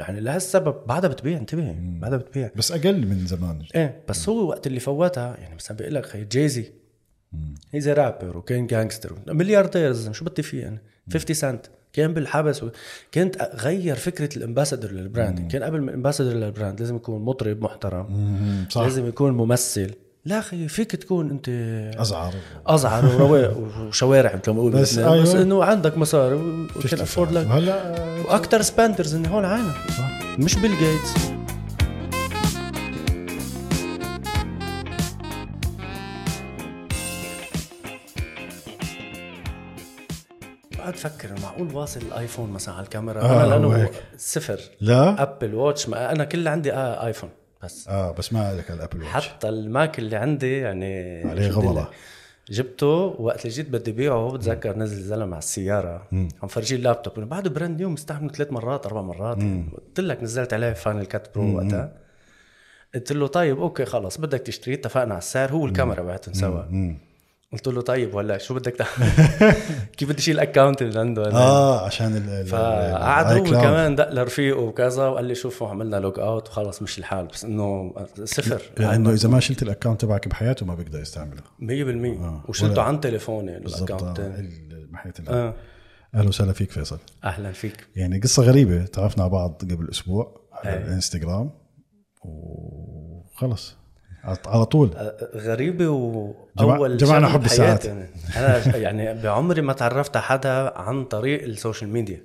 يعني لهالسبب بعدها بتبيع انتبه بعدها بتبيع. بس أقل من زمان. إيه بس هو وقت اللي فوتها يعني مثلا بيقول لك خي Jay-Z he's rapper وكان gangster ملياردير شو بدي فيه أنا؟ 50 سنت كان بالحبس و... كنت غير فكرة ال ambassador لل brand كان قبل ما ambassador لل brand لازم يكون مطرب محترم. مم، صح. لازم يكون ممثل. لا أخي فيك تكون أنت أزعر. أزعر وشوارع مثل ما بيقولوا بس بس, بس أيوة. إنه عندك مصاري و can afford لك. هلا وأكثر spenders انه هون عالم مش بيل جيتس بقعد أفكر معقول واصل ال iPhone مثلا على الكاميرا؟ آه، أنا لأنه. صفر. لا؟ Apple Watch ما أنا كل عندي آه iPhone. بس. آه بس ما لك ال Apple Watch حتى ال Mac اللي عندي يعني عليه. لك؟ جبته وقت اللي جيت بدي بيعه بتذكر نزل زلمة على السيارة. عم فرجيه اللابتوب. بعده brand new مستعمله ثلاث مرات أربع مرات. قلت لك نزلت عليه Final Cut Pro وقتها. قلت له طيب okay خلص بدك تشتريه. اتفقنا على السعر هو الكاميرا بعتهم سوا. قلت له طيب ولا شو بدك تعمل كيف بدي اشيل ال account اللي عنده؟ آه عشان فقعد هو. كمان دق لرفيقه وكذا وقال لي شوفوا عملنا log out وخلص مشي الحال بس إنه صفر لأنه إذا ما شلت ال account تبعك بحياته ما بيقدر يستعمله 100% آه. وشلته عن تليفوني بالضبط ال account آه، ال- آه أهلا وسهلا فيك فيصل أهلا فيك يعني قصة غريبة تعرفنا على بعض قبل أسبوع على أي. الإنستغرام وخلص على- طول. آه، غريبة واول جمعنا حب الساعات. أنا يعني بعمري ما تعرفت على حدا عن طريق ال social media.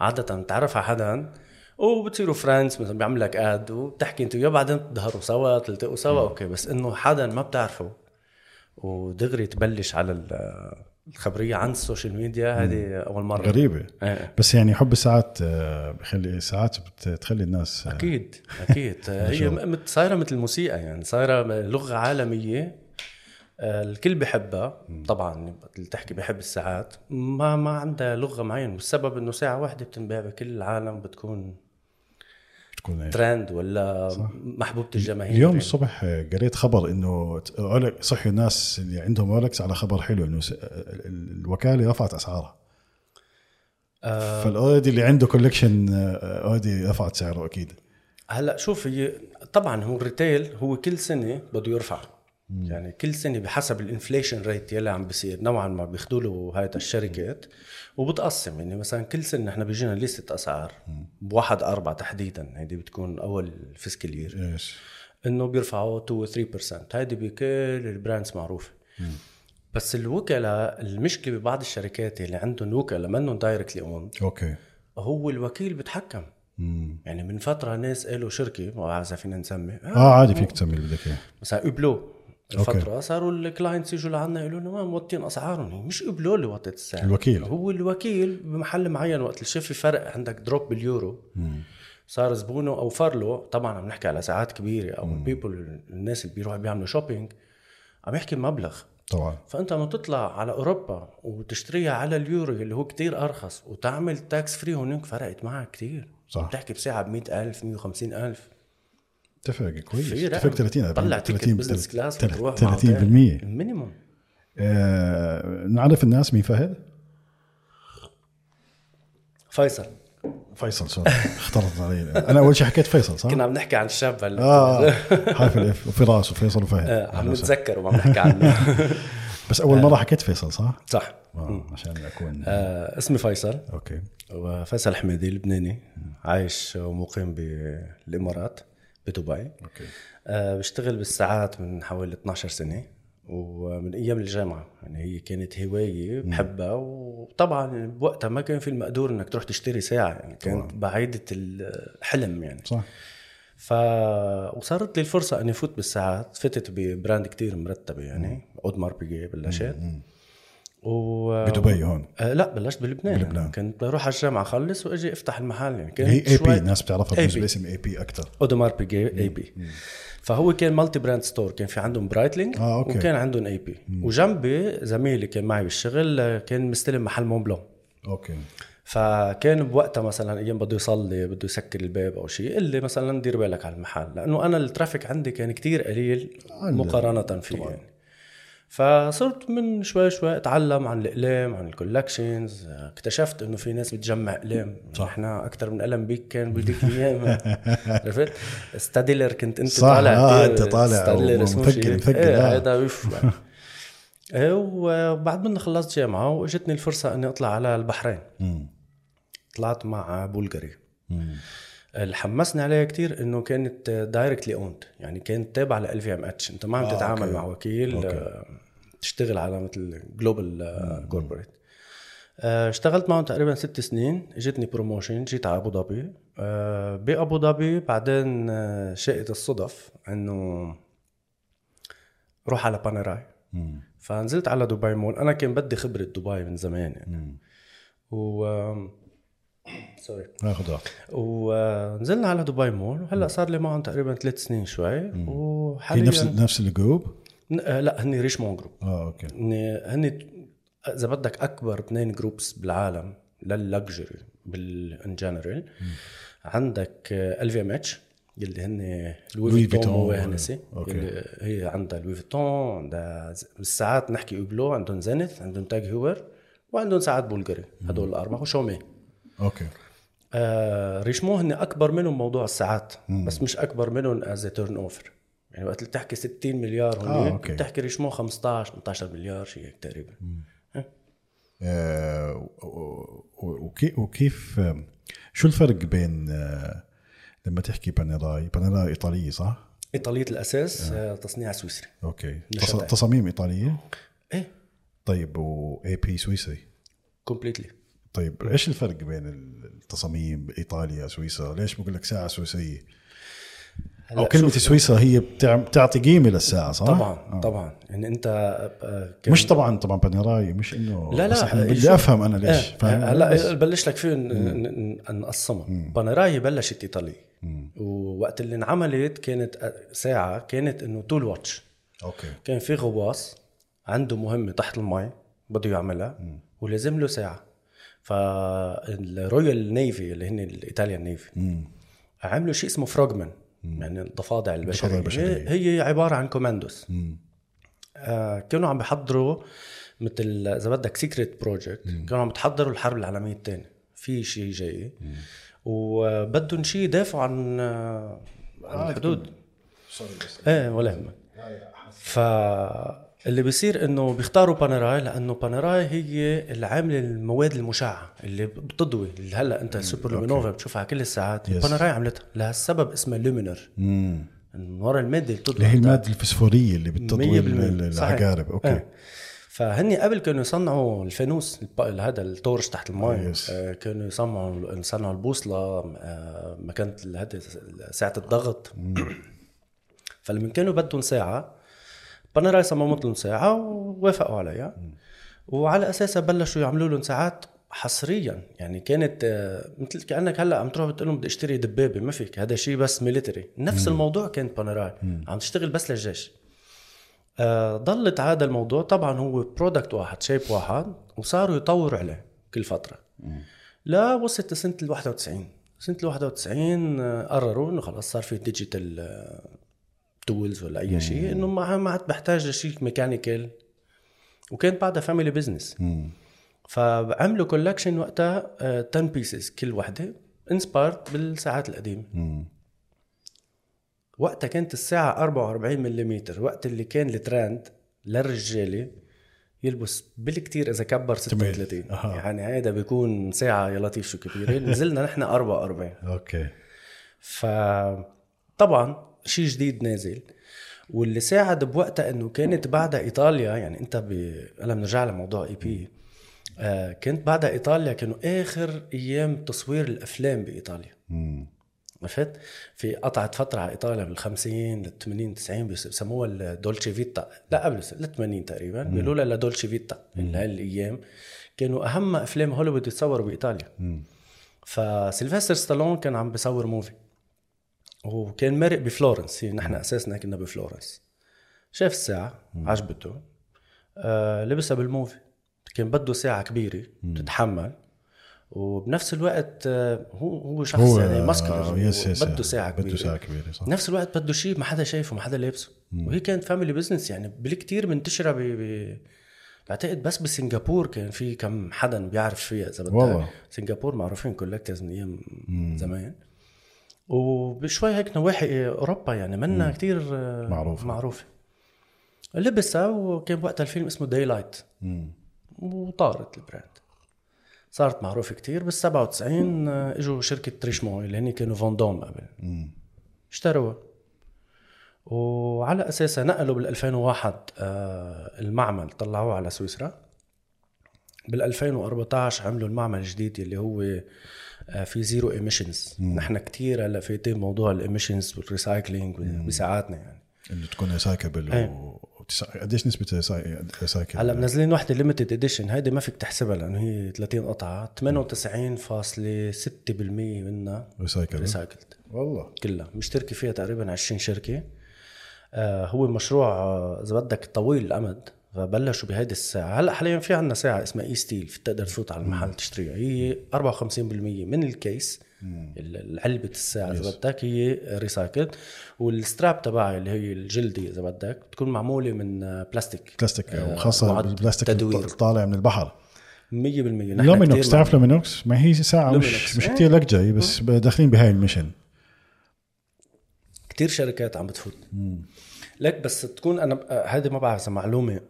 عادة بتعرف على حدا وبتصيروا friends مثلا بيعمل لك add وبتحكي انت وياه بعدين بتظهروا سوا تلتقوا سوا. okay بس إنه حدا ما بتعرفه. ودغري تبلش على الخبرية عن ال social media هذه أول مرة. غريبة. إيه. بس يعني حب الساعات آه، بخلي ساعات بتخلي الناس آه، أكيد أكيد. هي م- صايرة مثل الموسيقى يعني صايرة لغة عالمية آه، الكل بحبها طبعا اللي تحكي بحب الساعات. ما ما عندها لغة معينة والسبب إنه ساعة واحدة بتنباع بكل العالم بتكون تكون. ترند ولا محبوبة الجماهير اليوم يعني. الصبح آه، قريت خبر إنه صحي الناس اللي عندهم Rolex على خبر حلو إنه الوكالة رفعت أسعارها آه. فال already اللي عنده collection already رفعت سعره أكيد هلا شوف هي طبعا هو ال retail هو كل سنة بده يرفع يعني كل سنة بحسب ال inflation rate يلي عم بيصير نوعا ما بياخذوا له هاي الشركات وبتقسم يعني مثلا كل سنة إحنا بيجينا ليستة أسعار بواحد أربعة تحديدا هيدي بتكون أول fiscal year إنه بيرفعوا 2 و 3% هيدي بكل ال brands معروفة. بس الوكلاء المشكلة ببعض الشركات اللي عندهم وكلاء منهم directly owned okay. هو الوكيل بتحكم مم. يعني من فترة ناس قالوا شركة ما بعرف إذا فينا نسمي. آه عادي فيك تسمي اللي بدك إياه. مثلا Hublot okay. الفترة صاروا ال clients يجوا لعنا يقولوا لنا ما موطين أسعارهم مش Hublot اللي وطت السعر الوكيل. هو الوكيل بمحل معين وقت اللي شاف في فرق عندك drop باليورو. صار زبونه أوفر له طبعا عم نحكي على ساعات كبيرة أو people الناس اللي بيروحوا بيعملوا shopping عم يحكي مبلغ طبعا. فأنت لما تطلع على أوروبا وتشتريها على اليورو اللي هو كتير أرخص وتعمل tax free هناك فرقت معك كتير. صح. بتحكي بساعه ب 100000 150000 تفرق كويس. في تفرق 30 طلع ticket 30 business class 30% minimum آه نعرف الناس مين فهد؟ فيصل. فيصل سوري. اختلطت علي. أنا أول شيء حكيت فيصل صح؟ كنا عم نحكي عن الشاب هلا آه حرف ال F وفراس وفيصل وفهد. آه، عم. نتذكر وعم نحكي عنه. بس أول مرة حكيت فيصل صح؟ صح. آه عشان اكون آه اسمي فيصل. okay. وفيصل حميدي لبناني عايش ومقيم بالإمارات. بدبي. okay. آه بشتغل بالساعات من حوالي 12 سنة ومن أيام الجامعة. يعني هي كانت هواية بحبها وطبعا بوقتها ما كان في المقدور إنك تروح تشتري ساعة يعني كانت بعيدة الحلم يعني. صح. ف وصارت لي الفرصة أني فوت بالساعات. فتت ب brand كتير مرتبة يعني Audemars Piguet بلشت و بدبي هون؟ آه لا بلشت بلبنان. بلبنان. كنت بروح على الجامعة اخلص وإجي أفتح المحل. يعني كان هي AP الناس بتعرفها لاسم AP أكثر Audemars Piguet AP فهو كان multi-brand store كان في عندهم Breitling آه، okay. وكان عندهم AP وجنبي زميلي كان معي بالشغل كان مستلم محل Montblanc okay. فكان بوقتها مثلا أيام بده يصلي بده يسكر الباب أو شيء قال لي مثلا دير بالك على المحل. لأنه أنا ال traffic عندي كان كتير قليل. مقارنة فيه يعني. فصرت من شوي شوي أتعلم عن الأقلام عن ال collections اكتشفت إنه في ناس بتجمع أقلام صح. إحنا أكثر من قلم Bic كان بديك أيام عرفت Staedtler كنت أنت صح، طالع آه، كتير. أنت طالع شيء. مفكر، إيه آه. هذا بيف إيه وبعد ما خلصت جامعة وإجتني الفرصة إني أطلع على البحرين مم. طلعت مع Bvlgari. اللي حمسني عليها كتير إنه كانت directly owned يعني كانت تابعة ل LVMH أنت ما عم آه، تتعامل okay. مع وكيل okay. آه، تشتغل على مثل global corporate اشتغلت معهم تقريبا ست سنين. اجتني promotion جيت على أبو ظبي. آه، بأبو ظبي بعدين آه، شاءت الصدف إنه روح على Panerai مم. فنزلت على دبي مول. أنا كان بدي خبرة دبي من زمان يعني. مم. و sorry ناخذ وقت ونزلنا على دبي مول. وهلأ صار لي معهم تقريبا ثلاث سنين شوي. وحاليا نفس نفس ال group؟ آه، لا هني Richemont Group. آه أوكي. هني هني إذا بدك أكبر اثنين groups بالعالم لل luxury بال in general عندك LVMH اللي هن Louis Vuitton. و Hennessy. اللي هي عندها Louis Vuitton عندها بالساعات نحكي Hublot عندهم Zenith عندهم TAG Heuer وعندهم ساعات Bulgari هدول الأربعة. و Chaumet. أوكي. آه Richemont هن أكبر منهم موضوع الساعات بس مش أكبر منهم as turnover يعني وقت اللي بتحكي 60 مليار آه، هون أوكي. بتحكي Richemont 15 18 مليار شيء هيك تقريبا آه، وكيف آه، شو الفرق بين آه، لما تحكي Panerai Panerai إيطالية صح؟ إيطالية الأساس آه. تصنيع سويسري أوكي. تص- تصاميم إيطالية إيه طيب و AP سويسري completely طيب إيش الفرق بين التصاميم بايطاليا سويسرا؟ ليش بقول لك ساعة سويسرية؟ أو كلمة سويسرا هي بتع- بتعطي قيمة للساعة صح؟ طبعا آه. طبعا. يعني أنت آه، مش طبعا طبعا Panerai مش إنه لا لا بس إحنا بدي أفهم أنا ليش آه، فاهم؟ هلا بلش لك فيه نقسمها Panerai بلشت إيطالي. ووقت اللي انعملت كانت آه، ساعة كانت إنه tool watch أوكي. كان في غواص عنده مهمة تحت المي بده يعملها ولازم له ساعة. فال Royal Navy اللي هن ال Italian Navy عملوا شيء اسمه frogman يعني الضفادع البشرية, البشرية. هي, هي عبارة عن كوماندوس آه كانوا عم بيحضروا مثل إذا بدك secret project كانوا عم بتحضروا الحرب العالمية الثانية. في شيء جاي. وبدهم شيء يدافعوا عن آه، عن الحدود إيه ولا يهمك فاللي بيصير إنه بيختاروا Panerai لأنه Panerai هي اللي عامله المواد المشعة اللي بتضوي. اللي هلأ أنت ال Super-LumiNova بتشوفها كل الساعات. Yes. Panerai عملتها لهالسبب اسمها Luminor من ورا المادة اللي بتضوي اللي هي المادة الفسفورية اللي بتضوي. العقارب. أوكي. آه. فهن قبل كانوا يصنعوا الفانوس هذا ال torch تحت المي آه،. آه كانوا يصنعوا يصنعوا البوصلة آه مكانة ال- هذا ساعة الضغط. فلما كانوا بدهم ساعة Panerai صممت لهم ساعة ووافقوا عليها. وعلى أساسها بلشوا يعملوا لهم ساعات حصريا. يعني كانت آه، مثل كأنك هلأ عم تروح بتقول لهم بدي أشتري دبابة ما فيك. هذا شيء بس military نفس الموضوع كانت Panerai عم تشتغل بس للجيش. آه، ضلت هذا الموضوع. طبعا هو product واحد shape واحد وصاروا يطوروا عليه كل فترة. لا وصلت لسنة ال 91 سنة ال 91 آه، قرروا إنه خلص صار في digital tools ولا أي شيء إنه ما ما عاد بحتاج لشيء mechanical وكانت بعدها family business فعملوا collection وقتها آه، 10 pieces كل وحدة inspired بالساعات القديمة. وقتها كانت الساعة 44 ملم وقت اللي كان الترند للرجالة يلبس بالكتير إذا كبر 36 أها. يعني هيدا بيكون ساعة يا لطيف شو كبيرة. نزلنا نحن 44 أوكي. فطبعا شيء جديد نازل واللي ساعد بوقتها إنه كانت بعدها إيطاليا يعني أنت ب... هلا بنرجع لموضوع AP آه كانت بعدها إيطاليا كانوا آخر أيام تصوير الأفلام بإيطاليا. عرفت؟ في قطعت فترة على إيطاليا بال 50 لل 80 90 بسموها ال dolce vita. لا قبل لل 80 تقريبا. بيقولوا لها la dolce vita. هالايام كانوا أهم أفلام هوليوود يتصوروا بإيطاليا. فسيلفستر ستالون كان عم بيصور movie. وكان مرق بفلورنس. هي نحن اساسنا كنا بفلورنس. شاف الساعة عجبته. آه لبسها بال movie. كان بده ساعة كبيرة تتحمل. وبنفس الوقت آه، هو هو شخص هو يعني آه، yes yes بده ساعة كبيرة. بده ساعة كبيرة صح. بنفس الوقت بده شيء ما حدا شايفه ما حدا لابسه. وهي كانت family business يعني بالكتير منتشره ب ب بعتقد بس بسنغافور كان في كم حدا بيعرف فيها إذا بدك. سنغافور معروفين collectors من أيام زمان. وبشوي هيك نواحي أوروبا يعني منا كتير آه، معروفة. معروفة. لبسها وكان وقتها الفيلم اسمه Daylight وطارت ال brand. صارت معروفة كتير. بال 97 آه، إجوا شركة Richemont اللي هن كانوا Vendôme قبل. اشتروها. وعلى أساسها نقلوا بال 2001 آه، المعمل طلعوه على سويسرا. بال 2014 عملوا المعمل الجديد اللي هو في zero emissions نحن كتير هلا فايتين موضوع ال emissions وال recycling بساعاتنا يعني. إنه تكون recycle إيه. و... قديش نسبة recycle هلا منزلين وحده limited edition هيدي ما فيك تحسبها لأنه هي 30 قطعة. 98.6% منها recycle recycled والله. كلها. مشتركة فيها تقريبا 20 شركة. آه هو مشروع آه، إذا بدك طويل الأمد فبلشوا بهيدي الساعة. هلأ حاليا في عندنا ساعة اسمها eSteel بتقدر تفوت على المحل تشتريها هي 54% من ال case. ال- علبة الساعة إذا بدك هي recycle وال strap تبعها اللي هي الجلدي إذا بدك بتكون معمولة من بلاستيك بلاستيك آه، وخاصة معد البلاستيك. الطالع من البحر. 100% نحن Luminox تعرف Luminox؟ ما هي ساعة مش Luminox. مش إيه. كثير لكجة بس داخلين بهاي ال mission كتير شركات عم بتفوت. لك بس تكون أنا هذه ما بعرف معلومة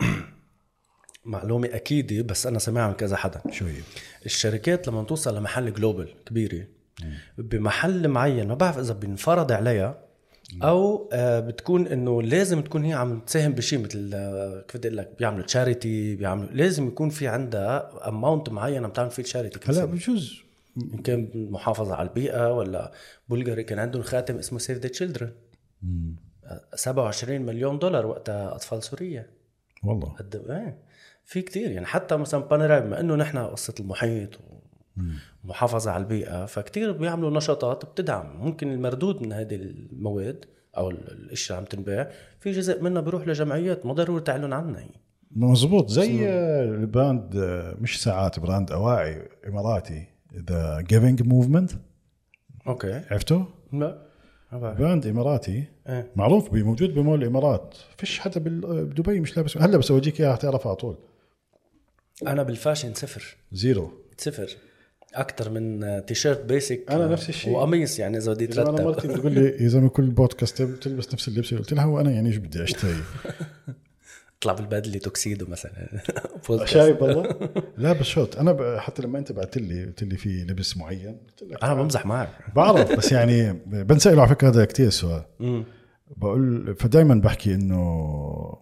معلومة أكيدة بس أنا سامعها من كذا حدا. شو هي؟ الشركات لما توصل لمحل global كبيرة بمحل معين ما بعرف إذا بينفرض عليها أو آه، بتكون إنه لازم تكون هي عم تساهم بشيء مثل آه، كيف بدي أقول لك بيعملوا charity بيعملوا لازم يكون في عندها amount معين عم تعمل فيه charity هلا بجوز. إن كان محافظة على البيئة ولا بولغاري كان عندهم خاتم اسمه Save the Children 27 مليون دولار وقتها أطفال سوريا والله. قد إيه. في كتير يعني حتى مثلا بانيرا بما إنه نحن قصة المحيط ومحافظه على البيئة فكتير بيعملوا نشاطات بتدعم. ممكن المردود من هذه المواد أو ال- الاشياء عم تنباع في جزء منها بيروح لجمعيات ما ضروري تعلن عنها. يعني. مزبوط. زي آه، ال brand آه، مش ساعات brand أواعي إماراتي The Giving Movement okay. عرفته؟ لا. brand إماراتي. إيه. معروف بي- موجود بمول الإمارات. فيش حدا بدبي مش لابس. هلا بس أورجيك إياها تعرفها على طول. أنا بال fashion صفر. zero. صفر. أكثر من t-shirt basic. أنا نفس الشيء. وقميص يعني إذا بدي إذا أنا ترتب. مرتي بتقول لي يا زلمه كل بودكاست تلبس نفس اللبس قلت لها وأنا يعني إيش بدي أشتري؟ اطلع بالبدلة توكسيدو مثلا. شايف والله. لا بس suit. أنا ب- حتى لما أنت بعت لي قلت لي في لبس معين قلت لك أنا بمزح معك. بعرف بس يعني بنسأله على فكرة هذا كثير سؤال. بقول فدائما بحكي إنه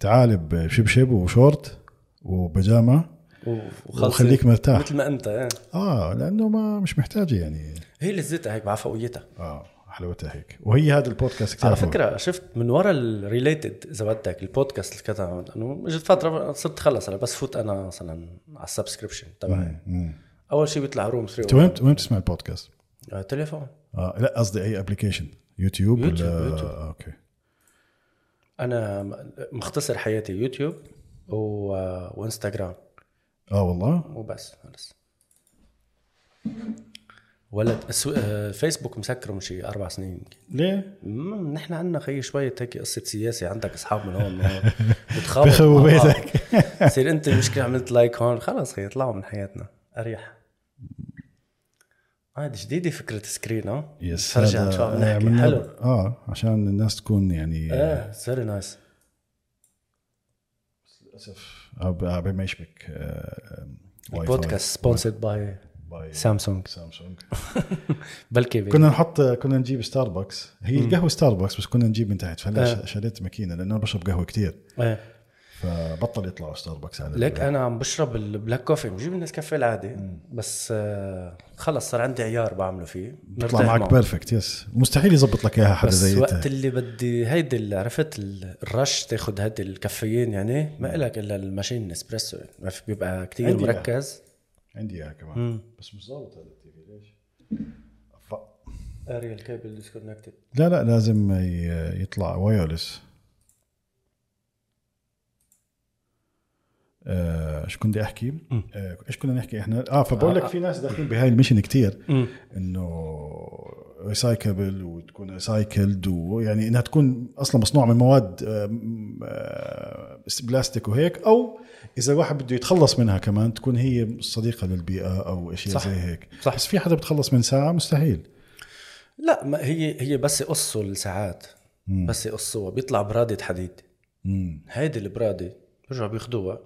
تعال بشبشب وشورت وبيجامه وخلص وخليك مرتاح. مثل ما أنت إيه. آه لأنه ما مش محتاجه يعني. هي لذتها هيك بعفويتها. آه. حلاوتها هيك. وهي هذا البودكاست كثير على فكرة شفت من ورا ال related إذا بدك البودكاست اللي كتب انه إجت فترة صرت خلص بس فوت أنا مثلا على ال subscription تبعي. أول شيء بيطلع Room 3 أنت وين وين بتسمع البودكاست؟ آه، تليفون. آه لا قصدي أي application يوتيوب, يوتيوب، ولا يوتيوب. آه okay. أنا مختصر حياتي يوتيوب و... وإنستغرام. آه والله؟ وبس خلص ال so... آه، فيسبوك مسكره من شي أربع سنين يمكن ليه؟ نحن عندنا خي شوية هيك قصة سياسة عندك أصحاب من هون من هون بتخابط. بيتك. تصير أنت مشكلة عملت like هون خلص خي يطلعوا من حياتنا أريح هذه جديدة فكرة screen ها yes هذا شو عم نحكي حلو آه عشان الناس تكون يعني إيه sorry nice للأسف ما يشبك آه، Wi-Fi. podcast sponsored by by سامسونج. سامسونج. بلكي. كنا نحط كنا نجيب ستاربكس هي القهوه ستاربكس بس كنا نجيب من تحت فهلا آه. شريت ماكينة لأنه أنا بشرب قهوة كتير. إيه فبطل يطلعوا ستاربكس على ليك أنا عم بشرب البلاك كوفي بجيب النسكافيه العادي. بس آه خلص صار عندي عيار بعمله فيه. بيطلع معك. بيرفكت يس مستحيل يزبط لك إياها حدا بس زي وقت إنت. اللي بدي هيدي اللي عرفت ال- الرش تاخد هيدي الكافيين يعني ما إلك إلا الماشين اسبريسو في- بيبقى كتير عندي مركز. عندي إياها كمان مم. بس مش ظابط هذا التي في ليش؟ ف... اريا الكابل ديسكونكتد لا لا لازم يطلع wireless آه، إيش كنت بدي أحكي؟ آه، إيش كنا نحكي إحنا؟ آه فبقول لك في ناس داخلين بهاي ال mission كتير إنه recyclable وتكون recycled ويعني إنها تكون أصلا مصنوعة من مواد آه، بلاستيك وهيك أو إذا الواحد بده يتخلص منها كمان تكون هي صديقة للبيئة أو اشياء صح. زي هيك. صح. بس في حدا بتخلص من ساعة؟ مستحيل. لا ما هي هي بس يقصوا الساعات بس يقصوها. بيطلع برادة حديد. هيدي البرادة بيرجعوا بياخدوها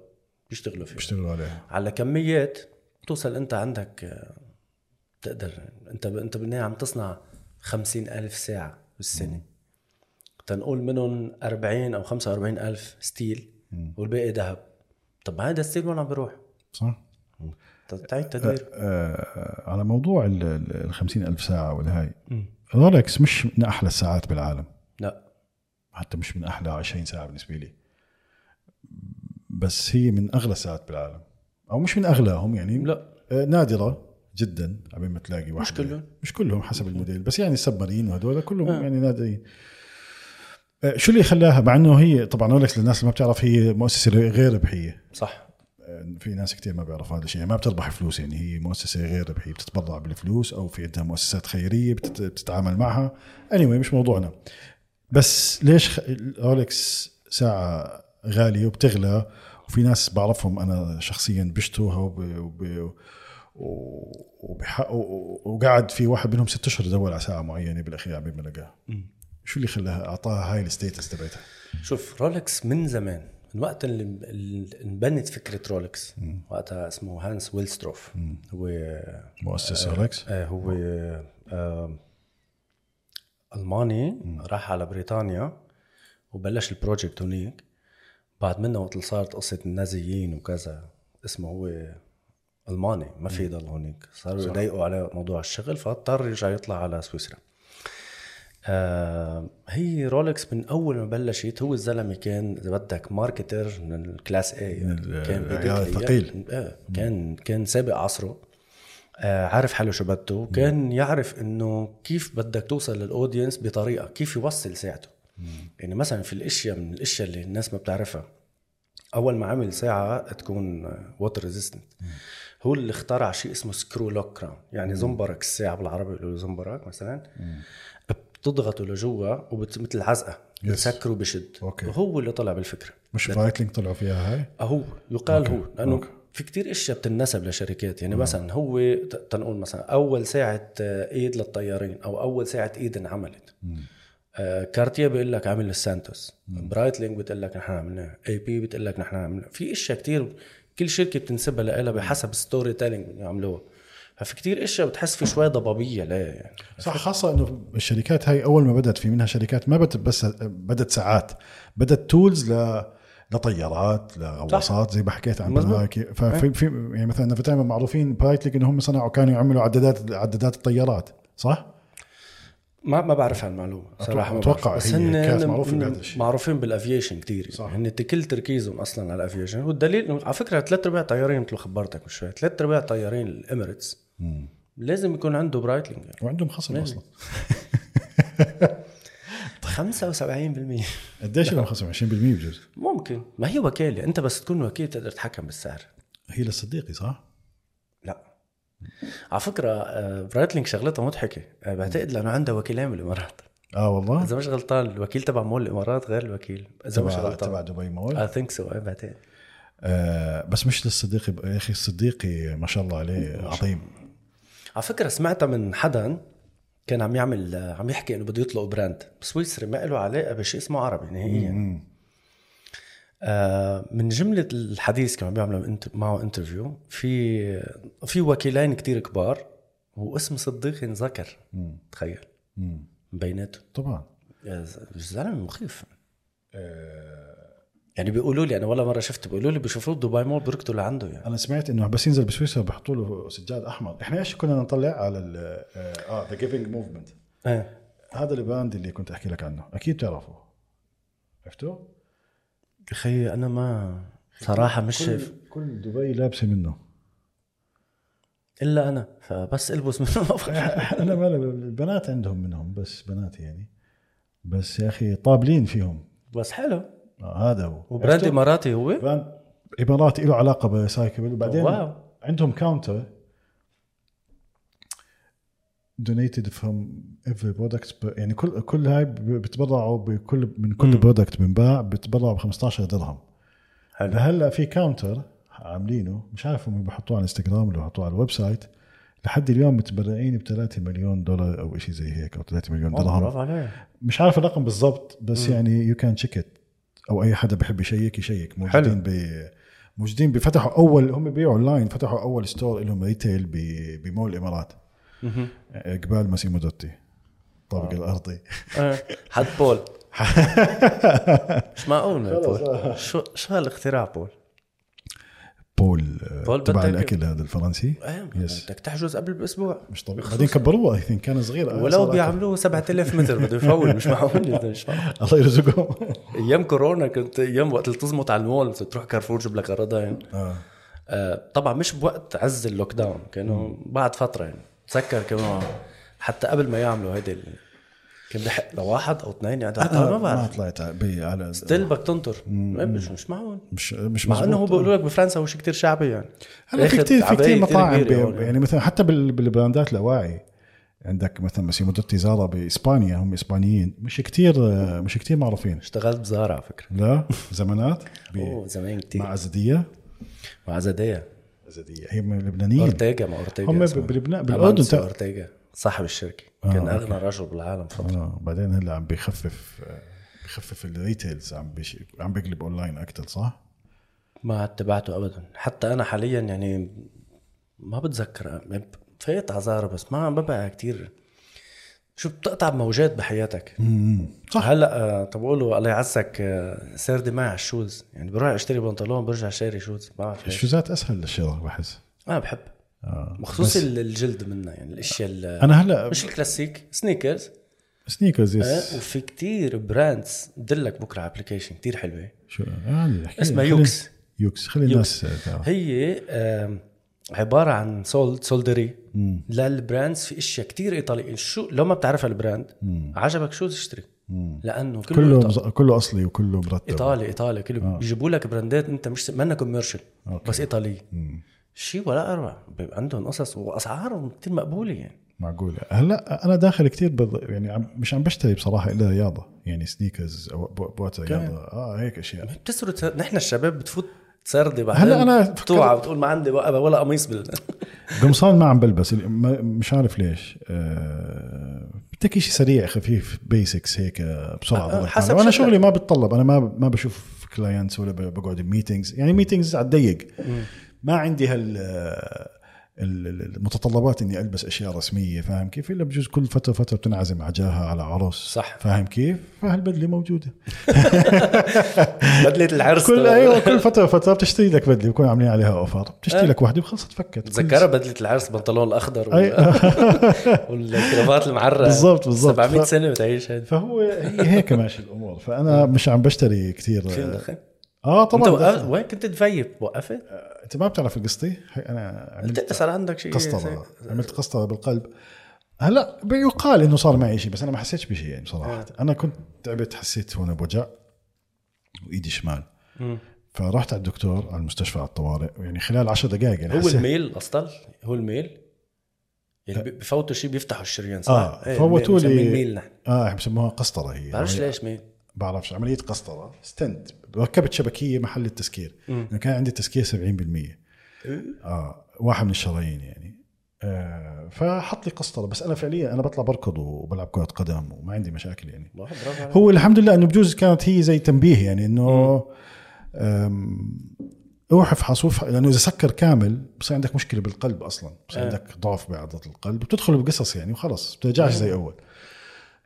بيشتغلوا فيها. بيشتغلوا عليها. على كميات توصل أنت عندك آه، تقدر أنت أنت بالنهاية عم تصنع خمسين ألف ساعة بالسنة. تنقول منهم 40 أو 45 ألف steel والباقي ذهب. طب هذا ال steel وين عم بيروح؟ صح؟ تعيد تدوير. آه على موضوع ال ال 50 ألف ساعة والهاي رولكس مش من أحلى الساعات بالعالم؟ لا. حتى مش من أحلى 20 ساعة بالنسبة لي. بس هي من أغلى الساعات بالعالم. أو مش من أغلاهم يعني لا. آه نادرة جدا قبل ما تلاقي واحد كلهم. مش كلهم حسب الموديل. بس يعني ال Submariner وهدول كلهم يعني نادرين. آه شو اللي خلاها؟ مع إنه هي طبعا رولكس للناس اللي ما بتعرف هي مؤسسة غير ربحيه صح. في ناس كتير ما بيعرفوا هذا الشيء. ما بتربح فلوس يعني هي مؤسسة غير ربحيه بتتبرع بالفلوس أو في عندها مؤسسات خيرية بتت- بتتعامل معها. Anyway مش موضوعنا. بس ليش رولكس ساعة غالية وبتغلى؟ وفي ناس بعرفهم أنا شخصيا بيشتروها وب... وب... و- وبح... و- وقعد في واحد منهم ست أشهر يدور على ساعة معينة بالأخير عم ما لقاها. شو اللي خلاها أعطاها هاي ال status تبعتها؟ شوف رولكس من زمان من وقت اللي انبنت فكرة رولكس وقتها اسمه هانس ويلسدورف. هو مؤسسه رولكس آه هو آه ألماني راح على بريطانيا وبلش ال project هنيك بعد منه وقت اللي صارت قصة النازيين وكذا اسمه هو ألماني ما في يضل هونيك صاروا يضايقوا عليه موضوع الشغل فاضطر يرجع يطلع على سويسرا. آه هي رولكس من أول ما بلشت هو الزلمة كان إذا بدك marketer من ال class A كان العيار بديكلي. الثقيل. آه كان كان سابق عصره. آه عارف حاله شو بده. كان يعرف إنه كيف بدك توصل لل audience بطريقة كيف يوصل ساعته. يعني مثلا في الأشياء من الأشياء اللي الناس ما بتعرفها أول ما عمل ساعة تكون water resistant هو اللي اخترع شيء اسمه screw lock crown يعني زنبرك الساعة بالعربي بيقولوا زنبرك مثلا. بتضغطه لجوا ومثل عزقه بتسكره بشد. okay. وهو اللي طلع بالفكرة. مش برايتلينج طلعوا فيها هاي؟ هو. يقال هو. لأنه okay. في كتير أشياء بتنسب لشركات. يعني مثلا هو تنقول مثلا أول ساعة آه، إيه للطيارين أو أول ساعة إيد انعملت. آه كارتيه بيقول لك عامل السانتوس برايتلينج بتقول لك نحن عملناه AP بتقول لك نحن عملناه في أشياء كتير كل شركة بتنسبها لها بحسب story telling اللي يعملوها ففي كتير إشياء بتحس في شوي ضبابية ليه يعني صح خاصة إنه الشركات هاي أول ما بدأت في منها شركات ما بدت بس بدت ساعات بدت tools ل لطيارات لغواصات زي ما حكيت عن. هيك ففي في يعني مثلا نفتهم معروفين برايتلينج انهم صنعوا كانوا يعملوا عدادات عدادات الطيارات صح؟ ما ما بعرف هالمعلومه صراحة بعرف. بس هن هن- الشيء. معروفين بال aviation كثير صح. هن كل تركيزهم أصلا على ال aviation والدليل على فكرة ثلاث أرباع طيارين مثل ما خبرتك من شوي ثلاث أرباع طيارين الإميريتس لازم يكون عنده برايتلينج. وعندهم خصم أصلا. 75% قديش لهم خصم؟ 20% بجوز. ممكن. ما هي وكالة. أنت بس تكون وكيل تقدر تتحكم بالسعر. هي للصديقي صح؟ لا. على فكرة آه، برايتلينج شغلتها مضحكة. آه، بعتقد لأنه عندها وكيلين بالامارات آه والله؟ إذا مش غلطان الوكيل تبع مول الإمارات غير الوكيل. إذا مش غلطان. تبع دبي مول؟ I think so بعتقد آه بس مش للصديقي يا أخي الصديقي ما شاء الله عليه عظيم. على فكرة سمعتها من حدا كان عم يعمل عم يحكي إنه بده يطلق brand. سويسري ما له علاقة بشيء اسمه عربي نهائيا. آه من جملة الحديث كمان بيعملوا معه interview في في وكيلين كتير كبار واسم صديقي انذكر. تخيل. بيناتهم. طبعا. زلمة مخيف. يعني بيقولوا لي أنا ولا مرة شفت بيقولوا لي بيشوفوه بدبي مول بيركضوا لعنده يعني. أنا سمعت إنه بس ينزل بسويسرا بحطوا له سجاد أحمر. إحنا إيش كنا نطلع على ال آه The Giving Movement هذا ال brand اللي كنت أحكي لك عنه. أكيد بتعرفه عرفته؟ أخي أنا ما صراحة مش شايف. كل, كل دبي لابسة منه. إلا أنا فبس البس منه. أنا ما البنات عندهم منهم بس بنات يعني. بس يا أخي طابين فيهم. بس حلو. هذا هو. و brand؟ اماراتي هو؟ brand اماراتي له علاقة ب recycle وبعدين واو. عندهم counter donated from every product يعني كل كل هاي بتبرعوا بكل من كل. product بنباع بتبرعوا ب 15 درهم. حلو. هلا في counter عاملينه مش عارف هم بحطوه على الانستغرام ولا بحطوه على ال website لحد اليوم متبرعين ب 3 مليون دولار أو شيء زي هيك أو 3 مليون درهم. مش عارف الرقم بالضبط بس مم. يعني you can check أو أي حدا بحب ي check ي check. موجودين ب موجودين بفتحوا أول هم بيبيعوا اونلاين فتحوا أول store لهم retail ب- بمول الامارات مهم. قبال ماسيمو دوتي الطابق الأرضي. آه، حد بول. مش معقول يا بول؟ شو شو هالاختراع Paul؟ Paul Paul آه، تبع بدك- الأكل هذا الفرنسي. إيه Yes. بدك تحجز قبل بأسبوع. مش طبيعي بعدين كبروه I think كان صغير. آه، ولو. بيعملوه 7000 متر بده ي full مش معقول الله يرزقهم أيام كورونا كنت أيام وقت تزمط على المول تروح كارفور تجيب لك غرضين آه. آه، طبعا مش بوقت عز ال lockdown كانوا بعد فترة يعني. تذكر كانوا حتى قبل ما يعملوا هيدي كان بحق لواحد أو اثنين يعني أنا ما ما بعرف. طلعت بي على ستيل بدك تنطر مش مش معقول. مش مش مع إنه هو. بيقولوا لك بفرنسا هو شيء كثير شعبي يعني. هلا في كثير في كثير كتير مطاعم هون. يعني. مثلا حتى بال- بالبراندات الأواعي. عندك مثلا ماسيمو دوتي زارا بإسبانيا هم إسبانيين. مش كثير مش كثير معروفين. اشتغلت بزارع على فكرة. لا؟ زمانات؟ أوه زمان كثير مع أزدية؟ مع زدية أزدية. هي من لبنانيين. اورتيغا ما اورتيغا هم. بلبنان بالأردن اورتيغا صاحب الشركة. آه، كان okay. أغنى رجل بالعالم فترة. آه بعدين هلا عم بيخفف بيخفف ال retails عم بيش عم بيقلب اونلاين أكثر صح؟ ما اتبعته ابدا. حتى أنا حاليا يعني ما بتذكر فايت على زارا بس ما ببقى كتير. شو بتقطع موجات بحياتك؟ صح. هلأ آه، طب بقول له الله يعزك آه، سردي معي على ال shoes. يعني بروح أشتري بنطلون برجع شاري shoes ما بعرف. ال shoesات أسهل للشراء بحس. أنا بحب. آه. الجلد منها يعني الأشياء ال- أنا هلا مش ال classic sneakers sneakers آه، yes وفي كتير brands بدلك بكرة application كتير حلوة. شو؟ يعني. اسمها YOOX. YOOX خلي الناس تعرف. هي عبارة عن سولد سولدري لل brands في أشياء كتير إيطالية. شو؟ لو ما بتعرفها ال brand عجبك شو تشتري؟ لأنه كله, كله مز... كله أصلي وكله مرتب. إيطالي إيطالي كله آه. بيجيبوا لك براندات أنت مش منا commercial. بس إيطالية. مم. شيء ولا اروع عندهم قصص وأسعارهم كتير مقبولة يعني. معقولة. هلأ أنا داخل كتير بض... يعني عم... مش عم بشتري بصراحة إلا رياضة يعني sneakers أو بو- بوات رياضة آه هيك أشياء. بتسرد نحن الشباب بتفوت سردي بعدين هلأ أنا فكرت- توعى بتقول ما عندي ولا ولا قميص بال قمصان ما عم بلبس مش عارف ليش آه... بدك شيء سريع خفيف بيسكس هيك آه، بسرعة آه، حسب. وأنا. شغلي ما بتطلب أنا ما ما بشوف clients ولا بقعد ب meetings يعني meetings على الضيق. ما عندي هال ال- ال- المتطلبات إني ألبس أشياء رسمية فاهم كيف؟ إلا بجوز كل فترة فترة بتنعزم على جاهه على عرس صح. فاهم كيف؟ فهالبدلة موجودة. بدلة العرس. كل أيوه كل فترة فترة بتشتري لك بدلة بكون عاملين عليها اوفر بتشتري آه. لك وحده وخلصت فكت. تذكرها بدلة العرس بنطلون الأخضر أي. وال- والكرافات المعرة. بالضبط، بالضبط. 700 ف- سنة بتعيش هيدا فهو هي هيك ماشي الأمور. فأنا مش عم بشتري كثير آه أنت طبعا وقف... دخل. وين كنت تفيب؟ وقفت؟ أنت ما بتعرف قصتي؟ أنا أنت عملت صار عندك شيء قسطره عملت قسطره بالقلب. هلأ يقال إنه صار معي شيء بس أنا ما حسيتش بشيء يعني بصراحه أنا كنت تعبت حسيت هون بوجع وإيدي شمال. مم. فرحت على الدكتور على المستشفى على الطوارئ يعني خلال عشر دقائق يعني هو الميل أصلا؟ هو الميل؟ يعني بفوتوا شيء بيفتحوا الشريان صح؟ آه إيه، فوتوا الميل- لي مسمين ميل نحن آه بسموها قسطرة هي. بعرفش ليش ميل. بعرفش عملية قسطرة ستنت ركبت شبكية محل التسكير. مم. يعني كان عندي تسكير 70% آه واحد من الشرايين يعني. آه فحط لي قسطرة. بس أنا فعليا أنا بطلع بركض وبلعب كرة قدم وما عندي مشاكل يعني. هو الحمد لله إنه بجوز كانت هي زي تنبيه يعني إنه روح افحص لأنه إذا سكر كامل بصير عندك مشكلة بالقلب أصلا. بصير آه. عندك ضعف بعضله القلب. بتدخل بقصص يعني وخلص بترجعش زي أول.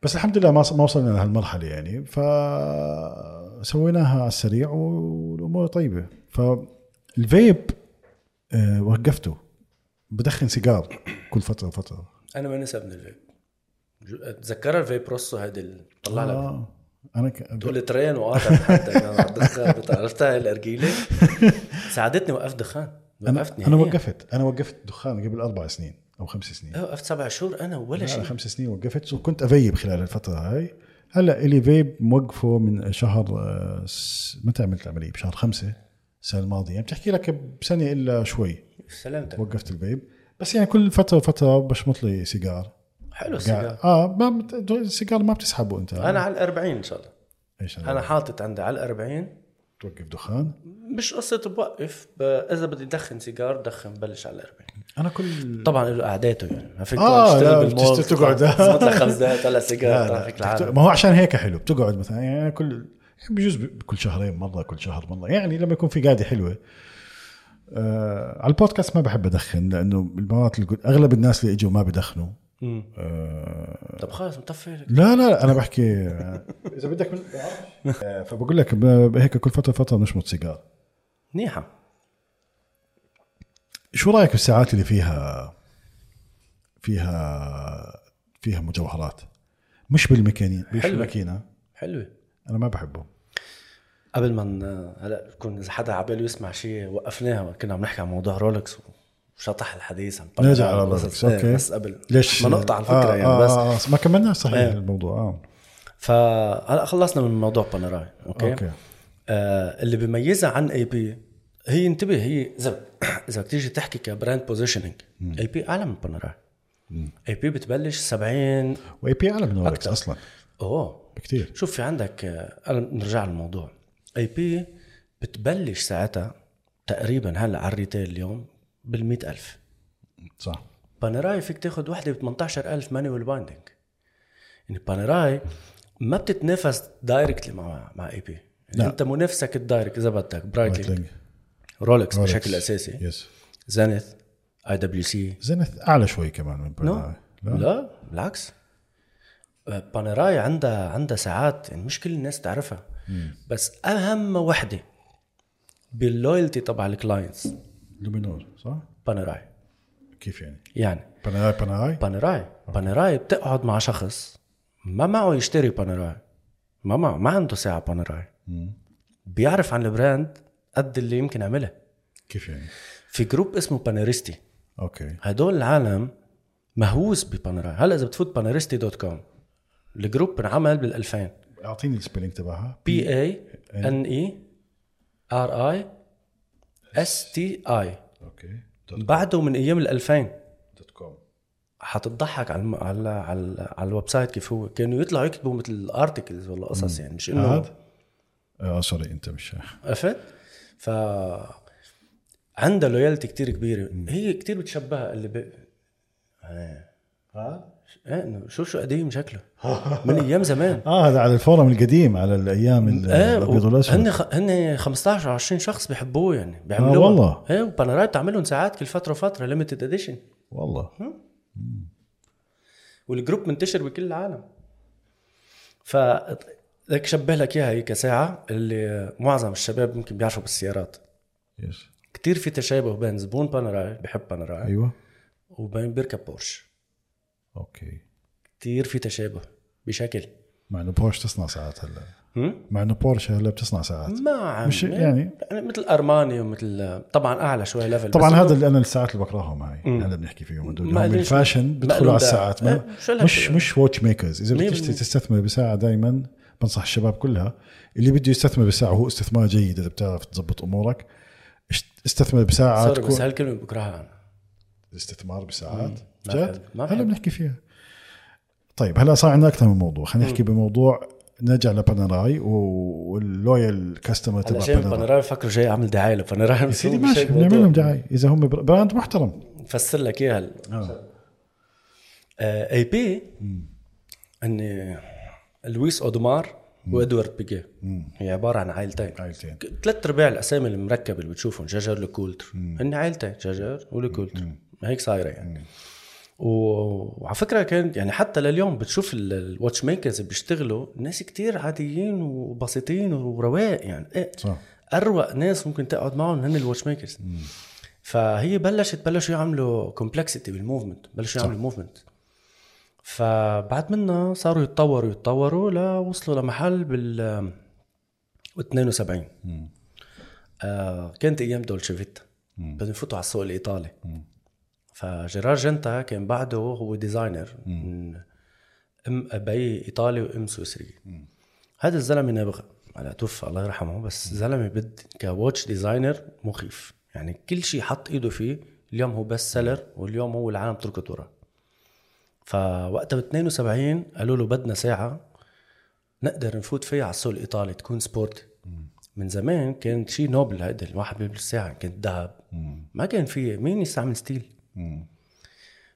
بس الحمد لله ما ما وصلنا لهالمرحلة يعني. فسويناها على السريع والأمور طيبة. فالفيب آه، وقفته. بدخن سيجار كل فترة وفترة. أنا ما نسى من الفيب تذكرها الفيب روسو هيدي اللي طلع لك آه. أنا ك... تقول ترين وقاطع حتى عرفتها الارجيله ساعدتني وقفت دخان. وقفتني أنا هي. وقفت. أنا وقفت دخان قبل أربع سنين. أو خمس سنين. وقفت سبع شهور أنا ولا لا شيء. خمس سنين وقفت. وكنت افيب خلال الفترة هاي. هلأ إلي فيب موقفه من شهر آه، متى عملت العملية؟ بشهر خمسة السنة الماضية. يعني بتحكي لك بسنة إلا شوي سلامتك. وقفت الفيب بس يعني كل فترة وفتره بشمط لي سيجار. حلو السيجار. آه ما بت- السيجار ما بتسحبه أنت. أنا على ال 40 إن شاء الله. إيش أنا حاطط عندي على ال 40 توقف دخان؟ مش قصة بوقف إذا بدي ادخن سيجار دخن بلش على ال 40 أنا كل طبعا له قعداته يعني ما فيك آه، لا، بالمول. تقعد. خمس دقائق طلع سيجار ما هو عشان هيك حلو بتقعد مثلا يعني كل يعني بجوز كل شهرين مرة كل شهر مرة. يعني لما يكون في قاعدة حلوة آه على البودكاست ما بحب أدخن لأنه بالمرات اللي قلت- أغلب الناس اللي إجوا ما بدخنوا. آه. طب خلص مطفي لا لا أنا بحكي إذا بدك من آه فبقول لك هيك كل فترة فترة بنشمط سيجار. منيحة. شو رأيك بالساعات اللي فيها فيها فيها مجوهرات؟ مش بالماكينه مش حلوة. بالماكينة. حلوة. أنا ما بحبه قبل ما هلا بكون إذا حدا عباله يسمع شيء وقفناها كنا عم نحكي عن موضوع Rolex وشطح الحديث عن نرجع على بس- okay. بس قبل ليش؟ ما نقطع الفكرة آه يعني آه بس آه آه ما كملناش صحيح إيه. الموضوع آه. فهلا خلصنا من موضوع Panerai okay, okay. آه اللي بيميزها عن AP هي انتبه هي إذا إذا بدك تيجي تحكي ك brand positioning AP أعلى من Panerai AP بتبلش 70 و AP أعلى من أكتر. أصلا. أوه. بكثير شوف في عندك آه، نرجع للموضوع. AP بتبلش ساعتها تقريبا هلا على ال retail اليوم بال ألف. صح. Panerai فيك تاخذ وحدة ب 18000 manual winding يعني Panerai ما بتتنافس directly مع مع AP يعني لا. أنت منافسك ال direct إذا بدك Breitling. Rolex. بشكل أساسي. yes Zenith IWC Zenith أعلى شوي كمان من no؟ Panerai. لا. لا بالعكس. آه، Panerai عندها عندها ساعات يعني مش كل الناس تعرفها. بس أهم وحدة بال loyalty تبع ال clients Luminor صح؟ Panerai كيف يعني؟ يعني. Panerai Panerai Panerai Panerai بتقعد مع شخص ما معه يشتري Panerai ما معه ما عنده ساعة Panerai بيعرف عن ال brand قد اللي يمكن يعملها. كيف يعني؟ في group اسمه Paneristi okay. هدول العالم مهووس ب Panerai هلا إذا بتفوت Paneristi dot com ال group انعمل بال 2000 أعطيني ال spelling تبعها. P A N E R I S T I okay. بعده من أيام ال 2000 dot com. حتضحك على الم... على على, على ال website كيف هو. كانوا يطلعوا يكتبوا مثل articles ولا قصص يعني مش إنه آه sorry أنت مش عرفت؟ ف عندها loyalty كتير كبيرة. هي كتير بتشبهها اللي ب... إيه إيه إنه شو شو قديم شكله؟ من أيام زمان. آه هذا على ال forum القديم على الأيام ال- إيه الأبيض والأسود. هن. هن 15 أو 20 شخص بيحبوه يعني بيعملوها آه والله. إيه و Panerai بتعملهم ساعات كل فترة وفترة limited edition والله. وال group منتشر بكل العالم. ف لك شبه لك إياها هي كساعه اللي معظم الشباب يمكن بيعرفوا بالسيارات. yes. كتير في تشابه بين زبون Panerai بحب Panerai أيوه. وبين بيركب Porsche. okay. كتير في تشابه بشكل. مع إنه بورش تصنع ساعات هلا؟ مع إنه بورش هلا بتصنع ساعات. ما عم. مش يعني مثل Armani ومثل طبعا أعلى شوي level طبعا هذا اللي أنا الساعات اللي بكرههم هاي. هلا بنحكي فيهم هدول هم ال fashion بيدخلوا على. الساعات. ما مش؟ مش watch makers إذا بدك تشتري. تستثمر بساعة دائما بنصح الشباب كلها اللي بده يستثمر بساعة وهو استثمار جيد إذا بتعرف تظبط أمورك استثمر بساعه sorry بس هالكلمة بكرهها أنا. الاستثمار بساعات؟ ما جد؟ هلا. بنحكي فيها. طيب هلا صار عندنا أكثر من موضوع. خلينا نحكي بموضوع نرجع ل Panerai وال loyal customer تبع Panerai. Panerai فكروا جاي اعمل دعاية ل Panerai. سيدي ماشي بنعمل. لهم دعاية. إذا هم بر- brand محترم. فسر لك إياها. هلا آه. AP إني Louis Audemars و Edward Piguet هي عبارة عن عائلتين. عائلتين. ثلاث أرباع الأسامي المركبه اللي بتشوفهم Jaeger LeCoultre. هن عائلتين Jaeger و LeCoultre. هيك صايرة يعني. وعلى فكرة كان يعني حتى لليوم بتشوف ال- ال watchmakers بيشتغلوا ناس كتير عاديين وبسيطين ورواق يعني. إيه صح. أروق ناس ممكن تقعد معهم هن ال watchmakers فهي بلشت بلشوا يعملوا complexity بال movement بلشوا يعملوا movement فبعد منها صاروا يتطوروا يتطوروا لوصلوا لمحل بال 72 آه كانت أيام دولتشي فيتا بدهم يفوتوا على السوق الإيطالي. فجيرالد جنتا كان بعده هو designer من أم أبي إيطالي وأم سويسري. هذا الزلمة نابغه هلا توفى الله يرحمه بس زلمة بس ك watch designer مخيف. يعني كل شيء حط إيده فيه اليوم هو best seller واليوم هو العالم تركت وراه فوقتها ب 72 قالوا له بدنا ساعة نقدر نفوت فيها على السوق الإيطالي تكون sport من زمان كانت شيء noble هيدا الواحد بيلبس ساعة كانت ذهب. ما كان في مين يستعمل steel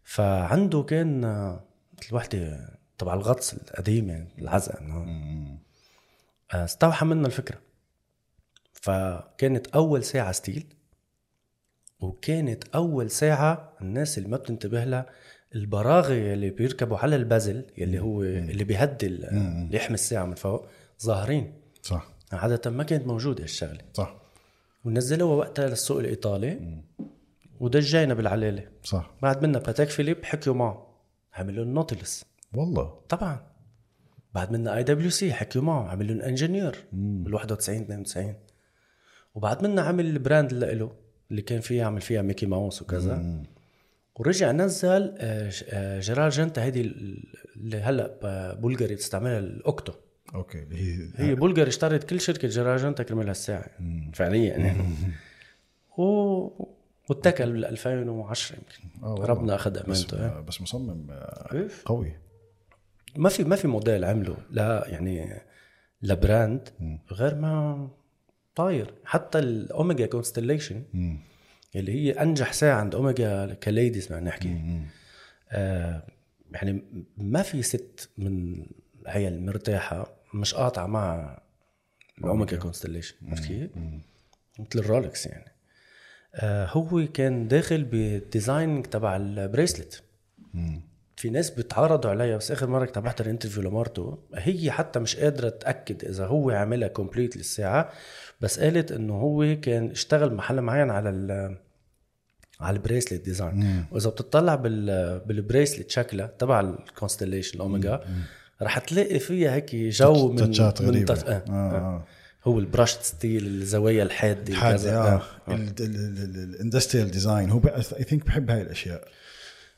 فعنده كان مثل وحده تبع الغطس القديم يعني العزق إنه استوحى منا الفكرة. فكانت أول ساعة steel وكانت أول ساعة الناس اللي ما بتنتبه لها البراغي اللي بيركبوا على ال bezel يلي هو اللي بيهدي ال- اللي يحمي الساعة من فوق ظاهرين. صح. عادة ما كانت موجودة هالشغلة. صح. ونزلوها وقتها للسوق الإيطالي. ودجينا بالعلالة. صح. بعد منا باتيك فيليب حكيوا معه. عملوا النوتيلوس والله. طبعا. بعد منا IWC حكيوا معه. عملوا انجينير بال 91 92 وبعد منا عمل ال brand اللي له اللي كان فيه يعمل فيها ميكي ماوس وكذا. ورجع نزل آه، آه، جيرالد جنتا هيدي اللي هلأ بلغاري بتستعملها الاوكتو أوكي. هي هي بلغاري اشترت كل شركة جيرالد جنتا كرمال هالساعه فعليا. يعني و واتكل بال 2010 يمكن. آه. ربنا اخذ بس امانته إيه. بس مصمم آه،؟ قوي. ما في ما في موديل عمله لا يعني ل brand غير ما طاير. حتى الأوميجا كونستليشن اللي هي أنجح ساعة عند أوميجا ك ladies ما نحكي. آه يعني ما في ست من هي المرتاحه مش قاطعة مع الأوميجا كونستليشن عرفت كيف؟ مثل الرولكس يعني. هو كان داخل بال design تبع ال bracelet في ناس بتعارضوا عليها بس آخر مرة كنت بحضر interview لمارتو هي حتى مش قادرة تأكد إذا هو عاملها complete للساعة بس قالت إنه هو كان اشتغل محل معين على ال على ال bracelet design وإذا بتطلع بال بال bracelet شكلها تبع الكونستليشن الاوميجا رح تلاقي فيها هيك جو من touchات من غريبة touch- آه. آه. آه. هو ال brushed steel الزوايا الحاده حاد كذا. آه. ال industrial design هو I think بحب هاي الأشياء.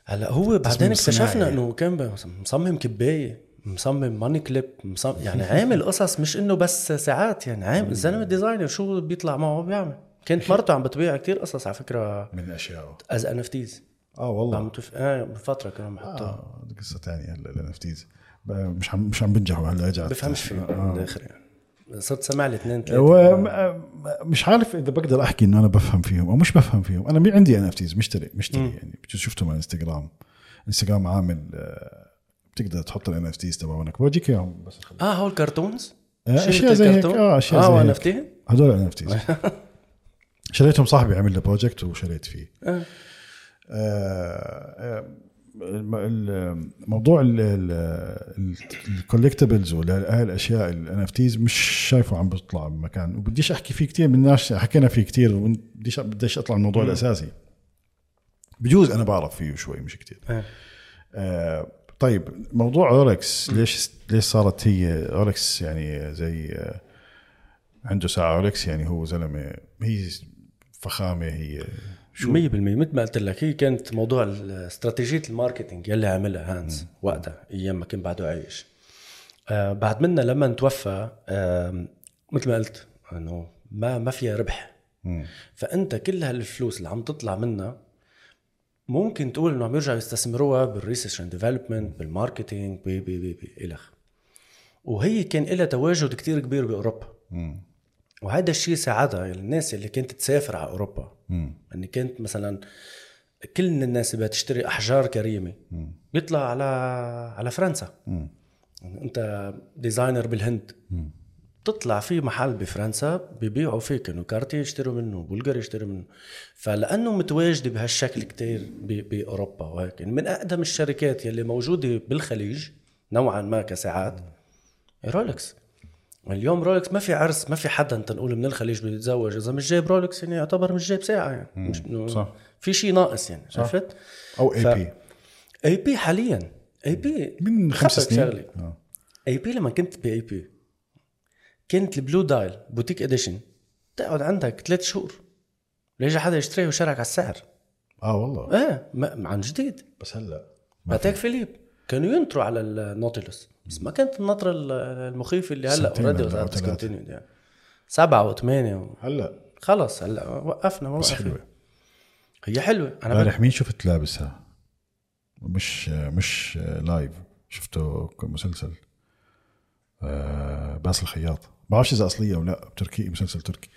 هلا هو بعدين. اكتشفنا إنه كان مصمم كباية مصمم money clip مصمم يعني عامل قصص مش إنه بس ساعات يعني عامل الزلمه designer شو بيطلع معه بيعمل كانت مرته عم بتبيع كتير قصص على فكرة من اشياء از انفتيز آه عم والله تف... آه بفترة كانوا عم يحطوها آه هذه قصه ثانية هلا الانفتيز مش عم مش عم بنجحوا هلا رجعت بفهمش فيه من الآخر يعني. صرت سمع لي اثنين هو ثلاثة مش عارف إذا بقدر أحكي إنه أنا بفهم فيهم أو مش بفهم فيهم. أنا عندي ان اف تيز مشتري مشتري يعني. شفتهم على انستغرام انستغرام عامل آه، بتقدر تحط الان اف تيز تبعونك بورجيك إياهم بس. آه هول كرتونز آه، أشياء زي هيك؟ آه أشياء آه زي وأنا هيك فتيه هدول NFTs شريتهم صاحبي عمل له project وشريت فيه. آه. آه، موضوع ال collectibles ولا هاي الأشياء ال NFTs مش شايفه عم بيطلع بمكان وبديش أحكي فيه كثير من الناس حكينا فيه كثير وبديش بديش أطلع الموضوع الأساسي. بجوز أنا بعرف فيه شوي مش كثير آه. آه طيب موضوع رولكس ليش ليش صارت هي رولكس يعني زي آه عنده ساعة رولكس يعني هو زلمة هي فخامة هي شو؟ 100% مثل ما قلت لك هي كانت موضوع استراتيجية ال marketing يلي عملها هانز وقتها أيام ما كان بعده عايش. آه بعد منا لما توفى آه مثل ما قلت إنه ما ما فيها ربح. فأنت كل هالفلوس اللي عم تطلع منها ممكن تقول إنه عم يرجعوا يستثمروها بال research and development بال marketing PPP الخ وهي كان لها تواجد كتير كبير بأوروبا. وهذا الشيء ساعدها الناس اللي كانت تسافر على أوروبا اني كانت مثلا كل الناس اللي تشتري أحجار كريمة. بيطلع على على فرنسا. أنت designer بالهند. تطلع في محل بفرنسا ببيعوا فيك إنه كارتييه يشتروا منه بلغاري يشتروا منه. فلأنه متواجده بهالشكل كتير بأوروبا وهيك. يعني من أقدم الشركات يلي موجودة بالخليج نوعا ما كساعات رولكس. اليوم رولكس ما في عرس ما في حدا انت نقول من الخليج بده يتزوج إذا مش جايب رولكس يعني يعتبر مش جايب ساعة يعني. مش صح. في شيء ناقص يعني عرفت؟ أو AP AP حاليا. AP من خمس سنين. آه. AP لما كنت ب AP كانت ال blue dial boutique edition تقعد عندك ثلاث شهور. ليجي حدا يشتريه وشارك على السعر. آه والله. إيه عن جديد. بس هلأ Patek Philippe كانوا ينطروا على ال Nautilus بس ما كانت النطره ال- المخيفه اللي هلأ already يعني. سبعة وثمانية و... هلأ. خلص هلأ وقفنا ما بس وقفنا. حلوة. هي حلوة. أنا امبارح مين شفت لابسها؟ مش مش live شفته مسلسل آه، باسل الخياط. بعرفش إذا أصلية أو لأ تركي مسلسل تركي.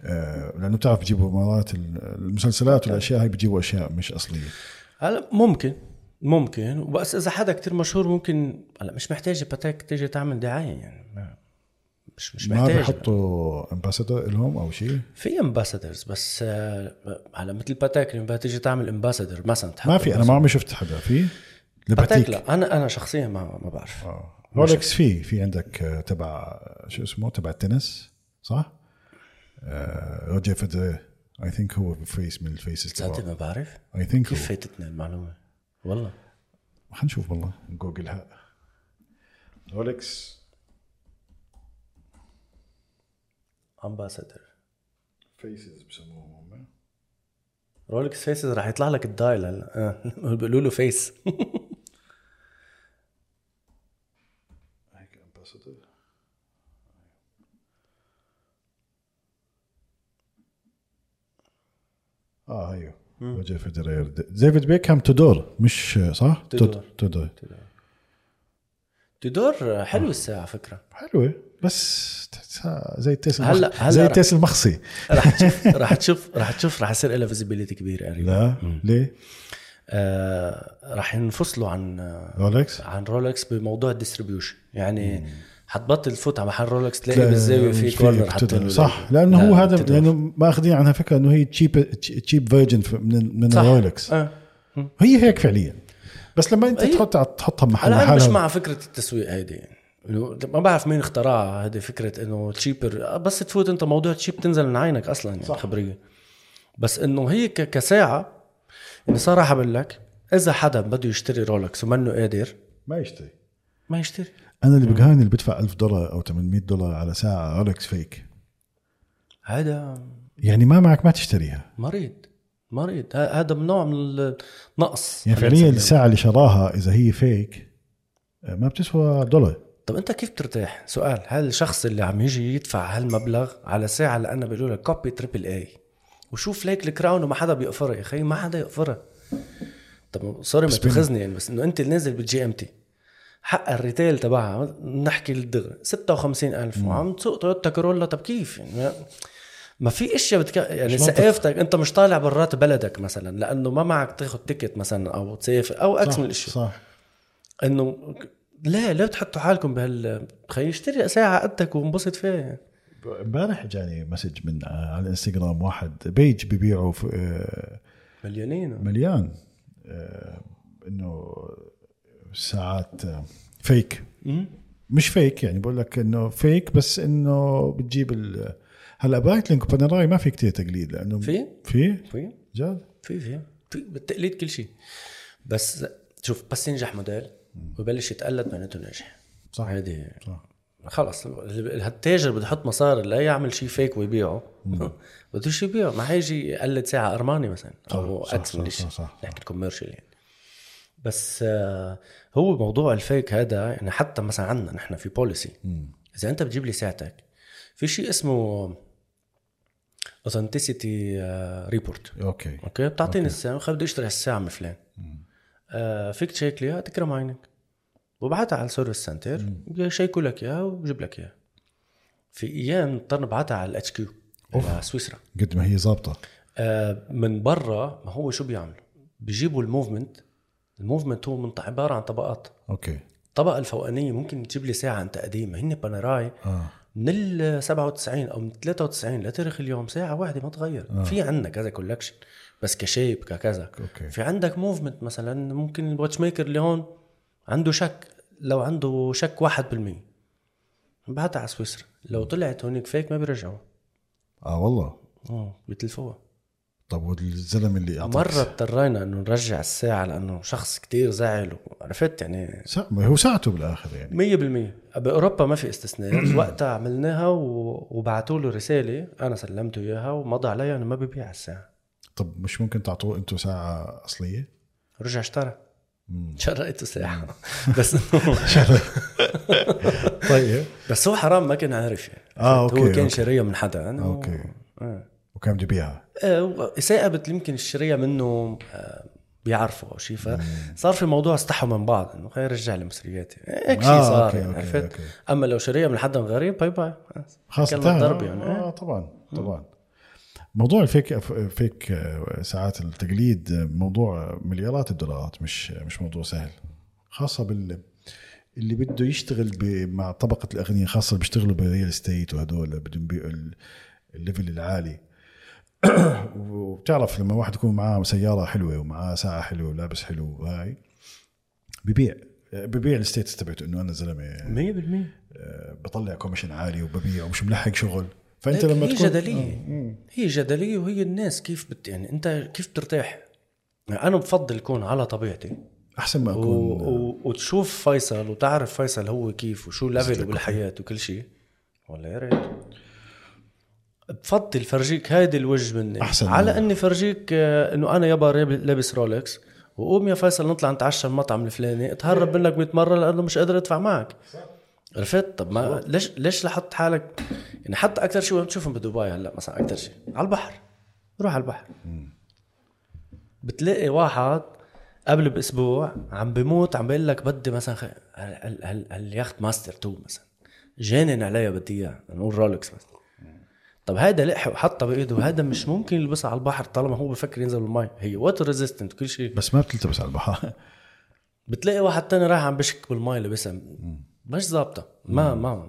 آه، لأنه بتعرف بيجيبوا مرات المسلسلات والأشياء هاي بيجيبوا أشياء مش أصلية. هلأ ممكن. ممكن. بس إذا حدا كتير مشهور ممكن هلا مش محتاجه Patek تيجي تعمل دعاية يعني ما مش مش ما محتاج. بيحطوا ambassador لهم أو شيء؟ في ambassadors بس آه، هلا مثل Patek لما تيجي تعمل ambassador مثلا ما في أنا ما عمري شفت حدا. في؟ Patek لا أنا أنا شخصيا ما ما بعرف. آه. Rolex في في عندك آه، تبع شو اسمه؟ تبع التنس صح؟ آه، روجر فيدرر I think هو face من ال faces تبعه. ما بعرف؟ I think كيف فاتتني المعلومة؟ والله. خلينا نشوف والله جوجلها Rolex ambassador faces بسموهم هم. Rolex faces راح يطلع لك ال dial هلا. آه. بيقولوا له face هيك ambassador آه أيوه روجر فيدرر ديفيد بيكهام Tudor مش صح؟ Tudor. تودور. Tudor حلو الساعة على فكرة. حلوة بس تحسها زي التيس هلا-. هلا زي التيس المخصي راح تشوف راح تشوف راح تشوف راح يصير لها visibility كبيره قريبا لا. ليه؟ آه راح ينفصلوا عن آه Rolex عن Rolex بموضوع ال distribution يعني حتبطل تفوت على محل Rolex تلاقي بالزاوية في corner. له صح. لأنه لا، هو هذا. لأنه ماخذين عنها فكرة إنه هي cheap cheap version من من صح. ال Rolex آه. هي هيك فعليا بس لما أنت تحط تحطها بمحل أنا مش مع فكرة التسويق هيدي يعني ما بعرف مين اخترعها هذه فكرة إنه cheaper بس تفوت أنت موضوع cheap تنزل من عينك أصلا يعني صح. خبرية بس إنه هي كساعة إني صراحة بقول لك إذا حدا بده يشتري Rolex ومنه قادر ما يشتري ما يشتري أنا اللي بقهرني اللي بدفع 1000 دولار أو 800 دولار على ساعة Rolex fake هذا يعني ما معك ما تشتريها. مريض مريض هذا من نوع من النقص يعني فعليا. الساعة اللي شراها إذا هي fake ما بتسوى دولار. طب أنت كيف بترتاح؟ سؤال هل الشخص اللي عم يجي يدفع هالمبلغ على ساعة أنا بقول لك copy triple A وشوف ليك ال crown وما حدا بيقفرها يا أخي ما حدا يقفرها طب sorry ما تأخذني يعني بس إنه أنت اللي نازل بال GMT حق ال retail تبعها. نحكي للدغري. 56000 وعم تسوق Toyota Corolla. طب كيف؟ يعني ما- في إشياء بتك... يعني. ثقافتك أنت مش طالع برات بلدك مثلا لأنه ما معك تاخذ ticket مثلا أو تسافر أو X من الإشياء. صح. إنه لا لا تحطوا حالكم بهال خلي أشتري ساعة قدك وانبسط فيها. امبارح جاني message من آه، على الإنستغرام واحد. page ببيعوا في آه، مليانين مليان. آه، إنه ساعات fake. مش fake يعني بقول لك إنه fake بس إنه بتجيب ال هلا Breitling و Panerai ما في كتير تقليد لأنه في؟ في؟ في. جد في في. في بالتقليد كل شيء. بس شوف بس ينجح موديل ويبلش يتقلد معناته ناجح. صح. هيدي صح. خلص التاجر بده يحط مصاري لا يعمل شيء fake ويبيعه. بدوش يبيعه. ما حيجي يقلد ساعة Armani مثلا أو X من صح، الشيء. صح. نحكي commercial يعني. بس آه، هو موضوع ال fake هذا يعني حتى مثلا عندنا نحن في policy إذا أنت بتجيب لي ساعتك في شيء اسمه authenticity report okay. okay؟ بتعطيني الساعة بدي أشتري هالساعة من فلان. آه فيك check لي إياها تكرم عينك. وبعتها على ال service center يشيكوا لك إياها وبجيب لك إياها. في أيام اضطر نبعتها على ال HQ على سويسرا. قد ما هي ظابطة. آه من برا ما هو شو بيعملوا بيجيبوا ال movement ال movement هو من عبارة عن طبقات. okay. الطبقه الفوقانية ممكن تجيب لي ساعة أنت قديمة. هن Panerai آه. من ال 97 أو من 93 لتاريخ اليوم ساعة واحدة ما تغير. آه. في عندنا كذا collection بس ك shape ككذا. okay. في عندك movement مثلا ممكن ال watchmaker اللي هون عنده شك لو عنده شك 1% بعتها على سويسرا. لو طلعت هونيك fake ما بيرجعوا. آه والله. آه بيتلفوها. طب والزلمة اللي أعطاك؟ مرة اضطرينا إنه نرجع الساعة لأنه شخص كتير زعل عرفت يعني؟ سا... هو ساعته بالآخر يعني. مية بالمية. بأوروبا ما في استثناءات وقتها عملناها و... وبعتوا له رسالة. أنا سلمته إياها ومضى عليها إنه ما ببيع الساعة. طب مش ممكن تعطوه أنتم ساعة أصلية؟ رجع اشترى. شريته ساعه بس طيب. بس هو حرام ما كان عارف يعني. آه okay هو كان. شاريها من حدا أنا okay. آه. وكان بده يبيعها آه، صاقبت يمكن اشتريها منه آه، بيعرفوا أو شيء فصار في موضوع استحوا من بعض إنه خلينا رجع لي مصرياتي هيك شيء آه، صار OK، يعني OK، عرفت؟ OK. أما لو شاريها من حدا غريب bye bye. ضرب يعني آه طبعا طبعا. موضوع ال fake fake ساعات التقليد موضوع مليارات الدولارات مش مش موضوع سهل. خاصة بال اللي بده يشتغل ب- مع طبقة الأغنياء خاصة اللي بيشتغلوا بال real estate وهدول بدهم ال level العالي. وبتعرف لما واحد يكون معاه سيارة حلوة ومعاه ساعة حلوة ولابس حلو وهاي ببيع. ببيع ال status تبعته إنه أنا زلمة 100% بطلع commission عالي وببيع ومش ملحق شغل. فأنت لما هي تكون جدلية. هي جدلية وهي الناس كيف بت يعني أنت كيف بترتاح؟ يعني أنا بفضل اكون على طبيعتي. أحسن ما و... أكون و... وتشوف فيصل وتعرف فيصل هو كيف وشو level ه بالحياة وكل شيء. ولا يا ريت. بفضل فرجيك هيدي الوجه مني. أحسن على إني فرجيك آه، إنه أنا يابا لابس رولكس وقوم يا فيصل نطلع نتعشى المطعم الفلاني أتهرب منك 100 مرة لأنه مش قادر أدفع معك. عرفت؟ طب ما ليش ليش لحط حالك؟ يعني حتى أكثر شيء وين بتشوفهم بدبي هلأ مثلا أكثر شيء. على البحر. روح على البحر. بتلاقي واحد قبل بأسبوع عم بموت عم بيقول لك بدي مثلا خ... هال Yacht-Master 2 مثلا؟ جانن عليها بدي إياه نقول رولكس بس طب هذا لحق وحطها بإيده. هذا مش ممكن يلبسها على البحر طالما هو بفكر ينزل بالمي هي water resistant كل شيء. بس ما بتلتبس على البحر. بتلاقي واحد تاني رايح عم بشك بالمي لابسها مش ظابطة. ما ما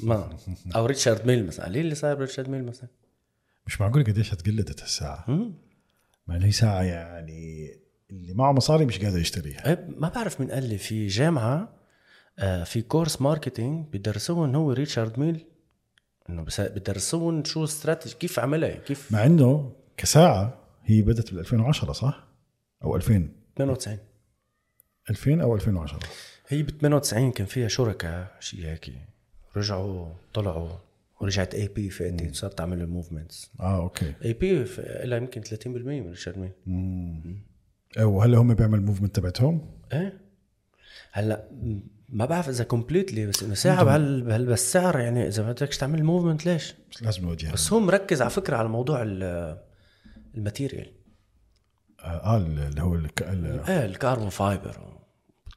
ما. أو ريتشارد ميل مثلا. قليل اللي صاير ريتشارد ميل مثلا. مش معقول قديش تقلدت هالساعه مم. مع انه هي ساعة يعني اللي معه مصاري مش قادر يشتريها. إيه، ما بعرف مين قال لي في جامعة آه، في كورس marketing بدرسوهم هو ريتشارد ميل. إنه بس بدرسوهم شو استراتيجي كيف عملها؟ كيف مع إنه كساعة هي بدت بال 2010 صح؟ أو 2000 98 2000 أو 2010 هي ب 98 كان فيها شركاء شيء هيك. رجعوا طلعوا ورجعت AP فاتت صارت تعمل ال movements آه OK. AP لها يمكن 30% من ريتشارد ميل وهلا هم بيعمل movement تبعتهم؟ إيه. هلأ ما بعرف إذا completely بس انه ساعة بهال بهال بهالسعر يعني إذا ما بدكش تعمل movement ليش؟ بس لازم نواجهها بس هو مركز على فكرة على موضوع ال- ال material. آه اللي هو الك... ال- إيه ال carbon fiber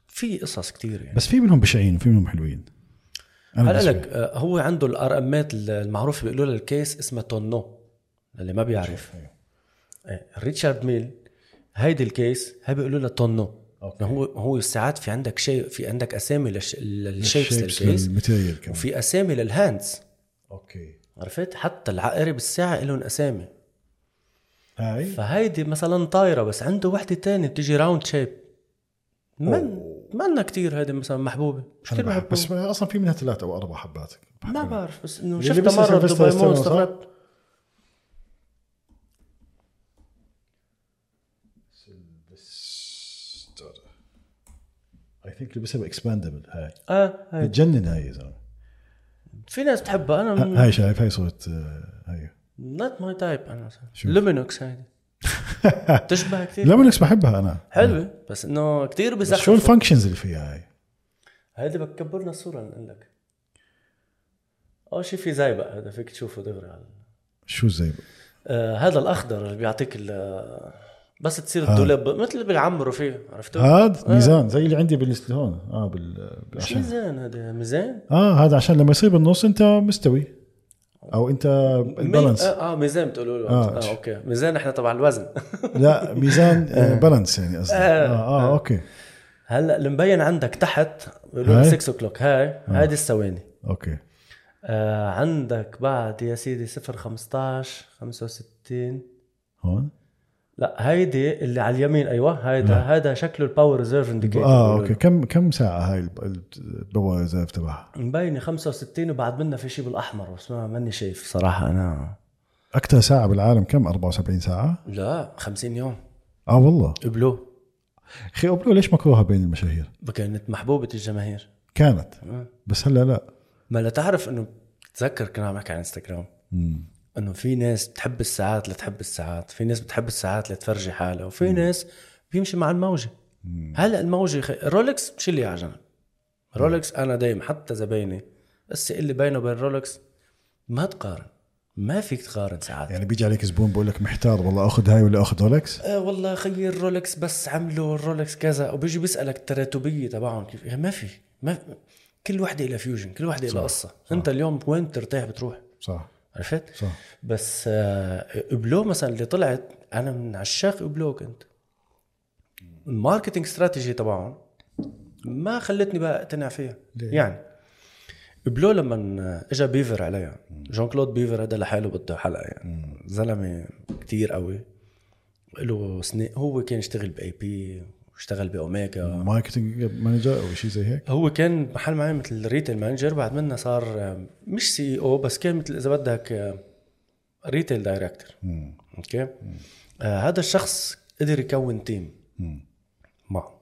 في قصص كتير يعني. بس في منهم بشعين وفي منهم حلوين. أنا هلا لك آه، هو عنده ال RM ات المعروفه بيقولوا لها ال case اسمها tonneau اللي ما بيعرف. إيه، ريتشارد ميل هيدي ال case هي بيقولوا لها tonneau OK. هو هو ساعات في عندك شيء في عندك أسامي لل sh- لل shapes لل case ال material كمان. وفي أسامي لل hands OK. عرفت؟ حتى العقارب الساعة لهم أسامي. هاي؟ فهيدي مثلا طايرة بس عنده وحدة تانية بتيجي round shape من منا كتير هيدي مثلا محبوبة. مش كثير محبوبة. بس أصلا في منها ثلاث أو أربع حبات. ما بعرف بس إنه شفتها مرة بدبي مول؟ استغربت ثينك لبسها باكسباندبل هاي. آه هاي. بتجنن هاي يا زلمه في ناس بتحبها أنا ه- هاي شايف هاي صوت آه، هاي. نوت ماي تايب أنا. لومينوكس هيدي بتشبه كثير ليمونكس بحبها أنا. حلوة بس إنه كثير بس شو الفانكشنز اللي فيها هاي؟ هيدي بكبرنا الصورة نقول لك أول شيء في زي بقى هذا فيك تشوفه دغري على شو زي آه هذا الأخضر اللي بيعطيك ال- بس تصير الدولاب مثل بيعمروا فيه عرفتوا؟ هذا ميزان زي اللي عندي بالست هون. آه بال مش ميزان هذا ميزان؟ آه هذا عشان لما يصير بالنص أنت مستوي. أو أنت البالانس. آه, آه ميزان بتقولوا له. آه. آه. آه أوكي. ميزان إحنا تبع الوزن. لا ميزان آه، بالانس يعني قصدي. آه. آه, آه أوكي. هلأ المبين عندك تحت بيقولوا هاي؟ 6 o'clock هاي هيدي الثواني. OK. آه عندك بعد يا سيدي 0 15 65 هون؟ لا هيدي اللي على اليمين أيوه هيدا هذا شكله ال power reserve indicator آه OK. كم كم ساعة هاي ال power reserve تبعها؟ مبينة 65 وبعد منها في شيء بالأحمر بس ما ماني شايف صراحة أنا. أكثر ساعة بالعالم كم؟ 74 ساعة؟ لا 50 يوم. آه والله. Hublot أخي Hublot ليش مكروهة بين المشاهير؟ كانت محبوبة الجماهير. كانت. بس هلا لا. ما لا تعرف إنه تذكر كنا عم نحكي عن إنستغرام. مم. إنه في ناس بتحب الساعات لتحب الساعات في ناس بتحب الساعات لتفرجي حالها وفي ناس بيمشي مع الموجة. هلأ الموجة خ... رولكس شيلي على جنب رولكس أنا دايما حتى زبايني. بس اللي بينه وبين رولكس ما تقارن. ما فيك تقارن ساعات. يعني بيجي عليك زبون بقول لك محتار والله أخذ هاي ولا أخذ رولكس آه والله خير رولكس بس عملوا الرولكس كذا. وبيجي بيسألك التراتبيه تبعهم كيف. يعني ما في ما كل وحدة لها fusion كل وحدة لها قصة. أنت اليوم وين بترتاح بتروح؟ صح. عرفت؟ صح. بس آه Hublot مثلا اللي طلعت أنا من عشاق Hublot كنت. ال marketing strategy تبعهم ما خلتني بقى أقتنع فيها. ليه؟ يعني Hublot لما اجى Biver عليها Jean-Claude Biver هذا لحاله بده حلقة يعني. زلمة كتير قوي له سنين هو كان يشتغل ب AP واشتغل ب Omega. marketing manager أو شيء زي هيك؟ هو كان محل معي مثل retail manager بعد منه صار آه، مش CEO بس كان مثل إذا بدك retail director. أوكي؟ آه هذا الشخص قدر يكون team. مم. معه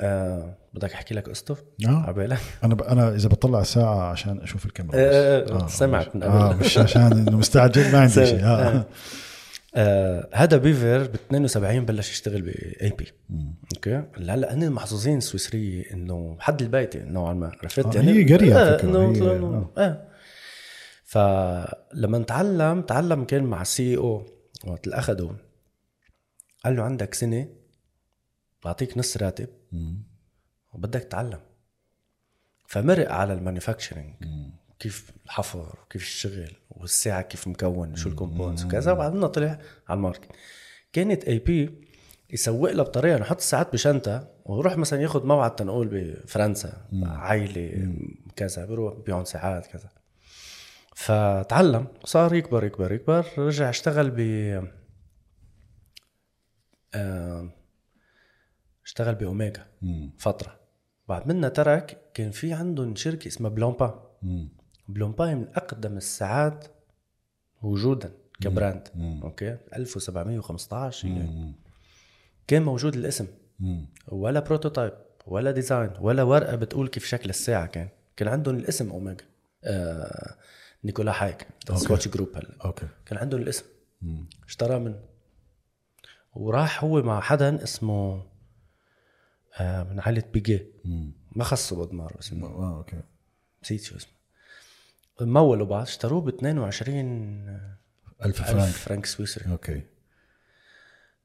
آه بدك أحكي لك قصته؟ آه. عبالك أنا ب... أنا إذا بطلع الساعة عشان أشوف الكاميرا بس. آه، آه، سمعت من قبل. آه مش عشان إنه مستعجل ما عندي شيء. آه. آه. آه هذا Biver ب 72 بلش يشتغل ب AP أوكي؟ هلا هن محظوظين السويسرية إنه حد البيت نوعا ما عرفت آه، هي قرية على آه إنه هي- إنه- آه. فلما تعلم تعلم كان مع ال CEO وقت اللي اخذه قال له عندك سنة بعطيك نص راتب مم. وبدك تتعلم. فمرق على ال manufacturing. كيف الحفر وكيف الشغل والساعة كيف مكون شو ال components وكذا وبعدين طلع على ال market. كانت AP يسوق لها بطريقة نحط الساعات بشنطة ويروح مثلا ياخذ موعد تنقول بفرنسا عائلة كذا بيروح بيعون ساعات كذا. فتعلم صار يكبر يكبر يكبر رجع اشتغل ب آه، اشتغل بأوميجا. فترة. بعد منها ترك كان في عندهم شركة اسمها Blancpain مم. Blancpain من أقدم الساعات وجودا ك brand مم. أوكي؟ 1715 يعني. مم. كان موجود الاسم. مم. ولا prototype ولا design ولا ورقة بتقول كيف شكل الساعة كان. كان عندهم الاسم أوميجا. آه Nicolas Hayek. Swatch Group هلا. أوكي. كان عندهم الاسم. مم. اشترى منه. وراح هو مع حدا اسمه آه من عائلة بيجي. ما خصه ب Audemars اسمه آه أوكي. نسيت شو اسمه. مولوا بعض اشتروه ب 22 ألف فرانك. ألف فرنك سويسري. أوكي.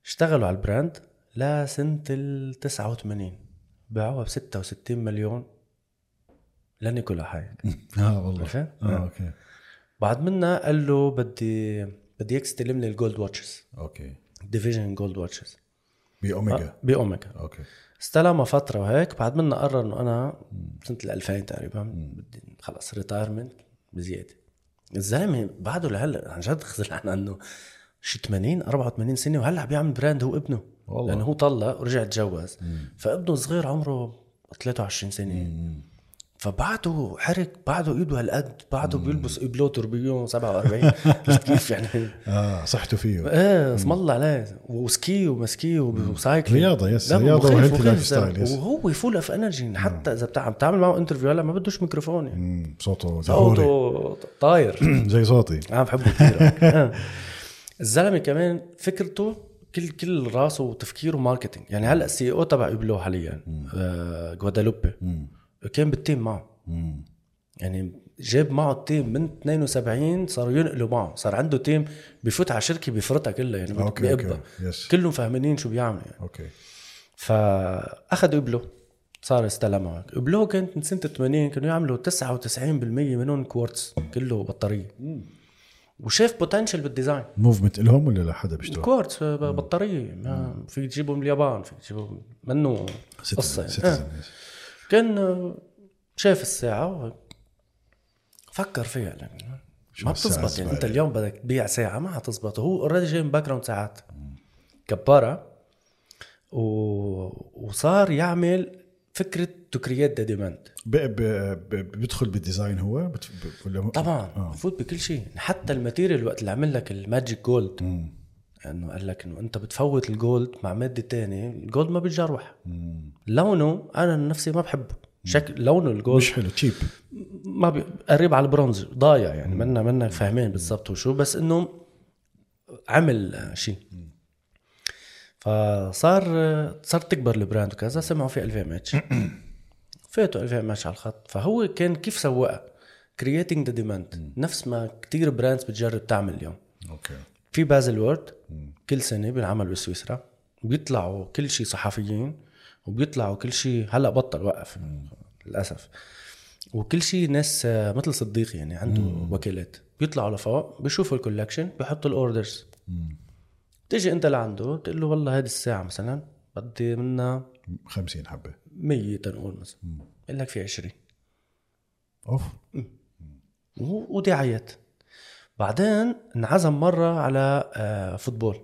اشتغلوا على ال brand لسنة ال 89 باعوها ب 66 مليون. ل Nicolas Hayek آه والله. عرفت؟ آه أوكي. بعد منها قال له بدي بدي اياك تستلم لي ال gold watches أوكي. division gold watches ب Omega ب Omega أوكي. استلمها فترة وهيك بعد منها قرر إنه أنا سنة ال 2000 تقريبا بدي خلص retirement بزيادة. الزلمة بعده لهلأ؟ عن جد خزل عن عنه. شي 80 84 سنة وهلأ عم بيعمل brand هو ابنه. والله. لأنه هو طلق ورجع تجوز فابنه صغير عمره 23 سنة. فبعده حرك بعده ايده هالقد بعده بيلبس Hublot tourbillon 47 عرفت كيف يعني. آه صحته فيه. إيه اسم الله عليه. وسكي ومسكي و cycle رياضة، yes، مخيف- و healthy life. style، yes. وهو full of energy حتى إذا بتعمل بتعمل معه interview هلا ما بدوش ميكروفون يعني. صوته صوته طاير. زي صوتي. أنا بحبه كثير آه. الزلمة كمان فكرته كل كل راسه وتفكيره marketing. يعني هلأ ال CEO تبع Hublot حاليا. آه Guadalupe. كان بال team معه. مم. يعني جاب معه ال team من 72 صاروا ينقلوا معه. صار عنده team بفوت على شركة بيفرطها كلها يعني أوكي بيقبضها أوكي. yes كلهم فاهمين شو بيعملوا يعني. أوكي. فاخذ Hublot صار استلمها Hublot كانت من سنة 80 كانوا يعملوا 99% منهم كوارتز كله بطارية. وشاف potential بال design movement لهم ولا لحدا بيشتغل؟ كوارتز بطارية. ما فيك تجيبه من اليابان فيك تجيبه منه قصة يعني. كان شاف الساعة وهيك. فكر فيها شو ما الساعة بتزبط يعني أنت؟ اليوم بدك تبيع ساعة ما حتزبط هو already جاي من background ساعات كبارة و... وصار يعمل فكرة to create the demand. بيدخل بال design هو بت... ب... طبعا آه. بفوت بكل شيء حتى ال material وقت اللي عمل لك ال magic gold. إنه قال لك إنه أنت بتفوت ال gold مع مادة تانية ال gold ما بيتجروح مم. لونه أنا نفسي ما بحبه. شكل لونه ال gold مش حلو cheap ما بي... قريب على البرونز ضايع يعني منا منا فاهمين بالضبط وشو بس إنه عمل شيء. فصار صارت تكبر ال brand وكذا سمعوا في LVMH فاتوا LVMH على الخط. فهو كان كيف سوقها creating the demand نفس ما كتير brands بتجرب تعمل اليوم. أوكي. في Baselworld كل سنة بينعمل بسويسرا بيطلعوا كل شيء صحفيين وبيطلعوا كل شيء هلأ بطل وقف للأسف. وكل شيء ناس آه، مثل صديقي يعني عنده وكالات. بيطلعوا لفوق بيشوفوا ال collection بيحطوا ال orders تيجي انت لعنده تقول له والله هذه الساعة مثلا بدي منها 50 حبة. 100 تنقول مثلا. بقول لك في 20 off. ودعايات بعدين انعزم مرة على آه، football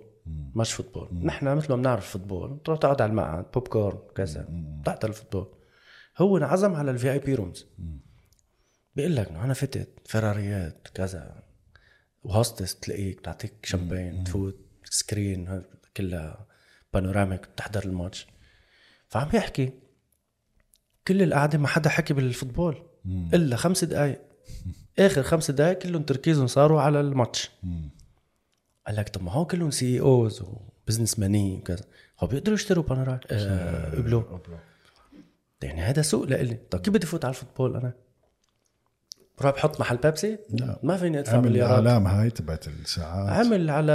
match football. نحن مثل ما بنعرف football تروح تقعد على المقعد بوب كورن كذا تحضر ال football. هو انعزم على ال VIP rooms بيقول لك إنه أنا فتت فراريات كذا و hostess تلاقيك بتعطيك شامبين تفوت screen كلها panoramic بتحضر الماتش. فعم يحكي كل القعدة ما حدا حكي بال football. إلا خمس دقائق آخر خمس دقائق كلهم تركيزهم صاروا على الماتش قال لك طب ما هو كلهم CEOs و businessman وكذا هو بيقدروا يشتروا بانوراك آه يعني هذا سوق لإلي طب كيف بدي فوت على ال football أنا؟ بروح بحط محل بيبسي؟ لا. ما فيني أدفع عمل مليارات الأعلام هاي تبعت الساعات عمل على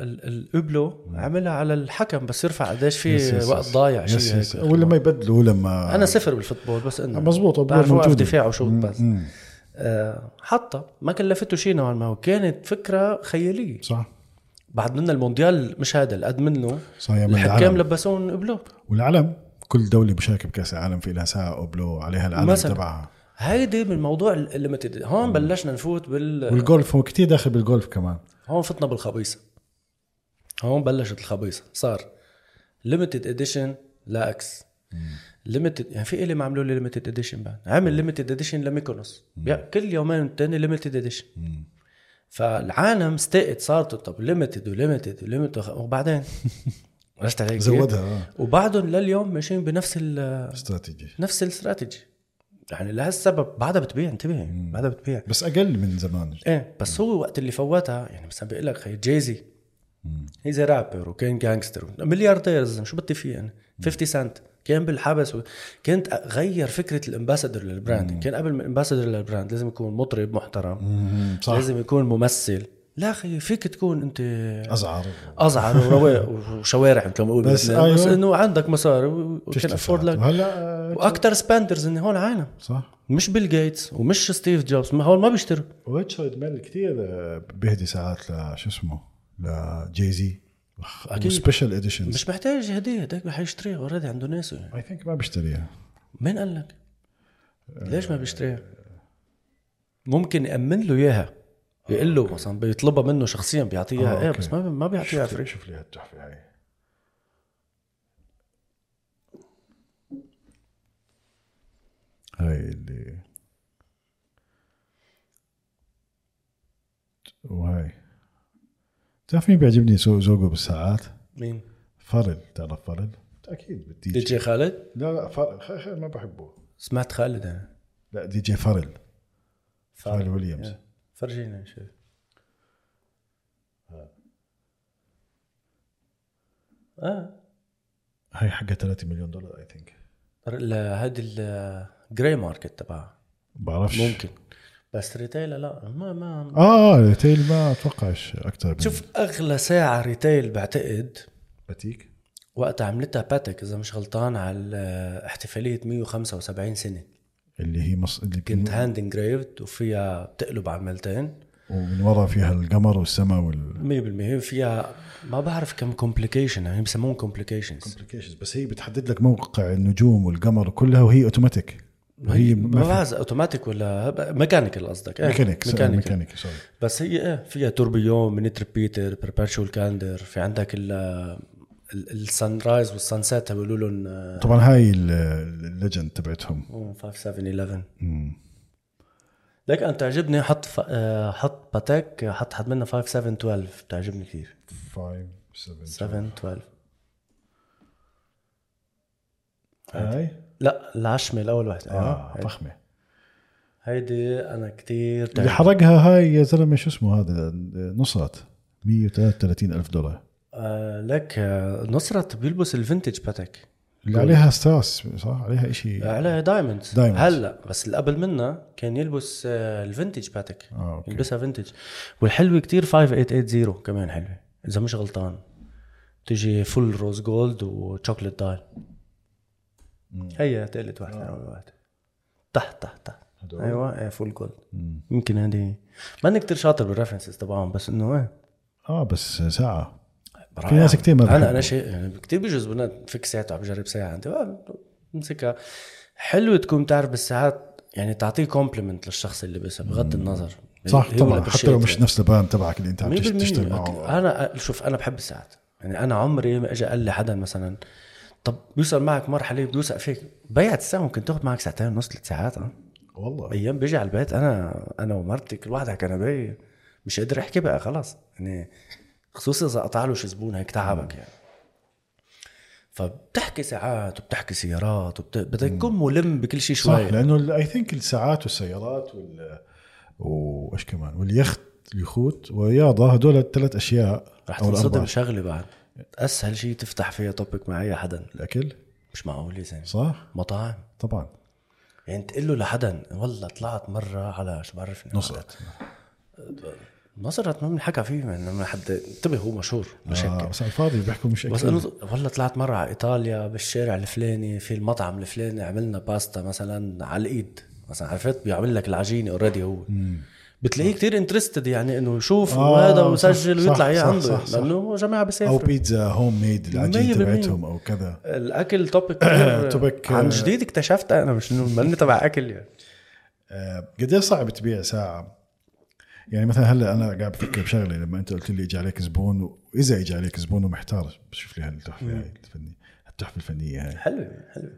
ال- القبلو عملها على الحكم بس يرفع قديش في يس- يس- وقت يس. ضايع يس- شيء يس. هيك ولا ما يبدلوا لما أنا صفر بالفوتبول بس إنه أبواب بعرف وقف. دفاع وشوط بس مم. آه حطها ما كلفته شيء نوعا ما وكانت فكرة خيالية. صح. بعد منا المونديال مش هذا اللي قد منه صح يعمل الحكام لبسون قبلو والعلم كل دولة بشاركة بكأس العالم في لها ساعة قبله عليها العلم. تبعها. هيدي من موضوع ال limited هون بلشنا نفوت بال والجولف هو كتير داخل بالجولف كمان. هون فتنا بالخبيصه هون بلشت الخبيصه صار limited edition لا إكس limited يعني في اللي ما عملوا لي limited edition بعد عامل limited edition لميكونوس. كل يومين والتاني limited edition فالعالم استقت صارت طب limited و limited و limited وبعدين؟ عرفت علي كيف؟ زودها آه. وبعدهم لليوم ماشيين بنفس ال استراتيجي. نفس الاستراتيجي. يعني لهالسبب بعدها بتبيع انتبه. بعدها بتبيع. بس أقل من زمان. إيه بس هو وقت اللي فوتها يعني مثلا بيقول لك خي Jay-Z he's rapper وكان gangster ملياردير شو بدي فيه يعني 50 سنت كان بالحبس و... كنت غير فكرة ال ambassador لل brand كان قبل ال ambassador لل brand لازم يكون مطرب محترم. مم. صح. لازم يكون ممثل. لا أخي فيك تكون أنت أزعر. أزعر ورواق وشوارع مثل ما بقول بس بس, بس أيوة. إنه عندك مصاري وكان afford. لك. وهلا وأكثر spenders إن هون العالم. صح. مش بيل جيتس ومش ستيف جوبز ما هول ما بيشتروا. ريتشارد ميل كثير بيهدي ساعات لشو اسمه ل Jay-Z أكيد. special editions مش محتاج هدية هداك حيشتريها already عنده ناس يعني. I think ما بيشتريها مين قال لك؟ ليش ما بيشتريها؟ ممكن يأمن له إياها يقول له مثلا بيطلبها منه شخصيا بيعطيه إياها آه، إيه. بس ما ما بيعطيها شوف فري شوف لي هالتحفة هاي هاي اللي وهاي تعرف مين بيعجبني ذوقه بالساعات؟ مين؟ Pharrell تعرف Pharrell؟ أكيد بال DJ DJ خالد؟ لا لا خ- ما بحبه. سمعت خالد أنا لا DJ Pharrell Pharrell Williams. إيه. فرجينا شوف آه. هاي حقها 3 مليون دولار I think هذه ال grey market تبعها. بعرفش. ممكن. بس retail لا ما ما آه retail ما أتوقعش أكثر من شوف أغلى ساعة retail بعتقد باتيك؟ وقتها عملتها باتك إذا مش غلطان على احتفالية 175 سنة. اللي هي مص... اللي كنت hand engraved وفيها بتقلب عملتين. ومن ورا فيها القمر والسماء وال 100% فيها ما بعرف كم complication يعني بسموهم complications complications. بس هي بتحدد لك موقع النجوم والقمر كلها وهي اوتوماتيك وهي ما بعرف أوتوماتيك ولا mechanical قصدك؟ mechanic mechanical mechanic. Sorry. بس هي إيه فيها tourbillon minute repeater perpetual calendar في عندك ال sunrise وال sunset بيقولوا لهم طبعا هاي ال- ال legend تبعتهم. 5711 مم. لك انت تعجبني حط ف... آه، حط باتيك حط حد منا 5712 بتعجبني كثير. 5 7 712 هاي؟ لا العشمة الأول واحد. آه آه. فخمة. هيدي أنا كثير اللي حرقها هاي يا زلمة شو اسمه هذا؟ نصرت. 133 ألف دولار. آه لك آه نصرت بيلبس ال vintage باتك اللي عليها stars صح؟ عليها شيء عليها diamonds. Diamonds. هلا بس اللي قبل منها كان يلبس آه ال vintage باتك okay. يلبسها vintage. والحلوة كتير 5880 كمان حلوة. إذا مش غلطان تجي full rose gold و chocolate dial هي تقلت واحدة اول واحدة تحت تحت تحت هدول؟ أيوه full gold مم. يمكن هذه. ماني كتير شاطر بال references تبعهم بس إنه إيه آه بس ساعة. في ناس كتير ما أنا. أنا شيء يعني كثير بيجوز بنات فيك ساعة عم بجرب ساعة. أنت امسكها حلو تكون بتعرف بالساعات يعني تعطيه compliment للشخص اللي لبسها بغض النظر. صح طبعا. حتى لو مش نفس البراند تبعك اللي انت عم. تشتغل معه. أنا شوف أنا بحب الساعات. يعني أنا عمري ما اجى قال لي حدا مثلا طب بيوصل معك مرحلة بيوثق فيك. بيعت الساعة ممكن تاخذ معك ساعتين ونص ثلاث ساعات آه. والله. أيام بيجي على البيت أنا أنا ومرتي كل واحد على كنباية مش قادر أحكي بقى خلاص. يعني خصوصي إذا قطع له شي زبون هيك تعبك يعني. فبتحكي ساعات وبتحكي سيارات وبت... بدك تكون ملم بكل شيء صح شوي. لأنه اي ثينك الساعات والسيارات وال وإيش كمان واليخت اليخوت والرياضة هدول الثلاث أشياء رح تنصدم شغلة بعد. أسهل شيء تفتح فيها توبك مع أي حدا. الأكل؟ مش معقول يا زلمه صح. مطاعم. طبعا. يعني تقول له لحدا والله طلعت مرة على شو بعرفني؟ نصرت. نصرت ما بنحكى فيه ما حد. انتبه هو مشهور مش هيك. آه بس على الفاضي بيحكوا مش بس انه والله طلعت مرة على إيطاليا بالشارع الفلاني في المطعم الفلاني عملنا باستا مثلا على الإيد. مثلا عرفت؟ بيعمل لك العجينة already هو. بتلاقيه كتير interested يعني إنه يشوف آه، وهذا ويسجل ويطلع اياه عنده صح، صح. لأنه جماعة أو بيسافروا بيتزا home made العجينه. تبعتهم أو كذا. الأكل topic كتير topic، عن آه، جديد اكتشفتها أنا مش إنه ماني تبع أكل يعني. آه، قديش صعب تبيع ساعة؟ يعني مثلا هلأ أنا قاعد بفكر بشغلة لما أنت قلت لي اجى عليك زبون وإذا اجى عليك زبون ومحتار بشوف لي هالتحفة هاي الفنية التحفه الفنية هاي. حلوة حلوة.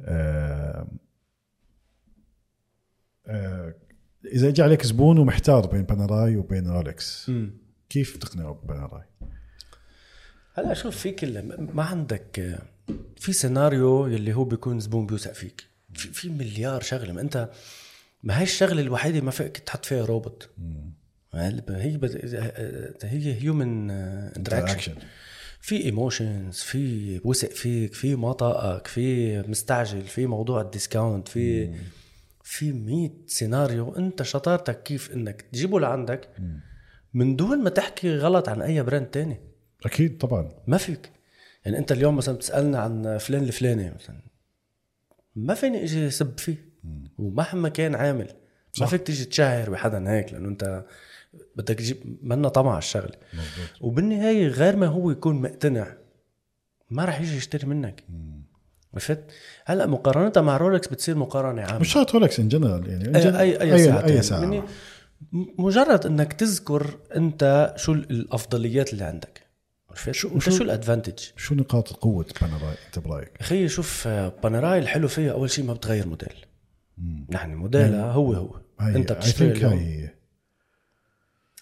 آه، آه، إذا اجى عليك زبون ومحتار بين باناراي وبين رولكس كيف تقنعه بباناراي؟ هلا شوف في كل ما عندك في سيناريو يلي هو بيكون زبون بيوثق فيك. في, في مليار شغلة. ما أنت ما هي الشغلة الوحيدة ما فيك تحط فيها روبوت. هي هي بد- هي human interaction. في emotions في وثق فيك في ما طاقك في مستعجل في موضوع ال discount في في 100 سيناريو أنت شطارتك كيف إنك تجيبه لعندك من دون ما تحكي غلط عن أي brand تاني. أكيد طبعا. ما فيك. يعني أنت اليوم مثلا بتسالنا عن فلان الفلاني مثلا. ما فيني إجي سب فيه. ومهما كان عامل. ما. فيك تيجي تشهر بحدا هيك لأنه أنت بدك تجيب منا طمع الشغلة. وبالنهاية غير ما هو يكون مقتنع ما راح يجي يشتري منك. عرفت؟ هلا مقارنتها مع رولكس بتصير مقارنة عامة. مش شرط رولكس in general يعني in اي gen- اي أي ساعه أي ساعة. يعني مجرد إنك تذكر أنت شو ال- الأفضليات اللي عندك. عرفت؟ شو- شو شو- ال advantage؟ شو نقاط قوه باناراي انت برايك؟ أخي شوف باناراي الحلو فيها أول شيء ما بتغير موديل. يعني موديلها هو هو. هاي أنت بتشتري هاي.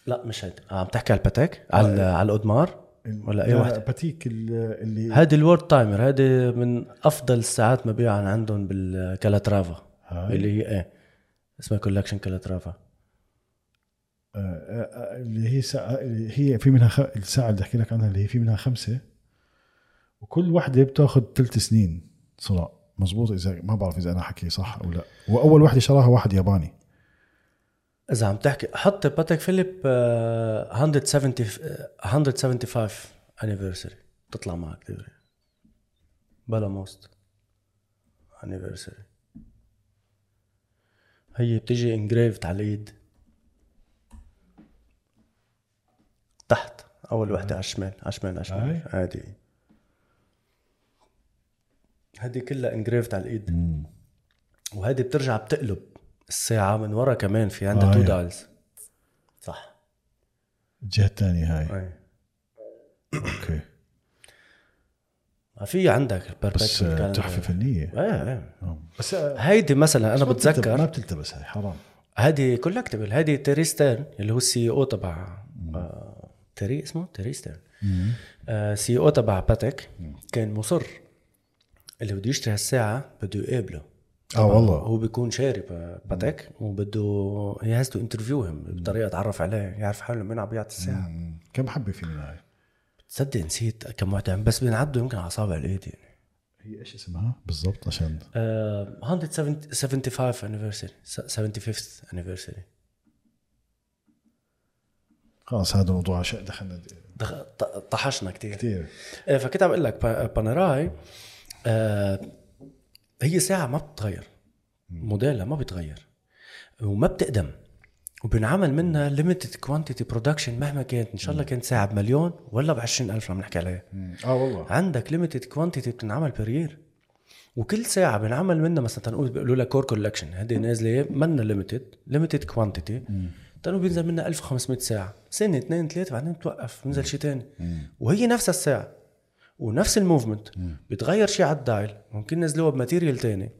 لا مش هيدي آه، عم تحكي على الباتيك؟ على على الأودمار؟ ولا أي لا، واحدة باتيك ال- اللي هذه ال world timer هذه من أفضل الساعات مبيعا عندهم بالكالاترافا. اللي هي إيه اسمها collection كالاترافا. آه، آه، اللي هي ساعة اللي هي في منها خ... الساعة اللي أحكي لك عنها اللي هي في منها خمسة وكل وحدة بتأخذ ثلاث سنين صنع مزبوط إذا ما بعرف إذا أنا حكي صح أو لا. وأول وحدة شراها واحد ياباني. إذا عم تحكي حط باتيك فيليب آه، 170 آه، 175 anniversary تطلع معك دغري بلا موست. anniversary هي بتيجي engraved على الإيد. تحت أول وحدة على الشمال على الشمال على الشمال؟ هادي هذه كلها engraved على الإيد. وهذه بترجع بتقلب. الساعة من ورا كمان في عندها آه، two. dials صح. الجهة الثانية هاي. أي. okay. في عندك بس تحفة فنية. إيه إيه. بس آه، هيدي مثلا أنا بتلتبس- ما بتذكر. بتلتبس هاي حرام. هذه collectible هذه تيري ستيرن اللي هو ال CEO تبع آه، تيري اسمه؟ تيري ستيرن. آه، CEO تبع باتك كان مصر اللي بده يشتري هالساعة بده يقابله. آه والله. هو بيكون شاري ب- باتك وبده he has to interview him بطريقة تعرف عليه يعرف حاله مين عم بيعطي الساعة. مم. كم حبة في هاي تصدق نسيت كم واحدة بس بينعدوا يمكن على أصابع الإيد يعني. هي إيش اسمها؟ بالضبط عشان. آه 175 anniversary 75th anniversary. خلاص هذا موضوع شيء دخلنا دخ- ط- طحشنا كتير. كثير إيه فكنت عم أقول لك با- بانراي آه هي ساعة ما بتتغير. موديلها ما بيتغير وما بتقدم. وبنعمل منها limited quantity production مهما كانت. إن شاء الله كانت ساعة بمليون ولا ب 20000 عم نحكي عليها. آه والله. عندك limited quantity بتنعمل per وكل ساعة بنعمل منها مثلا تنقول بيقولوا لها core collection هذه نازلة منا limited limited quantity تنقول بينزل منها 1500 ساعة. سنة اثنين ثلاثة بعدين بتوقف بينزل شيء ثاني وهي نفس الساعة. ونفس ال movement بيتغير شيء على ال dial ممكن ينزلوها ب material تاني.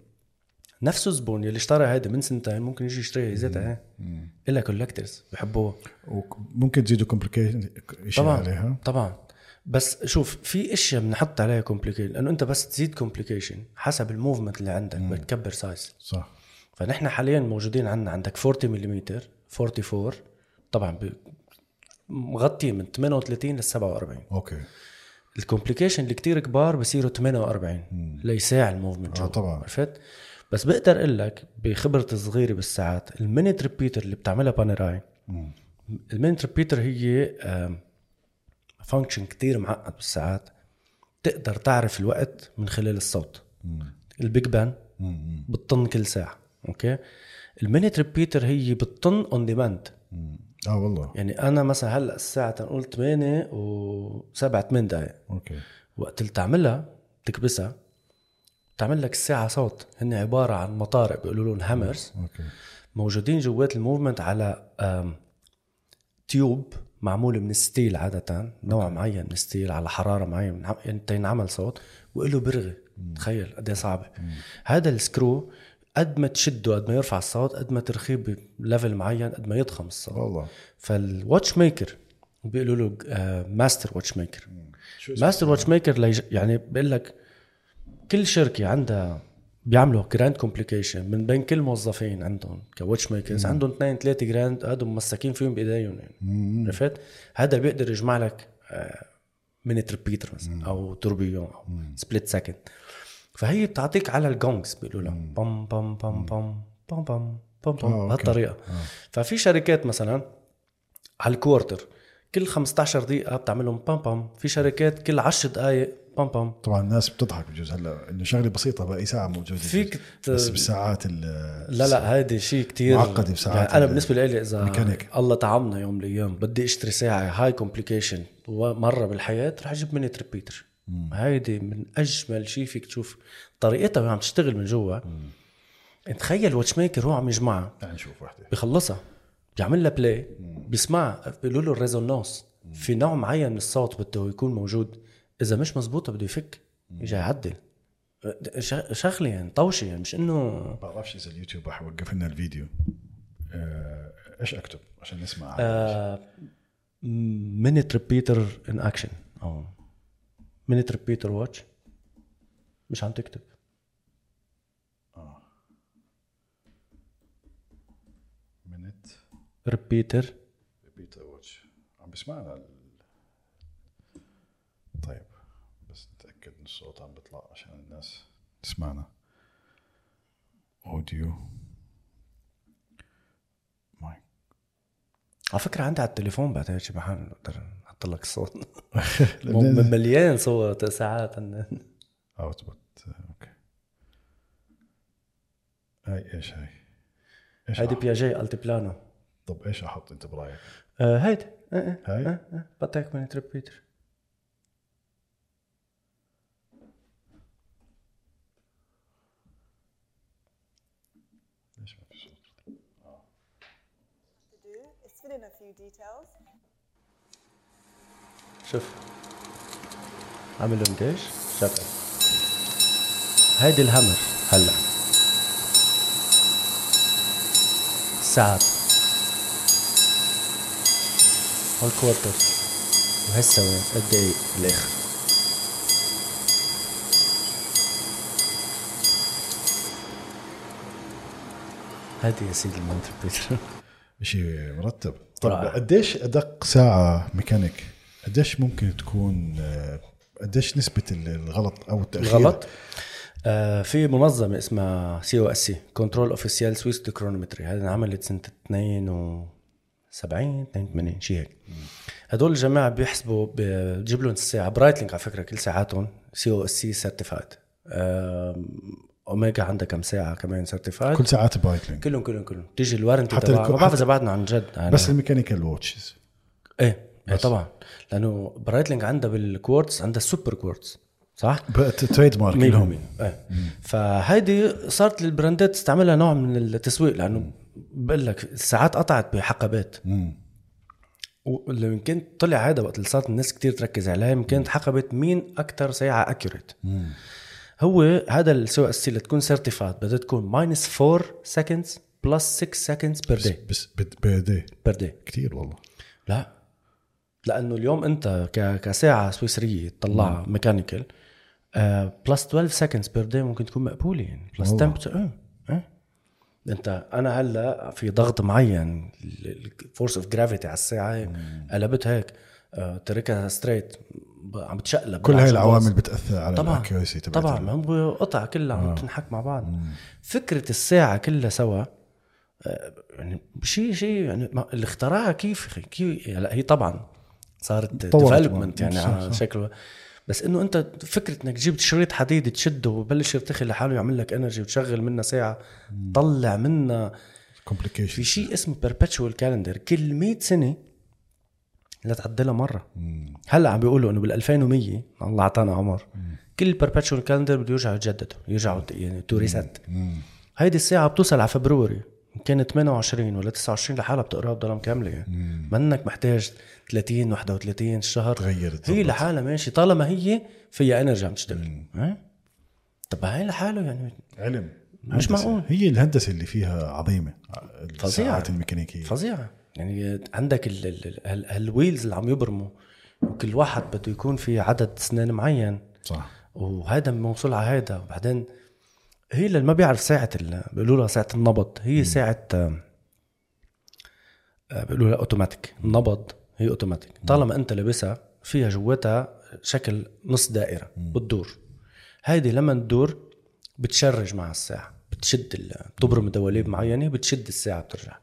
نفس الزبون يلي اشترى هيدا من سنتين ممكن يجي يشتريها يزيدها ال collectors بحبوها. وممكن تزيدوا complication طبعا عليها. طبعا. بس شوف في إشياء بنحط عليها complication لأنه أنت بس تزيد complication حسب ال movement اللي عندك بتكبر size صح. فنحن حاليا موجودين عندنا عندك 40 ملم 44 طبعا ب- مغطي من 38 ل 47 okay. ال complication اللي كتير كبار بصيروا 48 ليساع ال movement جوا. طبعاً. عرفت؟ بس بقدر أقول لك بخبرتي صغيرة بالساعات ال minute repeater اللي بتعملها بانراي ال minute repeater هي function كتير معقد بالساعات. تقدر تعرف الوقت من خلال الصوت. ال Big Ben بتطن كل ساعة okay؟ ال minute repeater هي بتطن on demand آه والله. يعني أنا مثلا هلأ الساعة تنقول 8 و7 8 دقائق okay. وقت اللي تعملها تكبسها تعمل لك الساعة صوت. هن عبارة عن مطارق بيقولوا لهم hammers okay. موجودين جوات ال movement على tube معمول من steel عادة نوع معين من steel على حرارة معينة يعني تينعمل صوت وله برغي. تخيل قد إيه صعبة. هذا ال screw قد ما تشده قد ما يرفع الصوت قد ما ترخيه ب level معين قد ما يضخم الصوت. والله. فال watch maker بيقولوا له آه، master watch maker شو اسمه؟ master watch maker. يعني بقول لك كل شركة عندها بيعملوا grand complication من بين كل موظفين عندهم ك watch makers عندهم اثنين ثلاثة grand هذول ممسكين فيهم بإيديهم يعني. عرفت؟ هذا بيقدر يجمع لك minute repeater مثلا أو tourbillon أو split second فهي بتعطيك على ال gongs بيقولوا لها بام بام بام بام بام بام بام بام. آه، okay. بهالطريقه ففي شركات مثلا على ال quarter كل 15 دقيقة بتعملهم بام بام. في شركات كل 10 دقائق بام بام. طبعا الناس بتضحك بجوز. هلا إنه شغلة بسيطة باي ساعة موجودة فيك ت... بس بالساعات ال لا لا هيدي شيء كتير. معقدة بساعات يعني أنا ال- بالنسبة لي إذا ميكانيك. الله تعبنا يوم من الأيام بدي أشتري ساعة high complication مرة بالحياة رح أجيب minute repeater هيدي من أجمل شيء فيك تشوف. طريقتها وهي عم تشتغل من جوا. تخيل watchmaker هو عم يجمعها تعال نشوف وحدة. بخلصها. بيعمل لها play بيسمعها بيقولوا له ال resonance في نوع معين من الصوت بده يكون موجود. إذا مش مزبوطه بده يفك. يجي يعدل. شغلة يعني طوشة يعني مش إنه بعرفش إذا اليوتيوب رح يوقف لنا الفيديو. آه، إيش أكتب عشان نسمع؟ minute repeater in action minute repeater watch مش عم تكتب minute. repeater repeater watch عم بسمعنا ال... طيب بس نتأكد إن الصوت عم بيطلع عشان الناس تسمعنا. audio mic على فكرة عندي على التليفون بعدين شي محل أحط لك الصوت م- مليان صوت ساعات output okay هاي إيش هاي؟ إيش هيدي أحط؟ Piaget Altiplano طب إيش أحط أنت برأيك؟ آه هيدي آه آه هاي؟ Patek minute repeater ليش ما في صوت؟ in a few details. شوف. عامل انجيج شغل هيدي الهامر هلأ. ساعات. هالكوارتر وهالسوين الدقيق الآخر هادي يا سيدي ال minute repeater شيء مرتب. طب. قديش أدق ساعة ميكانيك؟ قديش ممكن تكون آه، قديش نسبة الغلط أو التأخير؟ غلط آه في منظمة اسمها COSC Contrôle Officiel Suisse Chronométrie هذه انعملت سنة 72 82 شيء هيك. هدول الجماعة بيحسبوا بجيب لهم الساعة Breitling على فكرة كل ساعاتهم COSC certified اوميجا عندها كم ساعة كمان certified كل ساعات Breitling كلهم كلهم كلهم. تيجي ال warranty حتى ما بعرف إذا بعدنا عن جد أنا بس ال mechanical watches إيه. طبعا. لأنه Breitling عندها بالكوارتز عندها ال super quartz صح؟ trademark لهم. 100% إيه فهيدي صارت البراندات تستعملها نوع من التسويق لأنه بقول لك الساعات قطعت بحقبات. واللي يمكن طلع هذا وقت اللي صارت الناس كتير تركز عليها يمكن حقبت مين أكثر ساعه accurate هو هذا ال COSC اللي تكون certified بدها تكون minus 4 seconds plus 6 seconds per day بس per day per day كثير والله. لا. لأنه اليوم أنت ك- كساعة سويسرية تطلعها mechanical plus 12 seconds per day ممكن تكون مقبولة يعني plus والله. 10 آه آه. أنت أنا هلأ في ضغط معين ال force of gravity على الساعة قلبت هيك آه، تركها straight عم بتشقلب كل هاي العوامل. بتأثر على طبعا ال accuracy تبعتها طبعا ما هو قطع كلها عم تنحك مع بعض. فكرة الساعة كلها سوا آه، يعني شيء شيء يعني اللي اخترعها كيف كيف هلا هي طبعا صارت development. يعني صح، على صح. شكل بس إنه أنت فكرة إنك جبت شريط حديد تشده وبلش يرتخي لحاله يعمل لك energy وتشغل منها ساعة طلع منها في complication شيء اسمه perpetual calendar. كل 100 سنة لا تعدلها مرة. هلأ عم بيقولوا إنه بال 2100 الله أعطانا عمر. كل perpetual calendar بده يرجعوا يتجددوا يرجعوا يعني to reset هيدي الساعة بتوصل على February. إن كانت 28 ولا 29 لحالها بتقراها بضلها مكمله يعني. منك محتاج 30 31 شهر تغير، هي. لحالها ماشي طالما هي فيها energy عم تشتغل ها؟ طب هاي لحاله يعني. علم. مش. معقول. هي الهندسة اللي فيها عظيمة فظيعة. الساعات الميكانيكية. فظيعة. يعني عندك ال- ال- ال- هال- هال wheels اللي عم يبرموا وكل واحد بده يكون في عدد اسنان معين. صح. وهذا موصول على هذا وبعدين هي اللي ما بيعرف ساعة ال- بيقولوا لها ساعة النبض. هي ساعة آه، آه، بيقولوا لها اوتوماتيك النبض هي اوتوماتيك طالما أنت لابسها فيها جواتها شكل نص دائرة بتدور. هيدي لما تدور بتشرج مع الساعة بتشد ال- بتبرم دواليب معينة بتشد الساعة بترجع.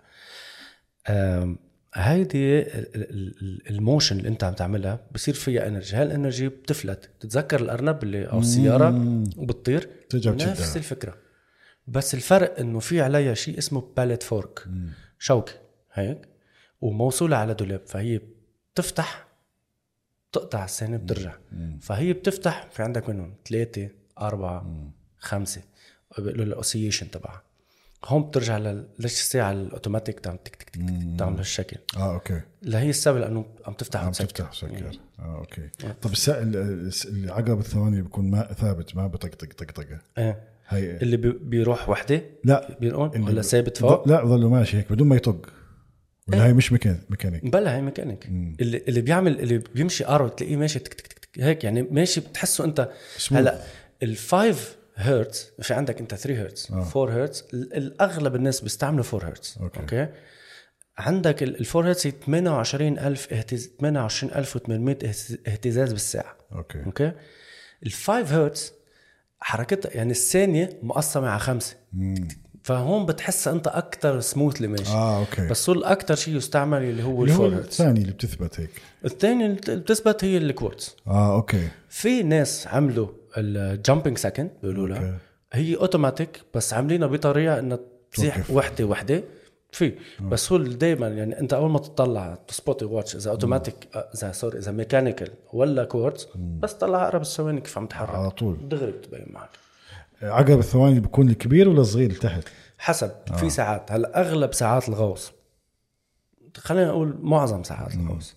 هيدي ال- ال- ال- ال motion اللي أنت عم تعملها بصير فيها energy هال energy بتفلت. بتتذكر الأرنب اللي أو السيارة وبتطير. نفس الفكرة. بس الفرق إنه في عليها شيء اسمه pallet fork شوكة. هيك؟ وموصولة على دولاب فهي بتفتح تقطع السنة بترجع فهي بتفتح في عندك منهم ثلاثة أربعة خمسة بيقولوا الاوسيشن تبعها. هون بترجع ليش الساعة الأوتوماتيك تعمل تك تك تك تعمل هالشكل. آه okay. لهي السبب لأنه عم تفتح عم تفتح سكر. آه okay. طب. ال- ال- العقرب الثواني بيكون ما ثابت ما بطقطق طقطقه إيه هي اللي بي- بيروح وحدة؟ لا. بينقل؟ ولا ثابت فوق؟ لا ظله ماشي هيك بدون ما يطق. ولا هي مش ميكان ميكانيك. بلا هي ميكانيك. اللي اللي بيعمل اللي بيمشي arrow تلاقيه ماشي تك تك تك تك هيك يعني ماشي بتحسه انت Smooth. هلا ال five hertz في عندك انت 3 هرتز 4 هرتز ال- الأغلب الناس بيستعملوا 4 هرتز okay. okay? عندك ال 4 هرتز هي 28000 اهتز 28800 اهتز- اهتزاز بالساعة. okay. okay? ال 5 هرتز حركتها يعني الثانية مقسمة على خمسة. فهون بتحس أنت أكثر smoothly ماشي. آه okay. بس هو الاكثر شيء يستعمل اللي هو اللي هو الثاني اللي بتثبت هيك. الثاني اللي بتثبت هي الكوارتز آه okay. في ناس عملوا ال jumping second بيقولوا لها. هي اوتوماتيك بس عاملينها بطريقة إنها تزيح. وحدة وحدة. في. بس هو دائما يعني أنت أول ما تطلع ت spot watch إذا اوتوماتيك إذا sorry إذا mechanical ولا كوارتز بس طلع عقرب الثواني كيف عم تحرك؟ على طول. دغري بتبين معك. عقرب الثواني بيكون الكبير ولا الصغير تحت؟ حسب في ساعات. هلا أغلب ساعات الغوص خلينا نقول معظم ساعات الغوص.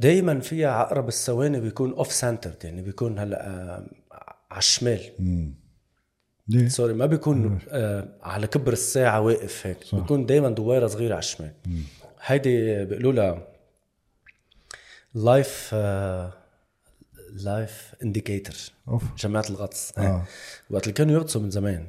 دائما فيها عقرب الثواني بيكون off-centered يعني بيكون هلا آه، على الشمال. ليه؟ sorry ما بيكون آه على كبر الساعة واقف هيك. صح. بيكون دائما دويره صغيرة على الشمال. هيدي بيقولوا لها life life indicator of. جماعة الغطس. آه. آه. وقت اللي كانوا يغطسوا من زمان.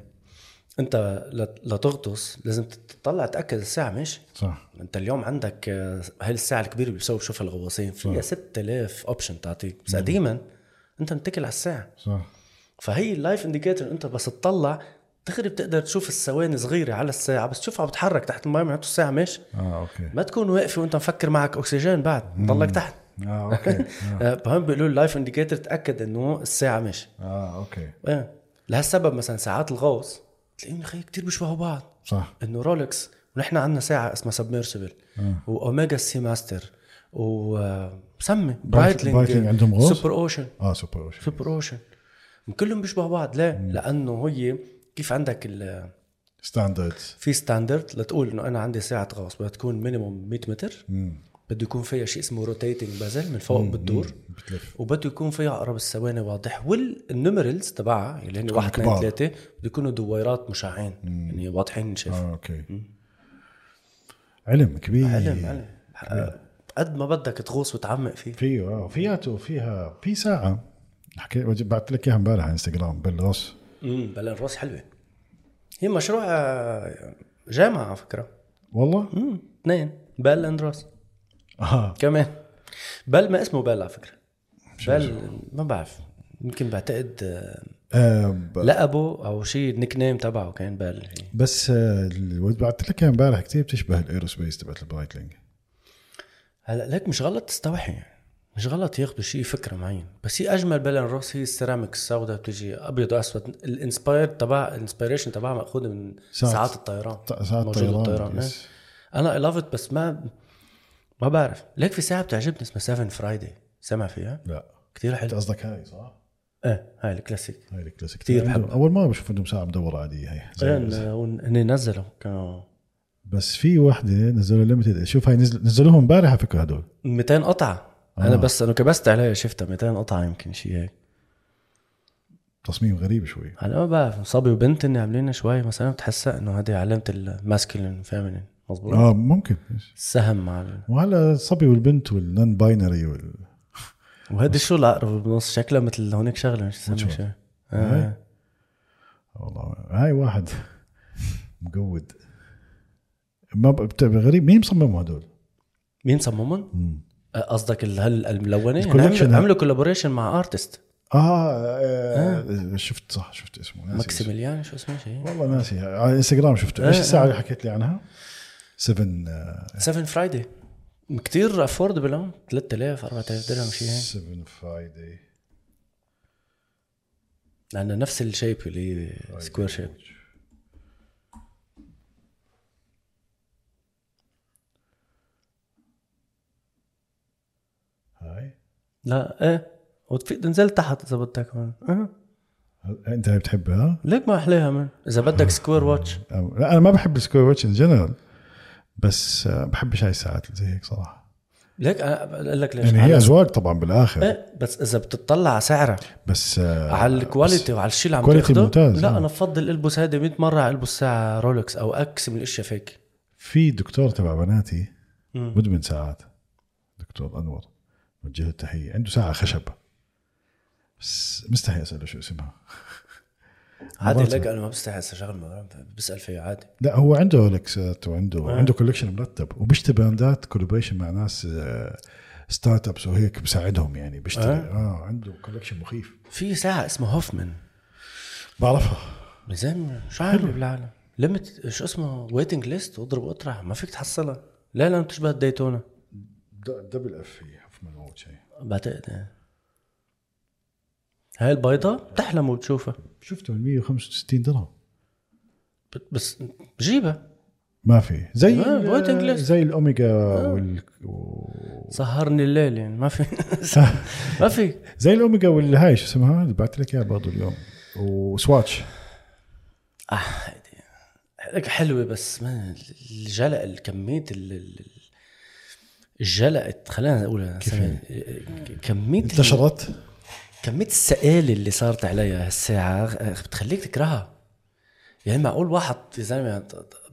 انت لت- لتغطس لازم تطلع تأكد الساعة ماشي؟ صح. انت اليوم عندك آه، هاي الساعة الكبيرة اللي بيسووا بشوفها الغواصين؟ فيها 6000 option تعطيك. بس قديما انت متكل على الساعة. صح. فهي ال life indicator انت بس تطلع دغري بتقدر تشوف الثواني صغيرة على الساعة بس تشوفها بتتحرك تحت المي معناته الساعة ماشي؟ آه okay. ما تكون واقفة وانت مفكر معك أكسجين بعد ضلك تحت. آه okay. آه، فهم بيقولوا ال life indicator تأكد إنه الساعة ماشي؟ آه okay. إيه. لهالسبب مثلا ساعات الغوص تلاقيهم خي كتير بيشبهوا بعض. صح. إنه Rolex ونحن عندنا ساعة اسمها Submersible و Omega Seamaster وسمي Breitling Breitling عندهم غوص؟ Superocean آه Superocean Superocean كلهم بيشبهوا بعض. ليه؟ لأنه هي كيف عندك ال- standards في standard لتقول إنه أنا عندي ساعة غوص بدها تكون minimum 100 متر. بده يكون فيها شيء اسمه rotating bezel من فوق بتدور وبده يكون فيها عقرب الثواني واضح. وال numerals تبعها اللي هن 1 2 كبار. 3 بده يكونوا دويرات مشعين. يعني واضحين نشوف آه okay. علم كبير. علم علم. آه، قد ما بدك تغوص وتعمق فيه. فيه آه. فياته فيها في ساعة. حكيت بعت لك إياها امبارح على انستغرام Bell & Ross امم Bell & Ross حلوة. هي مشروع آه، جامعة على فكرة. والله؟ امم اثنين Bell and Ross آه. كمان. Bell ما اسمه Bell على فكرة. Bell ما بعرف. يمكن بعتقد آه، آه، ب- لقبه أو شيء ال nickname تبعه كان Bell. بس آه، بعت لك امبارح كثير بتشبه ال Aerospace تبعت ال Breitling هلا ليك مش غلط؟ تستوحي مش غلط ياخذوا شيء فكرة معين. بس هي أجمل Bell & Ross هي السيراميك السوداء بتجي أبيض وأسود. ال inspire تبع ال inspiration تبعها ماخوذه من ساعات- ساعات الطيران. ساعات موجودة طيران بالطيران. yes. إيه. أنا I love بس ما ما بعرف. ليك في ساعة بتعجبني اسمها 7 Friday سمع فيها؟ لا. كثير أنت حلو قصدك هاي صح؟ إيه هاي الكلاسيك. هاي الكلاسيك. عندهم- بحبها. أول مرة بشوف عندهم ساعة مدورة عادية هي إيه، هن نزلوا. كانوا بس في وحدة نزلوا limited شوف هاي نزل نزلوهم امبارح على فكرة هدول. 200 قطعة. أنا بس أنا كبست عليها شفتها 200 قطعة يمكن شيء هيك. تصميم غريب شوي. هلا ما بعرف صبي وبنت يعني عاملين شوي. مثلا بتحسها إنه هذه علامة ال masculine feminine مضبوط آه ممكن السهم مع. وهلا الصبي والبنت وال non-binary وال... وهيدي شو العقرب بنص شكلها مثل هونيك شغلة مش شو؟ اسمها شيء آه. والله هاي واحد مقود ما غريب مين مصممهم هدول؟ مين صممهم؟ آه، قصدك هل الملونة؟ يعني عملوا, collaboration مع artist آه, آه شفت صح شفت اسمه ناسي. ماكسيميليان شو اسمه شيء والله ناسي على انستغرام شفته إيش الساعة اللي حكيت لي عنها؟ 7 آه 7 Friday كثير affordable هون 3000 4000 درهم شيء هيك. 7 Friday لأنه نفس ال shape اللي هي square shape هاي؟ لا إيه. نزلت تحت إذا بدك أه. أنت هاي بتحبها؟ ليك ما أحلاها من. إذا بدك square watch لا أنا ما بحب ال square watch in general بس بحبش هاي الساعات زي هيك صراحة. ليك أنا بقول لك ليش؟ يعني هي أذواق طبعا بالآخر. إيه بس إذا بتطلع على سعرها. بس آه، على ال quality وعلى الشيء اللي عم quality ممتاز، لا آه. أنا بفضل ألبس هذه 100 مرة على ألبس ساعة Rolex أو X من الأشياء فيك. في دكتور تبع بناتي. مدمن ساعات دكتور أنور وجه التحية عنده ساعة خشب. بس مستحي أسأله شو اسمها. عادي. لك أنا ما بستحي ما بسأل فيه عادي. لا هو عنده رولكسات وعنده آه. عنده collection مرتب وبيشتري براندات collaboration مع ناس آه، start ups وهيك بساعدهم يعني بيشتري. آه. آه, عنده collection مخيف. في ساعة اسمها هوفمان بعرفها. زين شو عامل بالعالم؟ limit شو اسمه؟ waiting list واضرب اطرح. ما فيك تحصلها. لا لا بتشبه ال Daytona double F هي هوفمان أو شيء. بعتقد إيه. هاي البيضة بتحلم وبتشوفها شفته ال 165 درهم. بس بجيبها ما في. زي آه،. زي الأوميجا وال و... سهرني الليل يعني ما في. ما في. زي الأوميجا والهاي شو اسمها اللي بعت لك إياها برضه اليوم. و Swatch. آه هيدي لك حلوة بس ما الجلق كميه ال- ال- الجلقت خلينا نقول سامي، كمية انتشرت؟ كمية السقالة اللي صارت عليها هالساعة بتخليك تكرهها. يعني معقول واحد يا زلمة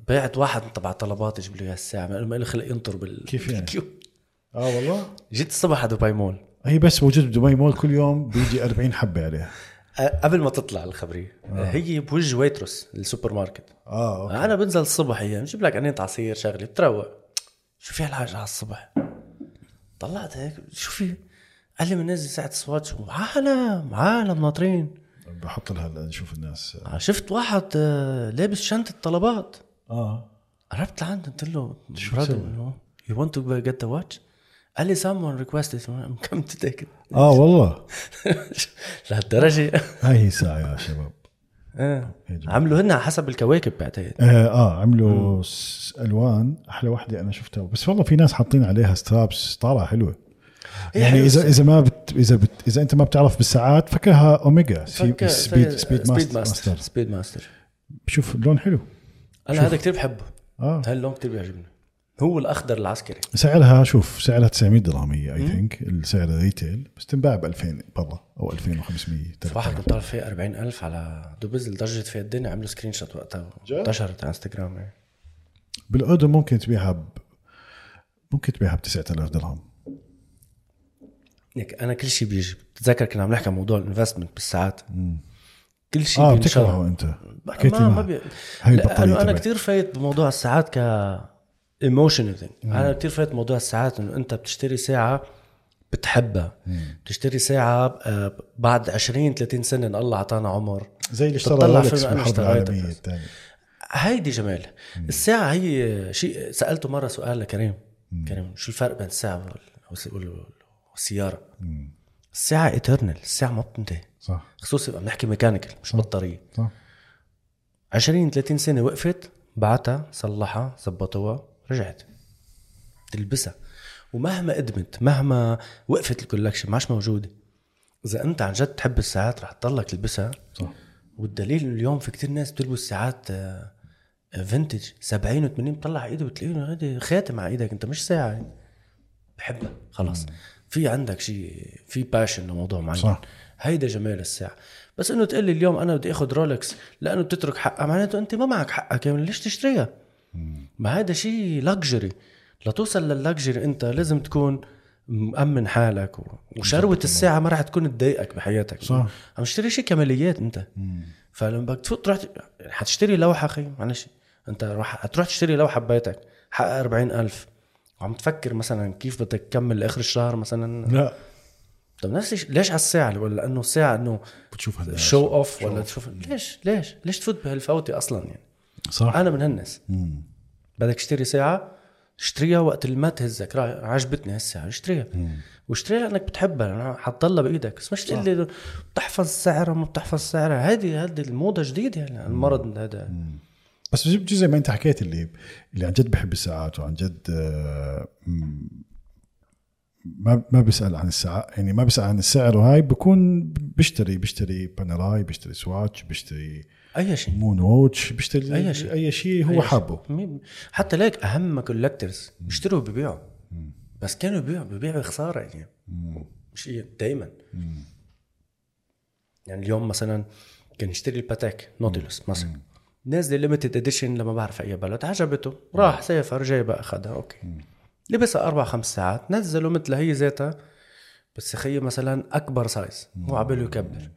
بعت واحد تبع طلبات يجيب لي هالساعة ما له خلق ينطر بال queue يعني؟ آه والله؟ جيت الصبح على دبي مول. هي بس موجود بدبي مول كل يوم بيجي 40 حبة عليها. قبل ما تطلع الخبرية. هي بوجه ويتروس السوبر ماركت آه okay. أنا بنزل الصبح هي بجيب لك قنينه عصير شغلة بتروق. شو في هالحاجه على الصبح؟ طلعت هيك شو في؟ قال لي بنزل ساعه سواتش عالم عالم ناطرين. بحط لها نشوف الناس. آه، شفت واحد آه، لابس شنطة طلبات. آه. قربت لعنده قلت له شو you want to get the watch? قال لي someone requested I'm come to take it. آه والله. لهالدرجة. هاي هي الساعة يا شباب. جميلة. عملوا هن على حسب الكواكب بعتقد. آه, آه عملوا ألوان. أحلى وحدة أنا شفتها. بس والله في ناس حاطين عليها straps طالعة حلوة. يعني حلوة اذا اذا ما بت إذا بت إذا أنت ما بتعرف بالساعات فكرها أوميجا سي فك- speed speed Speedmaster. Speedmaster شوف اللون حلو. أنا هذا كتير بحبه. آه. هاي اللون كتير بيعجبني. هو الأخضر العسكري. سعرها شوف سعرها 900 درهم هي I think السعر ال retail بس تنباع ب 2000 برا أو 2500 واحد 3000. كنت طالب فيه 40000 على دبز لدرجة فيها الدنيا عملوا screenshot وقتها؟ انتشرت على انستغرام يعني. بالأردن ممكن تبيعها ب... ممكن تبيعها ب 9000 درهم. ليك أنا كل شيء بيجي بتذكر كنا عم نحكي عن موضوع ال investment بالساعات. كل شيء آه. بتكرهه أنت. حكيت ما ما. بي... هاي لا البطاريه أنا. كثير فايت بموضوع الساعات ك emotional أنا كثير فايت بموضوع الساعات إنه أنت بتشتري ساعة بتحبها. بتشتري ساعة آه، بعد 20 30 سنة إن الله أعطانا عمر. زي اللي اشترى رولكس بالحرب بس. الثانية. هيدي جمال. الساعة هي شيء سألته مرة سؤال لكريم. كريم شو الفرق بين الساعة وال- وال- والسيارة الساعة eternal الساعة ما بتنتهي. صح. خصوصي بقى بنحكي mechanical مش بطارية. صح. 20 30 سنة وقفت بعتها صلحها زبطوها رجعت. تلبسها. ومهما قدمت مهما وقفت ال collection ما عادش موجودة. إذا أنت عن جد تحب الساعات رح تضلك تلبسها. صح. والدليل إنه اليوم في كتير ناس بتلبس ساعات vintage 70 و80 بتطلع على ايده بتلاقيه خاتم على إيدك أنت مش ساعة. يعني. بحبها. خلاص. في عندك شيء في passion لموضوع معين. صح. هيدا جمال الساعة. بس إنه تقول لي اليوم أنا بدي آخذ رولكس لأنه بتترك حقها. معناته أنت ما معك حقها كامل ليش تشتريها؟ ما هذا شيء luxury لتوصل لل luxury أنت لازم تكون مأمن حالك و... وشروة الساعة ما راح تكون تضايقك بحياتك. صح. عم تشتري شيء كماليات أنت. فلما بدك تفوت تروح حتشتري لوحة أخي معلش. أنت راح حتروح تشتري لوحة ببيتك حق 40000 وعم تفكر مثلا كيف بدك تكمل لاخر الشهر مثلا؟ لا. طب نفس الشيء ليش على الساعة؟ ولا لأنه الساعة إنه بتشوف هالناس. show off ولا تشوف ليش؟ ليش؟ ليش تفوت بهالفوتة أصلا يعني؟ صح. أنا من هالناس بدك تشتري ساعة اشتريها وقت اللي ما تهزك عجبتني هالساعة اشتريها. واشتريها لأنك بتحبها لأنها حتضلها بإيدك. بس مش تقول لي بتحفظ سعرها ما بتحفظ سعرها. هذه هذه الموضة جديدة يعني المرض هذا. بس بجي زي ما انت حكيت اللي اللي عن جد بحب الساعات وعن جد آه، ما ما بيسال عن الساعة. يعني ما بيسال عن السعر وهاي بكون بيشتري بيشتري بانراي بيشتري سواتش بيشتري أي شيء. Moonwatch بيشتري أي شيء. أي شيء هو. حابه. حتى ليك أهم collectors بيشتروا وبيبيعوا بس كانوا بيبيعوا بيبيعوا خسارة يعني. مش دائما يعني اليوم مثلا كان يشتري ال Patek Nautilus مثلا. نازلة limited edition لما بعرف أي بلد عجبته. راح سافر جايبها أخذها okay. لبسها أربع خمس ساعات نزلوا مثلها هي ذاتها بس يخيي مثلا أكبر size هو عباله يكبر.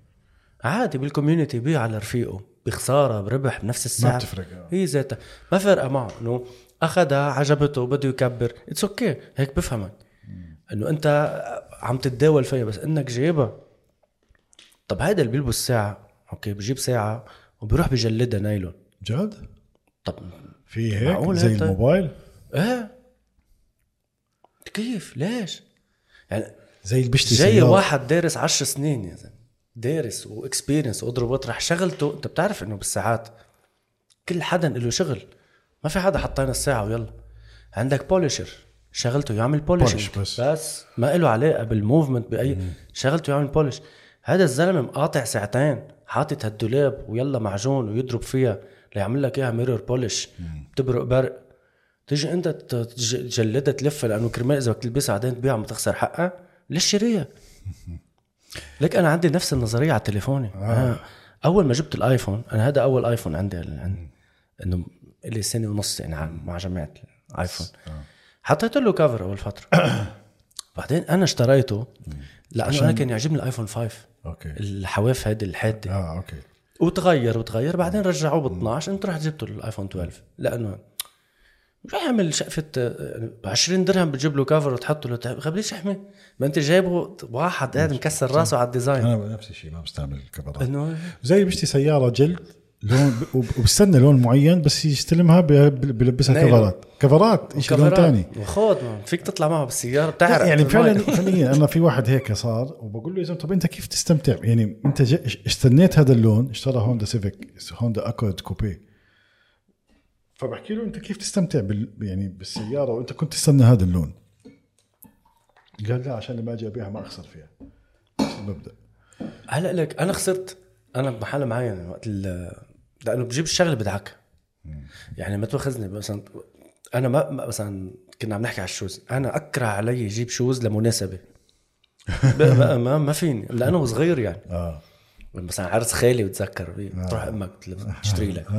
عادي بال community بيع على رفيقه بخسارة بربح بنفس الساعة بتفرق، آه. هي ذاتها. ما فارقة معه إنه أخذها عجبته بده يكبر. it's okay هيك بفهمك. إنه أنت عم تتداول فيها بس إنك جايبها. طب هيدا اللي بيلبس ساعة okay بجيب ساعة وبيروح بجلدها نايلون. جد؟ طب في هيك؟ معقول زي طيب؟ الموبايل؟ إيه. كيف ليش؟ يعني زي اللي بيشتري جاي سيارة. واحد دارس عشر سنين يا زلمة. دارس و experience واضرب واطرح. شغلته أنت بتعرف إنه بالساعات كل حدا له شغل. ما في حدا حطينا الساعة ويلا. عندك polisher شغلته يعمل polish بس. بس ما له علاقة بال movement باي شغلته يعمل polish هذا الزلمة مقاطع ساعتين. حاطط هالدولاب ويلا معجون ويضرب فيها ليعمل لك إياها mirror polish بتبرق برق. تيجي أنت تجلدها تلفها لأنه كرمال إذا بدك تلبسها بعدين تبيعها ما تخسر حقها ليش شاريها؟ لك أنا عندي نفس النظرية على تليفوني آه. أول ما جبت الآيفون أنا هذا أول آيفون عندي عن- إنه لي سنة ونص يعني عن- مع جماعة الآيفون. حطيت له cover أول فترة. بعدين أنا اشتريته لأنه أنا كان يعجبني الآيفون 5 okay. الحواف هيدي الحاده آه okay. وتغير وتغير. بعدين رجعوه ب 12 انت رحت جبتوا الآيفون 12 لأنه مش يعمل شقفة ب 20 درهم بتجيب له cover وتحطه له تحت. خبري شحمه ما انت جايبه واحد قاعد مكسر راسه على ال design. أنا نفس الشيء ما بستعمل الكفرات إنه زي بيشتري سيارة جلد. لون وب- وبستنى لون معين بس يستلمها نايلون. كفرات. كفرات شيء لون ثاني ما فيك تطلع معه بالسيارة بتعرف يعني فعلا فعليا أنا في واحد هيك صار وبقول له يا زلمه طب أنت كيف تستمتع؟ يعني أنت استنيت هذا اللون اشترى هوندا سيفيك هوندا أكورد coupe. فبحكي له أنت كيف تستمتع بال يعني بالسيارة؟ وأنت كنت تستنى هذا اللون. قال لا عشان لما أجي أبيعها ما أخسر فيها. المبدأ. هلا لك أنا خسرت. أنا بمحل معين وقت ال- لأنه بجيب الشغلة بدعك يعني ما تأخذني مثلا أنا ما مثلا كنا عم نحكي على ال shoes. أنا أكره علي أجيب shoes لمناسبة. ما, ما, ما فيني. لأنه صغير يعني. آه. مثلا عرس خالي بتذكر. بي- تروح أمك تلبس- تشتري لك.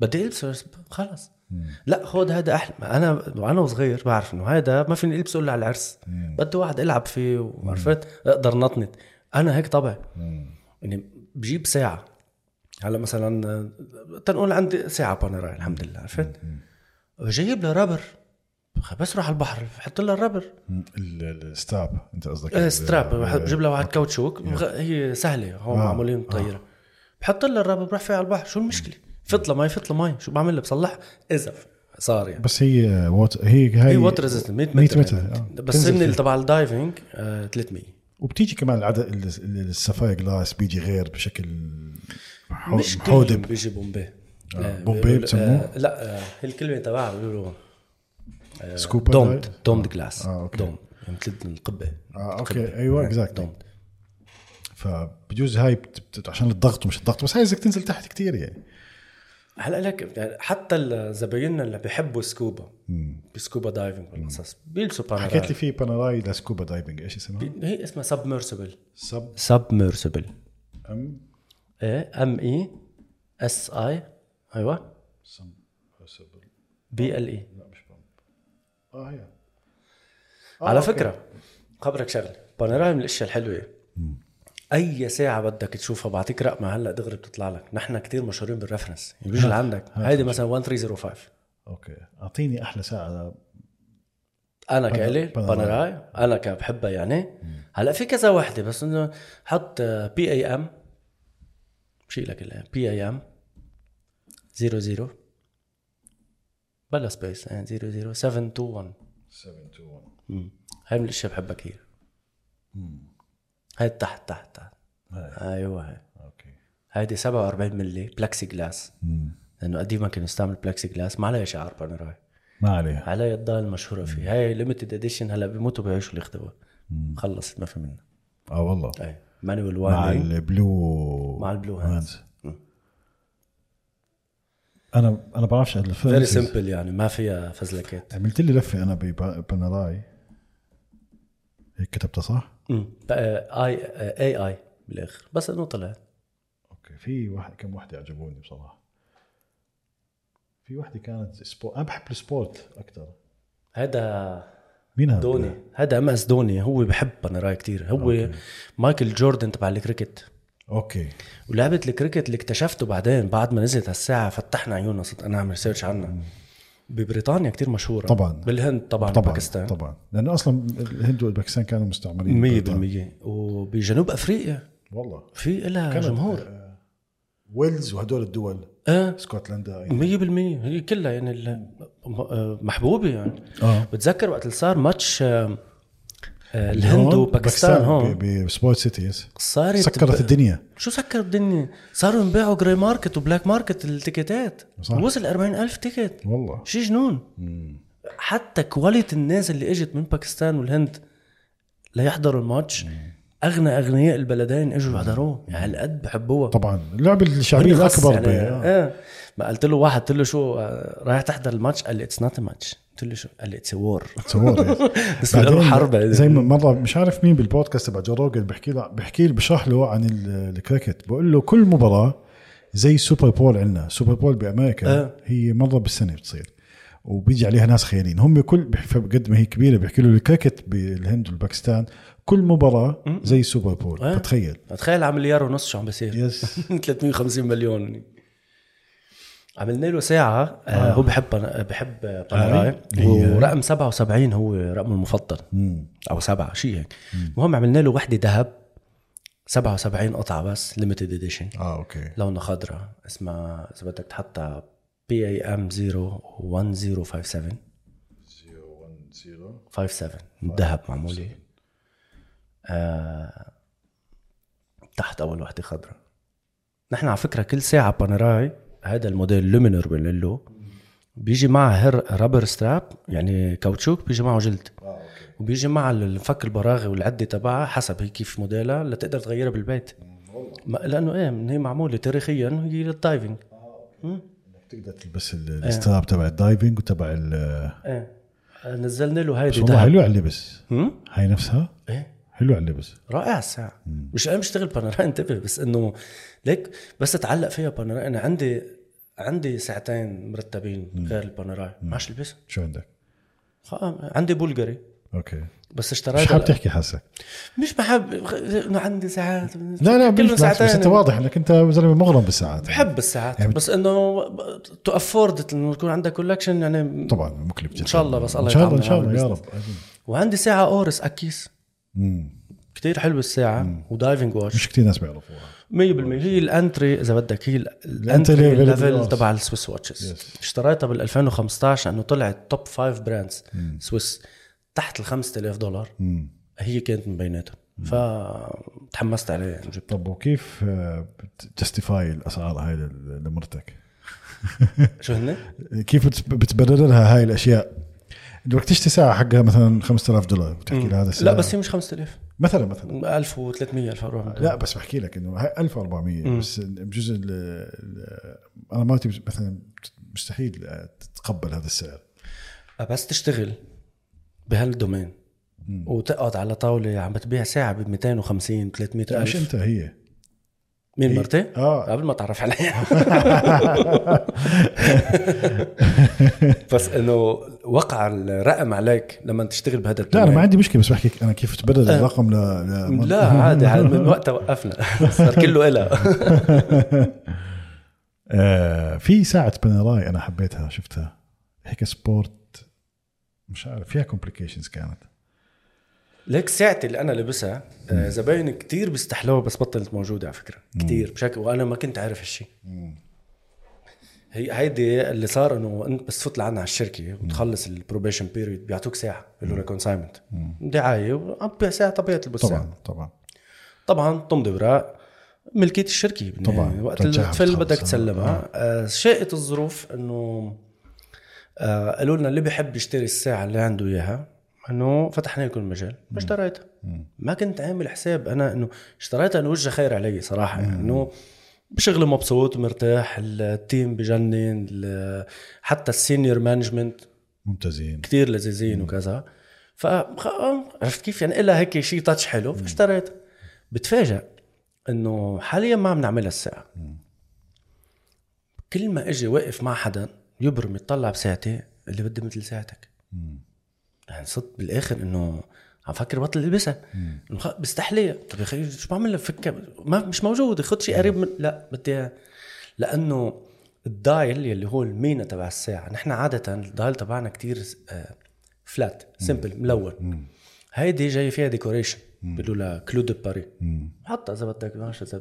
بدي ألبسه. بس خلص لا خذ هذا أحلى. أنا وأنا صغير بعرف إنه هذا ما فيني ألبسه إلا على العرس. بدي واحد العب فيه وعرفت؟ أقدر نطنط. أنا هيك طبع يعني بجيب ساعة. هلا مثلا آه، تنقول عندي ساعة Panerai الحمد لله عرفت جايب لها rubber. بس روح على البحر بحط لها ال rubber. ال- ال- ال strap انت قصدك إيه ال- strap ال- بجيب لها واحد كاوتشوك. هي سهلة هون آه، معمولين طياره بحط لها ال rubber بروح فيها على البحر. شو المشكلة؟ فط لها مي لها مي. شو بعمل لها؟ بصلح إذا صار يعني. بس هي water هي هي water resistant 100 100 متر, متر يعني. آه. بس هن. تبع ال diving آه 300 وبتيجي كمان العدد ال- ال- ال sapphire glass بيجي غير بشكل مش كلهم بيجي bombé. آه، آه، bombé بسموه؟ آه لا آه هي الكلمة تبعها بيقولوا scuba domed di- domed glass. dome يعني مثل القبة. آه أوكي. القبة. أيوه آه، اكزاكتلي دومد. فبجوز هاي عشان الضغط ومش الضغط بس هاي بدك تنزل تحت كتير يعني. هلا لك يعني حتى الزبايننا اللي بيحبوا سكوبا بسكوبا دايفنج والقصص بيلبسوا بانوراي حكيت لي في باناراي لسكوبا دايفنج إيش اسمها؟ هي اسمها سبمرسبل سب سبمرسبل أم؟ إيه؟ ام اي اس اي أيوه. بي ال اي لا مش بامب. آه هي. على okay. فكرة خبرك شغله Panerai من الأشياء الحلوة. أي ساعة بدك تشوفها بعطيك رقمها هلأ دغري بتطلع لك. نحن كتير مشهورين بال reference يعني بيجي لعندك هيدي مثلا 1305 okay. أعطيني أحلى ساعة. أنا كإلي. Panerai أنا كبحبها يعني. هلأ في كذا وحدة بس إنه حط PAM شيل لك PAM 00 بلا space يعني 00 721 721 مم. هاي من الأشياء بحبها كثير. هاي تحت تحت. تحت أيوه هاي. okay. هيدي 47 ملي بلاكسي جلاس لأنه قديما كانوا يستعملوا بلاكسي جلاس ما عليها شعار Panerai ما عليها. عليها ال dial المشهوره فيه هاي limited edition هلا بيموتوا بيعيشوا اللي خلصت ما في منها. آه والله. اي manual مع ال blue مع ال blue hands. أنا أنا بعرفش very ال very simple يعني ما فيها فزلكات. عملت لي لفة أنا ب Panerai هيك كتبتها صح؟ امم I A I بالآخر. بس إنه طلعت okay في واحد كم وحدة عجبوني بصراحة. في وحده كانت sport أنا بحب ال sport أكثر هذا مين هذا؟ Dhoni. هذا MS Dhoni. هو بحب Panerai كتير. هو مايكل جوردن تبع الكريكت. okay. ولعبة الكريكت اللي اكتشفته بعدين بعد ما نزلت هالساعة فتحنا عيوننا صرت أنا أعمل search عنها. ببريطانيا كتير مشهورة. طبعاً. بالهند طبعا, طبعا باكستان طبعا. لأنه أصلا الهند والباكستان كانوا مستعمرين 100% وبجنوب أفريقيا. والله. في لها جمهور. ويلز وهدول الدول. إيه اسكتلندا يعني. 100% هي كلها يعني ال- م- محبوبة يعني. آه. بتذكر وقت اللي صار ماتش آه، آه، الهند وباكستان هون. ب Sports City صارت سكرت ب- الدنيا. شو سكر الدنيا؟ صاروا ينباعوا gray market و black market التيكيتات. وصل 40 ألف ticket. والله. شي جنون. حتى quality الناس اللي اجت من باكستان والهند ليحضروا الماتش. أغنى أغنياء البلدين إجوا يحضروه يعني هالقد بحبوها. طبعا. اللعبه الشعبيه الأكبر يعني آه. إيه ما قلت له واحد قلت له شو آه، رايح تحضر الماتش؟ قال لي it's not match قلت له شو؟ قال لي it's war تصور إيه. بس حرب هيدي. زي ما مرة مش عارف مين بالبودكاست تبع جو روجن بحكي له بحكي له بشرح له عن ال- الكريكت. بقول له كل مباراة زي ال Super Bowl عندنا Super Bowl بأمريكا آه. هي مرة بالسنة بتصير. وبيجي عليها ناس خيالين هم كل قد ما هي كبيرة بيحكي له الكريكت بالهند والباكستان. كل مباراة زي ال Super Bowl إيه. فتخيل تخيل على مليار ونص شو عم بيصير. yes. 350 مليون. عملنا له ساعة آه. هو بحب بحب Panerai هي- ورقم 77 هو رقمه المفضل. أو سبعة شيء هيك. المهم عملنا له وحدة ذهب 77 قطعة بس limited edition آه okay. لونها خضراء اسمها إذا بدك تحطها PAM 01057 57 من ذهب معمولة آه تحت أول وحدة خضراء. نحن على فكرة كل ساعة Panerai هذا الموديل Luminor بنقول له بيجي معها هر rubber strap يعني كاوتشوك بيجي معه جلد. وبيجي مع الفك البراغي والعدة تبعها حسب هي كيف موديلها لتقدر تغيرها بالبيت. لأنه إيه هي معمولة تاريخيا هي لل diving تقدر تلبس ال- ال strap تبع ال diving وتبع ال إيه. نزلنا له بس هيدي والله دهب. حلو على اللبس؟ هاي نفسها؟ إيه. حلو على اللبس رائع الساعة مش أنا بشتغل Panerai انتبه بس إنه ليك بس تعلق فيها Panerai أنا عندي عندي ساعتين مرتبين غير ال Panerai ما عادش البسها شو عندك؟ خ- عندي بولغاري okay. بس مش اشتريت حاب تحكي حاسك. مش بحب إنه عندي ساعات. لا لا بالعكس بالعكس، بس أنت واضح إنك أنت زلمة مغرم بالساعات. بحب الساعات. يعني بس إنه to afford إنه يكون عندك collection يعني طبعا مكلف جدا. إن شاء الله بس الله إن شاء الله إن شاء الله يا. رب. وعندي ساعة Oris Aquis. مم. كتير حلوة الساعة و diving watch مش كثير ناس بيعرفوها. 100% هي ال entry إذا بدك هي ال entry level. تبع ال Swiss watches Yes. اشتريتها بال 2015 انه طلعت top 5 brands Swiss. تحت ال 5000 دولار. مم. هي كانت من بيناتهم. فتحمست عليها يعني جبتها طب وكيف justify الأسعار هاي لمرتك؟ شو هن؟ كيف بت- بتبرر لها هاي الأشياء؟ بدك تشتري ساعة حقها مثلا 5000 دولار بتحكي لها هذا الساعة لا بس هي مش 5000 مثلا مثلا. 1300 1400 لا بس بحكي لك إنه هاي 1400 بس بجزء أنا مرتي مثلا مستحيل تتقبل هذا السعر. بس تشتغل بهالدومين. وتقعد على طاولة عم بتبيع ساعة ب 250 300 لا مش ألف. أنت هي. مين مرتي؟ آه. قبل ما تعرف عليها بس إنه وقع الرقم عليك لما تشتغل بهذا لا أنا ما. عندي مشكلة بس بحكي أنا كيف تبرر الرقم ل, ل... لا عادي من وقتها وقفنا. صار كله إلها آه في ساعة Panerai أنا حبيتها شفتها. هيك sport مش عارف فيها complications كانت. ليك ساعتي اللي أنا لابسها آه، زباين كتير بيستحلوها بس بطلت موجودة على فكرة كتير بشكل وأنا ما كنت عارف هالشيء هي هيدي اللي صار إنه أنت بس تفوت لعنا على الشركة وتخلص ال probation period بيعطوك ساعة بيقولوا لك consignment دعاية وعم تبيع ساعة طبيعة تلبس طبعا طبعا. طبعا تمضي اوراق ملكية الشركة. طبعاً. وقت ترجعها التفل بتخلص. بدك تسلمها. آه. شاءت الظروف إنه آه قالوا لنا اللي بيحب يشتري الساعة اللي عنده إياها انه فتحنا لكم المجال فاشتريتها ما كنت عامل حساب أنا إنه اشتريتها إنه وجه خير علي صراحة. يعني إنه بشغل مبسوط مرتاح ال team بجنن حتى ال senior management ممتازين. كتير لذيذين وكذا. ف عرفت كيف؟ يعني إلها هيك شيء touch حلو فاشتريت. بتفاجئ إنه حاليا ما عم نعملها الساعة. كل ما إجي واقف مع حدا يبرم يطلع بساعتي اللي بدي مثل ساعتك. يعني صدق بالآخر إنه عم فكر بطل البسها بستحليها طب يا أخي شو بعمل لها فكها ما مش موجود. خد شيء قريب من لا بدي. لأنه ال dial يلي هو المينا تبع الساعة. نحن عادة ال dial تبعنا كتير آه، flat simple ملون. هيدي جاي فيها decoration بيقولوا لها clou de Paris حتى إذا بدك. ما إذا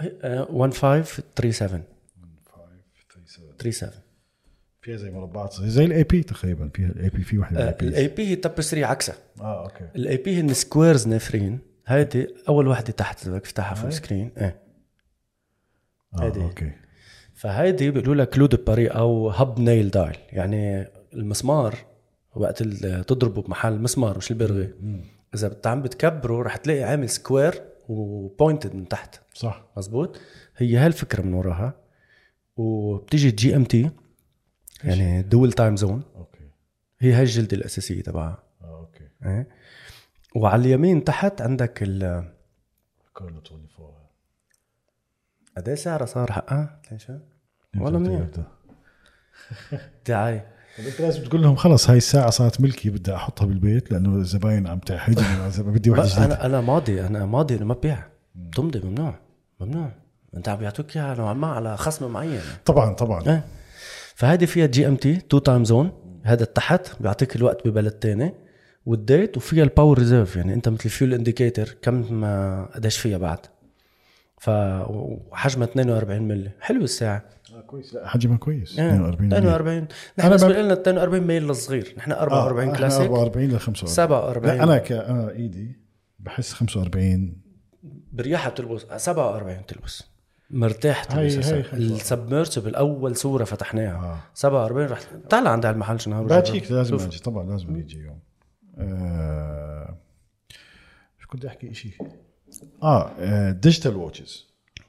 هي- آه، 1537 37 فيها زي مربعات صغيرة زي ال AP تقريبا. فيها ال AP في وحدة ال AP ال AP هي tapestry عكسها. آه okay. ال AP هن squares نافرين. هيدي أول وحده تحت بدك تفتحها full screen إيه. آه هيدي. okay. فهيدي بيقولوا لها clou de Paris أو hobnail dial يعني المسمار وقت تضربه بمحل مسمار مش البرغي. إذا عم بتكبره رح تلاقي عامل square و pointed من تحت. صح. مزبوط هي هالفكره من وراها. وبتيجي GMT يعني dual time zone okay. هي هاي الجلده الأساسية تبعها. آه okay. إيه. وعلى اليمين تحت عندك ال corner 24 قد إيه سعرها صار حقها؟ والله منيح. دعايه أنت لازم تقول لهم خلص هاي الساعة صارت ملكي بدي أحطها بالبيت لأنه الزباين عم تحرجني بدي وحده جديده أنا أنا ماضي أنا ماضي انه ما ببيع. تمضي ممنوع. ممنوع. أنت عم بيعطوك إياها نوعا ما على خصم معين. طبعا طبعا. فهذه فيها GMT two time zone هذا تحت بيعطيك الوقت ببلد تاني. وال date وفيها ال power reserve يعني أنت مثل ال fuel indicator كم ما- قديش فيها بعد. ف وحجمها 42 ملي حلوة الساعة. آه كويس. لا حجمها كويس. إيه، 42 42 أنا نحن بالنسبة ب- لنا 42 ميل الصغير نحن 44 آه، كلاسيك 44 ل 45 47. لا أنا ك أنا إيدي بحس 45 برياحة بتلبس. 47 بتلبس. مرتاح خمسة. السبمرسبل اول صورة فتحناها. آه. 47 رح تعال عند المحل شو نهار باجيك لازم. أجي طبعا لازم يجي يوم. آه شو كنت أحكي شيء آه ديجيتال ووتشز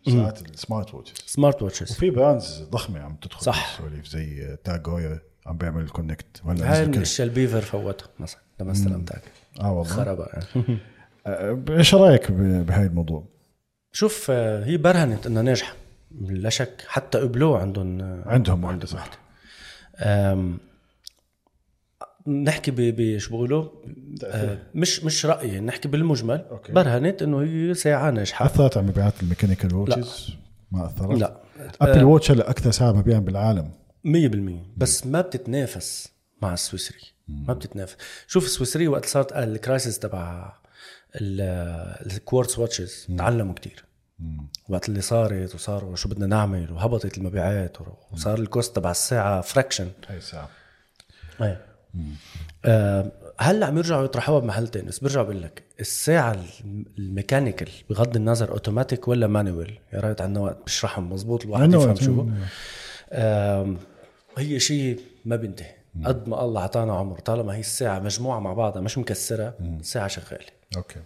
ساعات السمارت ووتشز سمارت واتشز وفي براندز ضخمة عم تدخل صح. بالسواليف زي تاج هويا عم بيعمل الكونكت ولا هاي الاشياء البيفر فوتها مثلا. لما استلمتك آه والله. خربها. آه، إيش رأيك بهاي الموضوع؟ شوف آه، هي برهنت انها ناجحة لا شك. حتى قبلوه عندهم آه، عندهم واحدة صح. نحكي ب ب- شو بيقولوا آه، مش مش رأيي نحكي بالمجمل. okay. برهنت إنه هي ساعه ناجحة. أثرت على مبيعات ال mechanical watches؟ ما أثرت؟ لا. Apple Watch هلا أكثر ساعة مبيعا بالعالم. 100% بس ما بتتنافس مع السويسري. ما بتتنافس. شوف السويسري وقت صارت ال crisis تبع ال quartz watches تعلموا كتير. وقت اللي صارت وصاروا شو بدنا نعمل وهبطت المبيعات وصار ال cost تبع الساعة fraction هاي الساعة. إيه. آه هلا عم يرجعوا يطرحوها بمحل تاني بس برجع بقول لك الساعة الم- ال mechanical بغض النظر اوتوماتيك ولا manual يا ريت عندنا وقت بشرحهم مزبوط الواحد يفهم شو. آم، هي شيء ما بينتهي. قد ما الله أعطانا عمر. طالما هي الساعة مجموعة مع بعضها مش مكسرة الساعة شغالة. okay.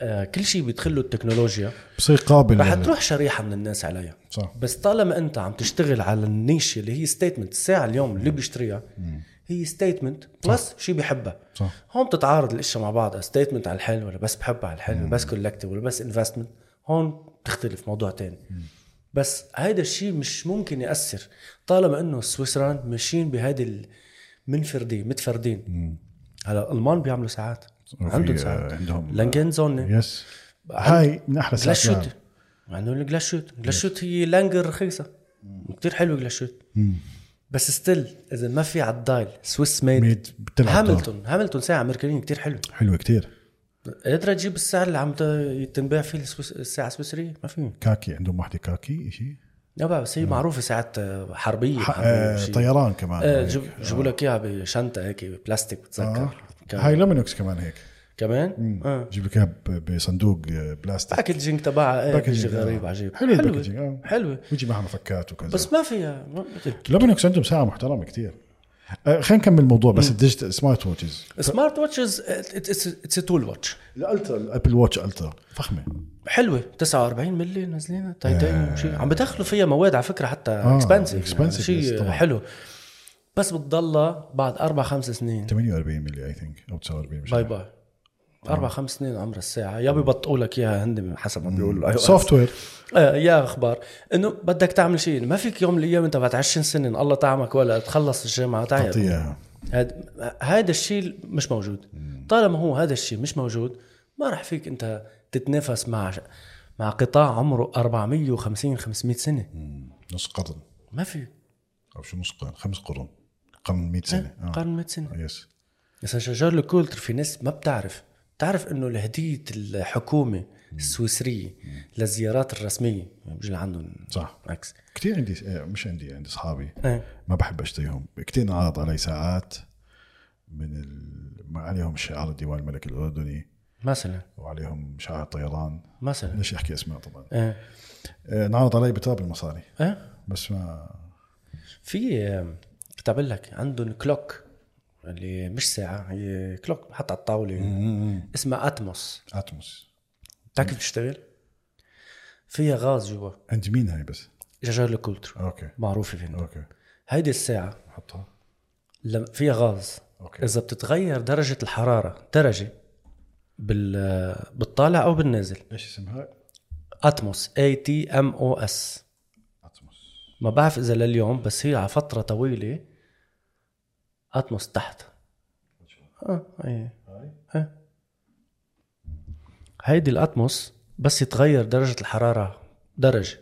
آه كل شيء بيدخله التكنولوجيا. بصير قابل رح تروح شريحة من الناس عليها. صح. بس طالما أنت عم تشتغل على ال niche اللي هي statement الساعة اليوم اللي بيشتريها هي statement plus شيء بيحبها. صح. هون بتتعارض الإشياء مع بعض statement على الحلو ولا بس بحبها على الحلو بس collective ولا بس investment هون بتختلف موضوع تاني. بس هيدا الشيء مش ممكن يأثر. طالما إنه السويسريين ماشيين بهيدي المنفردين متفردين. هلا الالمان بيعملوا ساعات. عندهم آه، ساعات. عندهم لانجه أند زونه yes. هاي من أحلى ساعات. عندهم الجلاشوت جلاشوت هي لانجه رخيصة. كتير حلوة جلاشوت بس still إذا ما في على ال dial Swiss made made. هاملتون هاملتون ساعة امريكانيه كتير حلوة حلوة كتير. قادرة تجيب السعر اللي عم تنباع فيه السويس الساعة السويسرية؟ ما في. khaki عندهم وحده khaki شيء لا بس هي معروفة ساعات حربية ح- حربية آه،. طيران كمان آه، جيبوا لك إياها بشنطة هيك بلاستيك بتذكر آه. كان- هاي لومينوكس كمان هيك. كمان؟ آه. جيب لك بصندوق آه، بلاستيك. packaging تبعها إيه packaging، آه. غريب عجيب. حلو ال packaging آه. حلوة. بيجي معها مفكات وكذا. بس ما فيها ما- لومينوكس عندهم ساعة محترمة كتير. آه، خلينا نكمل الموضوع بس ال digital smart watches smart watches it's tool watch ال Ultra ال Apple Watch Ultra فخمة. حلوة. 49 ملي نازلين تايتانيوم شيء عم بدخلوا فيها مواد على فكرة حتى آه، expensive yes، شيء. حلو. بس بتضلها بعد أربع خمس سنين. 48 ملي I think أو 49 مش bye. bye. أربع خمس سنين عمر الساعة. يا ببطئوا لك إياها هن حسب ما بيقولوا. software آه يا أخبار. إنه بدك تعمل شيء. ما فيك يوم من الأيام أنت بعد 20 سنة الله تعمك ولا تخلص الجامعة. تعال. هاد هذا الشيء مش موجود. طالما هو هذا الشيء مش موجود ما راح فيك أنت تتنافس مع مع قطاع عمره 450 500 سنة. نص قرن. ما في أو شو نص قرن؟ خمس قرون. قرن 100 سنة. آه. قرن 100 سنة. يس مثلا شجر الكولتر في ناس ما بتعرف. تعرف إنه لهدية الحكومة السويسرية للزيارات الرسمية بيجي عندهم. صح. عكس كثير عندي آه، مش عندي عندي اصحابي إيه. ما بحب اشتريهم كثير انعرض علي ساعات من ال... ما عليهم شعار الديوان الملكي الأردني. مثلا. وعليهم شعار الطيران مثلا. ليش أحكي أسماء طبعا؟ إيه. آه، انعرض علي بتراب المصاري. إيه. بس ما في كنت أقول لك عندهم كلوك اللي مش ساعة هي كلوك حتى على الطاولة. اسمها أتموس. أتموس. بتعرف كيف بتشتغل؟ فيها غاز جوا. عند مين هاي بس؟ جاجر لوكولتر okay. معروفة فينا. أوكي. هيدي الساعة حطها. لما فيها غاز. okay. إذا بتتغير درجة الحرارة درجة بال بالطالع أو بالنازل. إيش اسمها؟ أتموس. A T M O S أتموس. ما بعرف إذا لليوم بس هي على فترة طويلة اتموس تحت. آه هي آه. هيدي الاتموس بس يتغير درجة الحرارة درجة.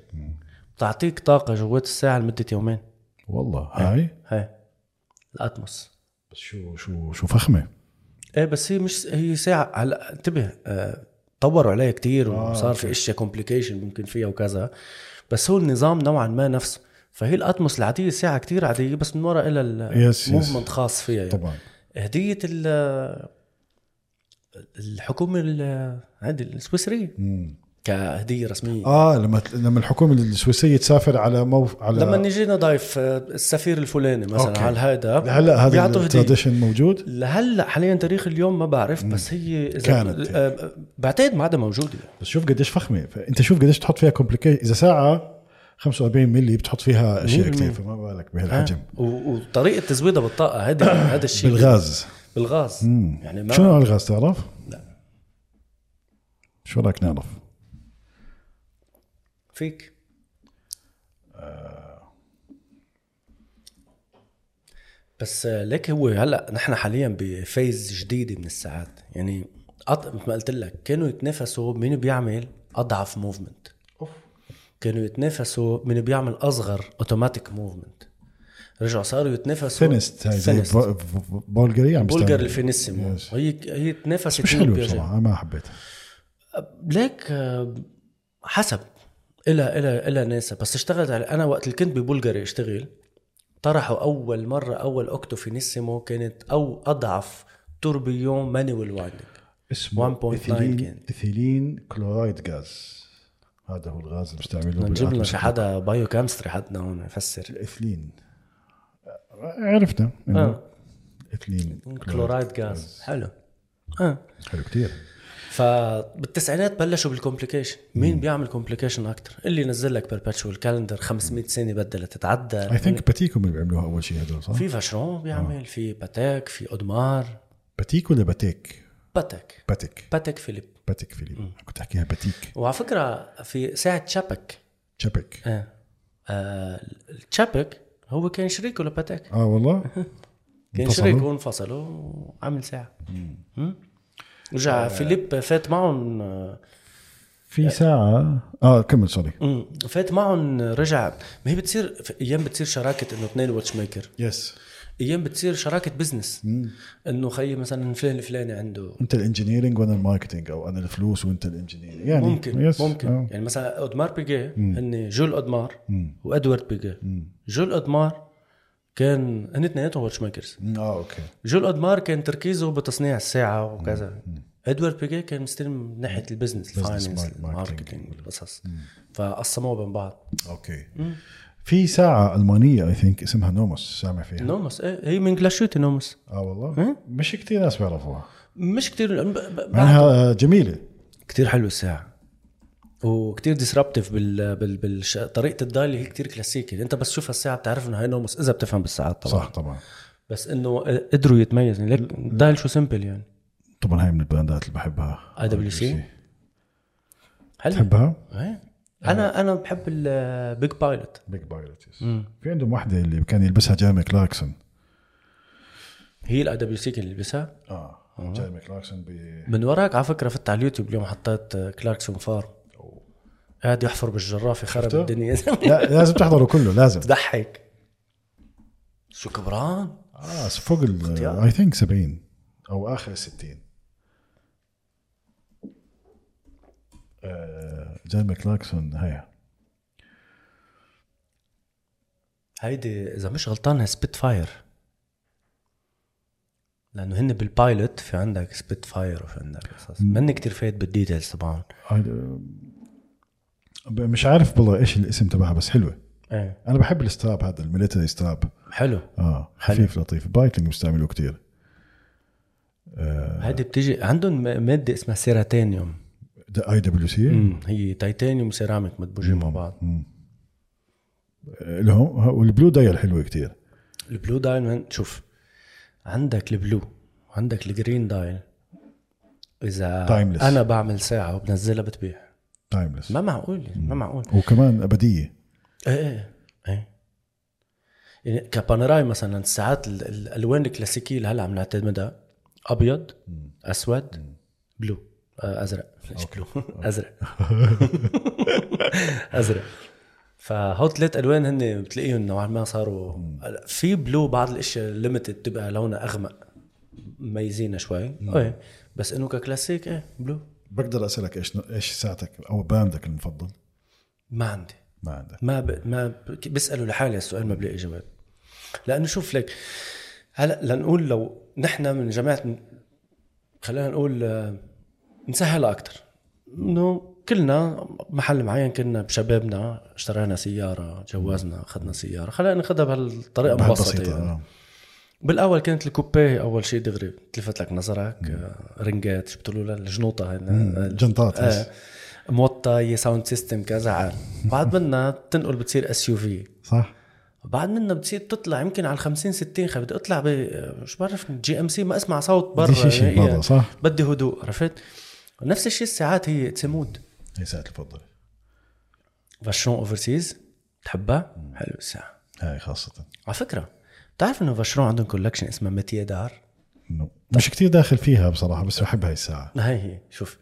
بتعطيك طاقة جوات الساعة لمدة يومين. والله هاي؟ هاي. الاتموس بس شو شو شو فخمة؟ إيه بس هي مش هي ساعة هلا انتبه آه، طوروا عليها كتير وصار في إشياء complication ممكن فيها وكذا. بس هو النظام نوعا ما نفسه. فهي الاتموس العادية ساعة كتير عادية بس من ورا إلها yes، yes. movement خاص فيها يعني. طبعا هدية ال الحكومة ال- هذه السويسرية كهدية رسمية آه لما لما الحكومة السويسرية تسافر على move على لما نجي نضيف آه، السفير الفلاني مثلا okay. على هذا هلا هذا. ال tradition موجود لهلأ حاليا تاريخ اليوم ما بعرف بس هي إذا كانت. آه، بعتقد ما عادها موجودة بس شوف قديش فخمة فأنت شوف قديش تحط فيها complication إذا ساعة 45 ملي بتحط فيها اشياء كثير فما بالك بهالحجم آه. وطريقة تزويدها بالطاقة هذا هذا الشيء بالغاز بالغاز يعني ما شو نوع الغاز تعرف؟ لا. شو رأيك نعرف؟ فيك بس آه، ليك هو هلا نحن حاليا ب phase جديده من الساعات يعني. مثل ما قلت لك كانوا يتنافسوا مين بيعمل أضعف movement كانوا يتنافسوا مين بيعمل أصغر automatic movement رجعوا صاروا يتنافسوا thinnest هاي بولغاري عم بولغري بيستعمل. الفينيسيمو yes. هي هي تنافست مش هي حلو وبياجيه. بصراحة ما حبيتها ليك حسب إلها إلها إلها ناسها بس اشتغلت على أنا وقت اللي كنت ببولغاري أشتغل طرحوا أول مرة أول أوكتو فينيسيمو كانت أو أضعف tourbillon manual winding اسمه 1.9 إيثيلين كان. ethylene chloride غاز هذا هو الغاز اللي بيستعملوه نجيب لنا. شي حدا biochemistry حدنا هون يفسر. الاثلين عرفنا آه. ethylene. chloride غاز حلو. آه. حلو كتير. فبالتسعينات بلشوا بال complication مين بيعمل complication أكثر اللي نزل لك perpetual calendar 500 سنة بدها تتعدل I think باتيك هم اللي بيعملوها أول شيء هدول صح؟ في فاشرون بيعمل في باتيك في اودمار باتيك ولا باتيك؟ باتك. باتيك باتك فيليب. باتيك فيليب. كنت أحكيها باتيك. وعلى فكرة في ساعة تشابك. تشابك. آه. آه التشابك هو كان شريكه لباتك آه والله. كان؟ شريكه وانفصلوا وعمل ساعة. مم. رجع فيليب فات معهم آه، في ساعة. آه كمل sorry مم. فات معهم رجع. ما هي بتصير في أيام بتصير شراكة إنه اثنين watchmaker yes أيام بتصير شراكة business إنه خيي مثلا فلان الفلاني عنده. أنت ال engineering وأنا ال marketing أو أنا الفلوس وأنت ال engineering يعني ممكن yes ممكن. آه. يعني مثلا أودمار بيجيه هن جول أودمار وإدوارد بيجيه. جول أودمار كان هن اثنيناتهم watchmakers آه okay. جول أودمار كان تركيزه بتصنيع الساعة وكذا. Edward Piguet كان مستلم من ناحيه ال business ال finance mark- ال marketing والقصص فقسموها بين بعض. okay. في ساعة ألمانية I think اسمها Nomos سامع فيها. Nomos إيه هي من Glashütte Nomos. آه والله. مش كثير ناس بيعرفوها. مش كتير ب- ب- مع انها جميلة. كتير حلوة الساعة. وكتير disruptive بال بال بالش... طريقة ال dial هي كتير كلاسيكي. أنت بس تشوف الساعة بتعرف إنه هاي Nomos إذا بتفهم بالساعات طبعا. صح طبعا. بس إنه قدروا يتميز يعني ليك ال dial شو simple يعني. طبعا هاي من البراندات اللي بحبها. IWC. حلو. تحبها؟ إيه. أنا أنا بحب ال Big Pilot Big Pilot في عندهم واحدة اللي كان يلبسها جيرمي كلاركسون هي ال IWC كان يلبسها؟ آه جيرمي كلاركسون ب من وراك على فكرة فت على اليوتيوب اليوم حطيت Clarkson's Farm. قاعد يحفر بالجرافه خرب؟ الدنيا. لا لازم تحضره كله لازم. تضحك. شو كبران؟ آه فوق. I think 70 أو آخر ال 60 جيرمي كلاركسون هي هيدي إذا مش غلطان Spitfire لأنه هن بال Pilot في عندك Spitfire وفي عندك قصص مني كتير فايت بال details طبعا هيدا- مش عارف والله إيش الاسم تبعها بس حلوة. إيه. أنا بحب ال strap هذا ال military strap حلو. آه خفيف لطيف. Breitling بيستعملوه كتير. هيدي بتيجي عندهم مادة اسمها Ceratanium IWC. هي تيتانيوم سيراميك مدموجين مع بعض. لهم وال blue dial حلوة كتير. ال blue dial شوف عندك ال blue وعندك ال green dial. إذا Timeless. أنا بعمل ساعة وبنزلها بتبيع. timeless ما معقول ما معقول. وكمان أبدية. إيه إيه إيه. يعني ك Panerai مثلا الساعات ال- ال- الالوان الكلاسيكية اللي هلأ عم نعتمدها أبيض أسود blue. أزرق. blue أزرق. أزرق. فهول ثلاث ألوان هن بتلاقيهم نوعا ما صاروا. في blue بعض الأشياء limited تبقى لونها أغمق. مميزينها شوي. إيه بس إنه ككلاسيك إيه بلو. بقدر أسألك إيش إيش ساعتك أو براندك المفضل؟ ما عندي. ما عندك. ما ب... ما ب... بسأله لحالي السؤال ما بلاقي جواب. لأنه شوف لك هلأ لنقول لو نحن من جماعة خلينا نقول آه، نسهلها أكثر إنه كلنا محل معين كنا بشبابنا اشترينا سيارة جوزنا أخذنا سيارة خلينا ناخذها بهالطريقة مبسطه يعني. آه. بالأول كانت الكوبيه أول شيء دغري تلفت لك نظرك آه، رنجات شو بتقولوا لها الجنوطة هاي آه،. آه، موطى ساوند سيستم كذا عال بعد منها تنقل بتصير اس يو في صح؟ بعد منها بتصير تطلع يمكن على 50 60 خ بدي أطلع ب شو بعرف جي ام سي ما أسمع صوت برا بدي شي- شي يعني برا، صح. بدي هدوء عرفت نفس الشيء الساعات هي تسمود هي ساعتي المفضلة فاشرون اوفرسيز تحبها؟ حلو الساعة. هاي خاصة. على فكرة بتعرف إنه Vacheron عندهم collection اسمها Métiers d'Art؟ إنه مش كتير داخل فيها بصراحة بس بحب هاي الساعة. هاي هي شوف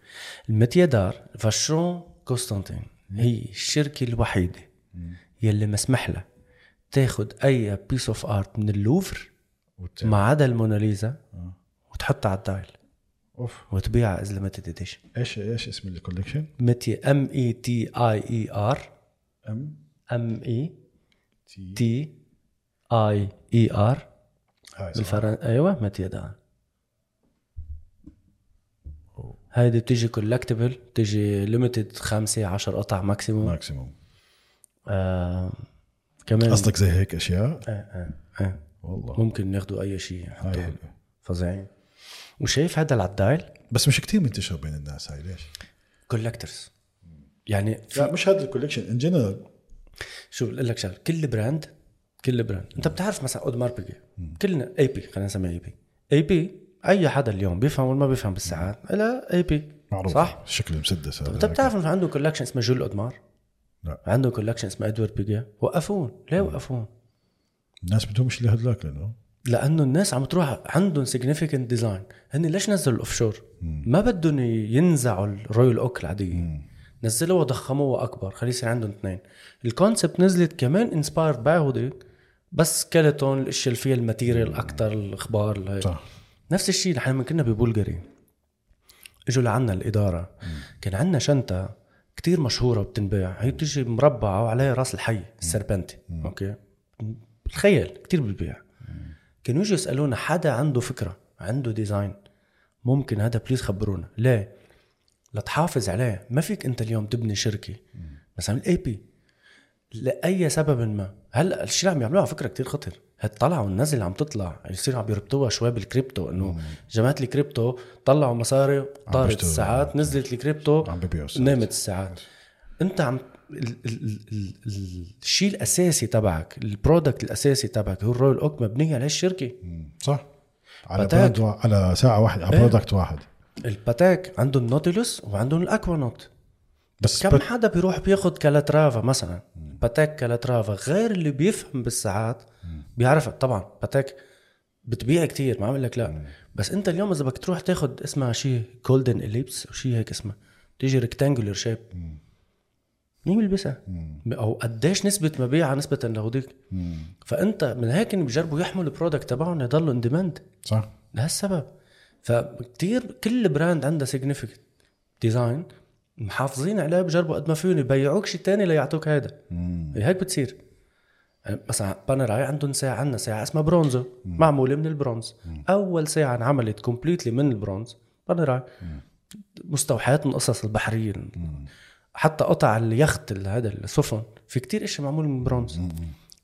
ال Métiers d'Art Vacheron Constantin هي الشركة الوحيدة يلي مسمح لها تاخد أي piece of art من اللوفر ما عدا الموناليزا وتحطها على ال dial. أوف. وتبيعها as limited edition إيش إيش اسم ال collection؟ Métier M E T I E R M M E T I E R. بال French أيوه Métiers d'Art هيدي بتيجي collectable بتيجي limited خمسة عشر قطع maximum maximum آه كمان قصدك زي هيك أشياء؟ آه آه آه. والله. ممكن ناخذوا أي شيء. فظيعين. وشايف هذا ال dial بس مش كتير منتشر بين الناس هاي ليش؟ collectors يعني في لا مش هذا ال collection in general شوف بقول لك شغلة؟ كل brand كل brand انت بتعرف مثلا Audemars Piguet كلنا AP خلينا نسميها AP AP أي حدا اليوم بيفهم ولا ما بيفهم بالساعات لا AP معروف. صح؟ شكل مسدس هذا. انت بتعرف انه عنده collection اسمه Jules Audemars لا. عنده collection اسمه Edward Piguet وقفون. ليه وقفون؟ الناس بدهم مش لهدلاك لأنه لأنه الناس عم تروح عندهم significant design هن ليش نزلوا ال Offshore ما بدهم ينزعوا ال Royal Oak العادية. نزلوها وضخموها أكبر خلي يصير عندهم اثنين. ال Concept نزلت كمان inspired باهودي بس skeleton الاشياء اللي فيها ال material أكثر الأخبار. صح. نفس الشيء نحن لما كنا ب Bulgari. إجوا لعنا الإدارة. كان عندنا شنطة كتير مشهورة وبتنباع. هي بتيجي مربعة وعليها راس الحي ال Serpenti. okay؟ الخيل كتير بالبيع كانوا يجوا يسألونا حدا عنده فكرة عنده design ممكن هذا please خبرونا. ليه لتحافظ عليه. ما فيك أنت اليوم تبني شركة. مثلا ال AP لأي سبب ما. هلأ الشيء اللي عم يعملوه على فكرة كتير خطر هالطلعة والنزل اللي عم تطلع يصير عم يربطوها شوي بالكريبتو إنه جماعة الكريبتو طلعوا مصاري طارت. الساعات نزلت الكريبتو عم. نامت الساعات. أنت عم الشيء الأساسي تبعك ال product الأساسي تبعك هو ال Royal Oak مبنيه على الشركة. صح. على. brand وا- على ساعة واحدة على إيه. product واحد. ال Patek عندهم ال Nautilus وعندهم ال Aquanaut بس كم بت- حدا بيروح بياخد Calatrava مثلا؟ Patek Calatrava غير اللي بيفهم بالساعات بيعرفها. طبعا Patek بتبيع كتير ما عم لك لا. بس انت اليوم إذا بدك تروح تاخد اسمها شيء Golden Ellipse أو شيء هيك اسمها تيجي rectangular shape مين بيلبسها؟ أو قديش نسبة مبيعها نسبة لهوديك فأنت من هيك بيجربوا يحملوا ال product تبعهم يضلوا in demand صح. لهالسبب. فكتير كل brand عنده significant design محافظين عليه بجربوا قد ما فيهم يبيعوك شيء تاني ليعطوك هيدا. هيك بتصير. يعني مثلا Panerai عندهم ساعة عندنا ساعة اسمها Bronzo معمولة من البرونز. أول ساعة انعملت completely من البرونز Panerai. مستوحيات من قصص البحرية. حتى قطع اليخت ال- هذا السفن في كتير اشياء معمول من برونز.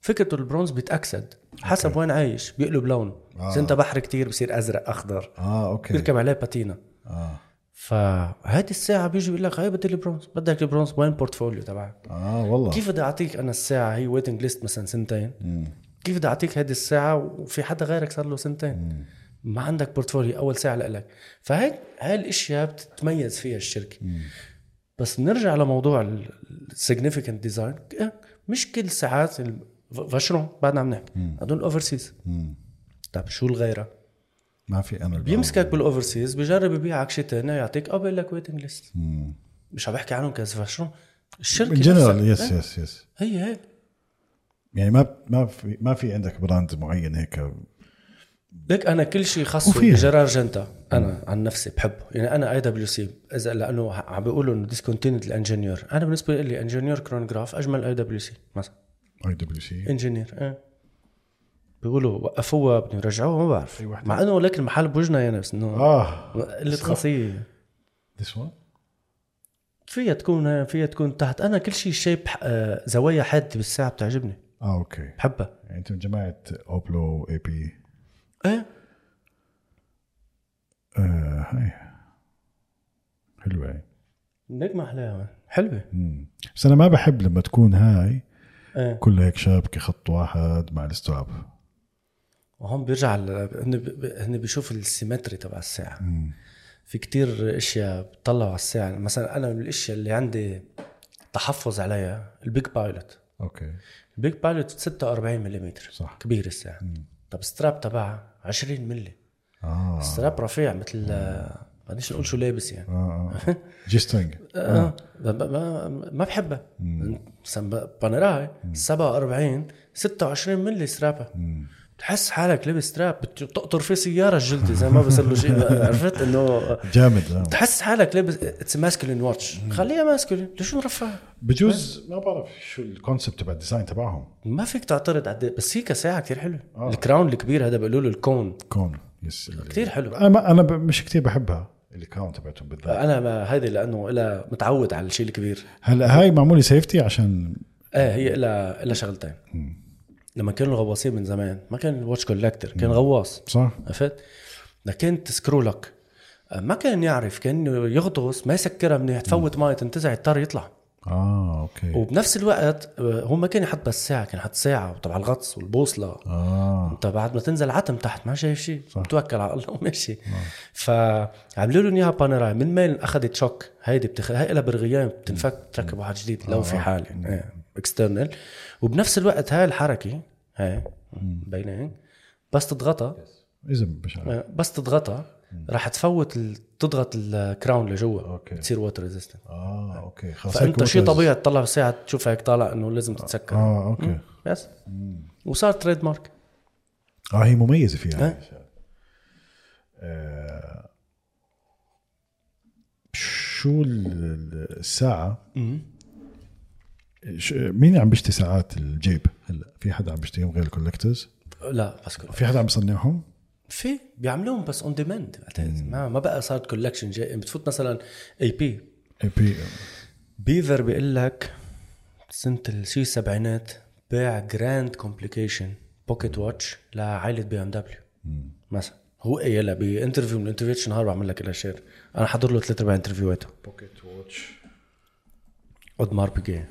فكرته البرونز بيتأكسد حسب وين عايش بيقلب لونه آه. اذا أنت بحر كتير بصير أزرق أخضر. آه okay. بيركب عليه patina. آه. فهذه الساعة بيجي بيقول لك هاي بدي البرونز بدك البرونز وين ال portfolio تبعك؟ آه والله. كيف بدي أعطيك أنا الساعة؟ هي waiting list مثلا سنتين. كيف بدي أعطيك هذه الساعة؟ وفي حدا غيرك صار له سنتين. ما عندك portfolio أول ساعة لك فهيك هاي الأشياء بتتميز فيها الشركة. بس نرجع لموضوع ال significant design مش كل ساعات Vacheron بعدنا عم نحكي. هدول ال Overseas طيب شو الغيرة؟ ما في أنا بيمسكك بال Overseas بجرب يبيعك شيء ثاني يعطيك قبل لك waiting list مش عم بحكي عنهم ك Vacheron الشركة in general. yes yes yes هي هيك. يعني ما ما في ما في عندك brand معين هيك ليك أنا كل شيء خاصه. ب Gérald Genta. أنا عن نفسي بحبه. يعني أنا IWC إذا لأنه عم بيقولوا إنه discontinued ال Ingenieur أنا بالنسبة لي Ingenieur chronograph أجمل IWC مثلا. IWC Ingenieur إيه. بيقولوا وقفوها بدهم يرجعوها ما بعرف. مع إنه لكن المحل بوجنا يعني بس إنه آه. قله خاصيه this one فيها تكون فيها تكون تحت. أنا كل شيء shape آه، زوايا حاده بالساعة بتعجبني. آه okay. بحبها. يعني انت من جماعة Hublot AP إيه؟ آه هاي. حلوة هاي. ما احلاها حلوة. بس أنا ما بحب لما تكون هاي إيه. كلها هيك شابكه خط واحد مع ال strap. وهون بيرجع هن بيشوف ال symmetry تبع الساعة. في كتير أشياء بتطلعوا على الساعة. مثلا أنا من الأشياء اللي عندي تحفظ عليها ال Big Pilot. okay. ال Big Pilot 46 ملم صح. كبير الساعة. طب ال strap تبعها 20 ملي آه. ال strap رفيع مثل آه، بديش نقول شو لابس يعني. آه آه. G-string آه. ما, ما, بحبها مثلا Panerai 47 26 ملي strap ها بتحس حالك لابس strap بتقطر فيه سيارة الجلدي زي ما بصير له شيء. عرفت؟ إنه جامد آه. بتحس حالك لابس it's masculine watch خليها masculine ليش نرفعها؟ بجوز ما بعرف شو ال concept تبع ال design تبعهم. ما فيك تعترض على بس هي كساعه كثير حلو. ال crown الكبير هذا بيقولوا له ال cone. cone yes. كثير حلو. أنا ما أنا مش كتير بحبها ال crown تبعتهم بالذات أنا ما هيدي لأنه إلها متعود على الشيء الكبير. هلا هاي معمولة safety عشان إيه هي إلها إلها شغلتين. لما كانوا الغواصين من زمان. ما كان ال watch collector كان غواص. صح. عرفت؟ كانت screw lock ما كان يعرف كان يغطس ما يسكرها منيح تفوت مي تنتزع يضطر يطلع. آه okay. وبنفس الوقت آه، هو ما كان يحط بس ساعة كان يحط ساعة وتبع الغطس والبوصلة. آه. انت بعد ما تنزل عتم تحت ما شايف شيء. متوكل على الله وماشي فعملوا لهم إياها Panerai من ميل أخذت shock هيدي بتخ... هاي لها برغيان بتنفك تركب واحد جديد لو في حال يعني external وبنفس الوقت هاي الحركة هاي. باينه بس تضغطها. اذا مش عارف بس تضغطها راح تفوت. تضغط ال crown لجوا. okay. تصير water resistant آه okay. خلص فأنت هيك شيء طبيعي تطلع بالساعة تشوف هيك طالع إنه لازم تتسكر. آه okay. بس وصار trademark آه هي مميزة فيها ها؟ آه شو ال- ال- الساعة؟ مين عم بيشتري ساعات الجيب؟ هلا في حدا عم بيشتريهم غير ال collectors لا بس كل في حدا عم بيصنعهم؟ في بيعملوهم بس on demand ما ما بقى صارت collection جاي بتفوت مثلا AP AP Biver بيقول لك سنة الشي السبعينات باع grand complication pocket watch لعائلة BMW مثلا. هو قايلها ب interview من ال interview هات نهار بعمل لك لها share أنا حضر له ثلاث أرباع interview هاته pocket watch Audemars Piguet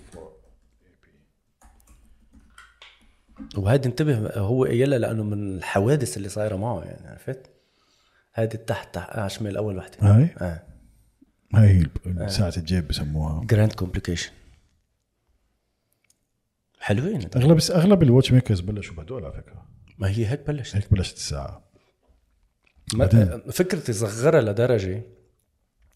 وهيدي انتبه هو قايلها لأنه من الحوادث اللي صايرة معه يعني عرفت؟ هيدي تحت تحت على شمال أول وحده هاي؟ آه. هاي هي الب- ساعة الجيب بسموها. grand complication حلوين. أغلب أغلب ال watchmakers بلشوا بهدول على فكرة. ما هي هيك بلشت. هيك بلشت الساعة. فكرة يصغرها لدرجة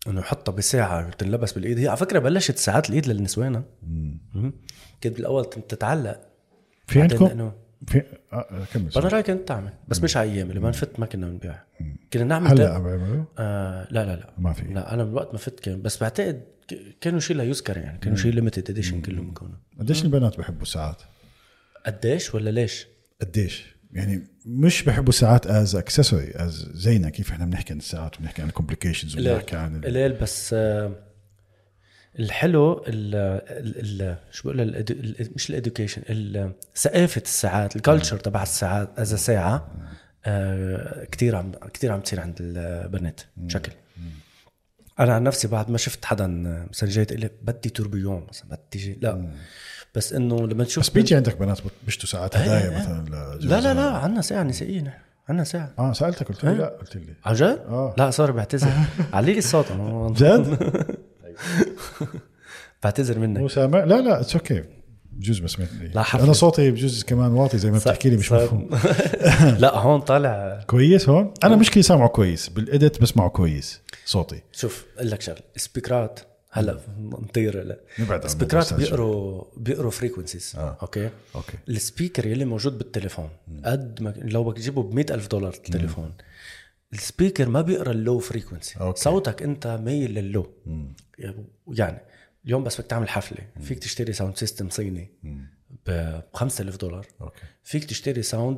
إنه يحطها بساعة تنلبس بالإيد. هي على فكرة بلشت ساعات الإيد للنسوان. مم. كانت بالأول تتعلق. في عندكم؟ لأنه في آه كمل أنا رايي كنت تعمل بس مش على أيام لما نفت ما كنا بنبيع. كنا نعمل هلأ عم آه لا لا لا. ما في. لا أنا من وقت ما فت كان بس بعتقد كانوا شيء لا يذكر يعني كانوا شيء limited edition كلهم بيكونوا قديش البنات بحبوا الساعات قديش ولا ليش؟ قديش؟ يعني مش بحبوا الساعات as accessory از زينا كيف إحنا بنحكي عن الساعات وبنحكي عن ال complications وبنحكي عن قليل بس آه، الحلو ال ال شو بقول مش ال education ثقافة الساعات ال culture تبع الساعات as ساعة آه كثير عم كثير عم تصير عند البنات بشكل. أنا عن نفسي بعد ما شفت حدا مثلا جاي تقول لي بدي tourbillon مثلا بدي لا. بس إنه لما تشوف بس بيجي عندك بنات بيشتوا ساعات هدايا مثلا لا لا لا عندنا ساعة نسائية نحن عندنا ساعة. آه سألتك قلت لي لا قلت لي. عن جد؟ آه. لا sorry بعتذر. علي لي الصوت جد؟ بعتذر منك. مو سامع لا لا it's okay بجوز ما لا حفلة. أنا صوتي بجوز كمان واطي زي ما بتحكي لي مش مفهوم. لا هون طالع. كويس هون؟ أنا مشكلة سامعه كويس بال edit بسمعه كويس صوتي. شوف أقول لك شغلة. ال speakerات هلا نطير نبعد عن ال speakerات بيقروا بيقروا frequencies آه. okay؟ okay. ال speaker يلي موجود بالتليفون قد ما لو بدك تجيبه ب ألف دولار التليفون ال speaker ما بيقرا ال low frequency. صوتك أنت ميل للو يعني اليوم بس بدك تعمل حفلة فيك تشتري sound system صيني ب 5000 دولار. okay. فيك تشتري sound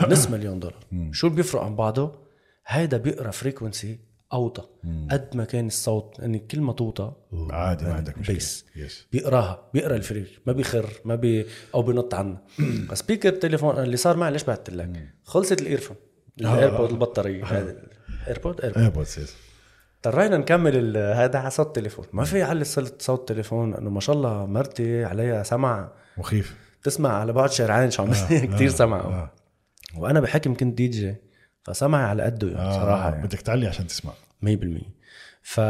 نص مليون دولار. شو اللي بيفرق عن بعضه؟ هيدا بيقرأ فريكونسي أوطى. قد ما كان الصوت يعني كل ما توطى عادي ما عندك مشكلة. بيس يس بيقراها بيقرأ الفريق ما بيخر ما بي أو بينط عنها سبيكر التليفون اللي صار معي ليش بعثت لك؟ خلصت الايرفون الايربود البطارية. هذا ايربود ايربود ايربودز يس اضطرينا نكمل هذا على صوت تليفون ما في علي صوت صوت تليفون لأنه ما شاء الله مرتي عليها سمع. مخيف. تسمع على بعد شارعين شو عم كثير سمع آه. وأنا بحكم كنت دي جي فسمعي على قده يعني آه. صراحة يعني. بدك تعلي عشان تسمع. 100% ف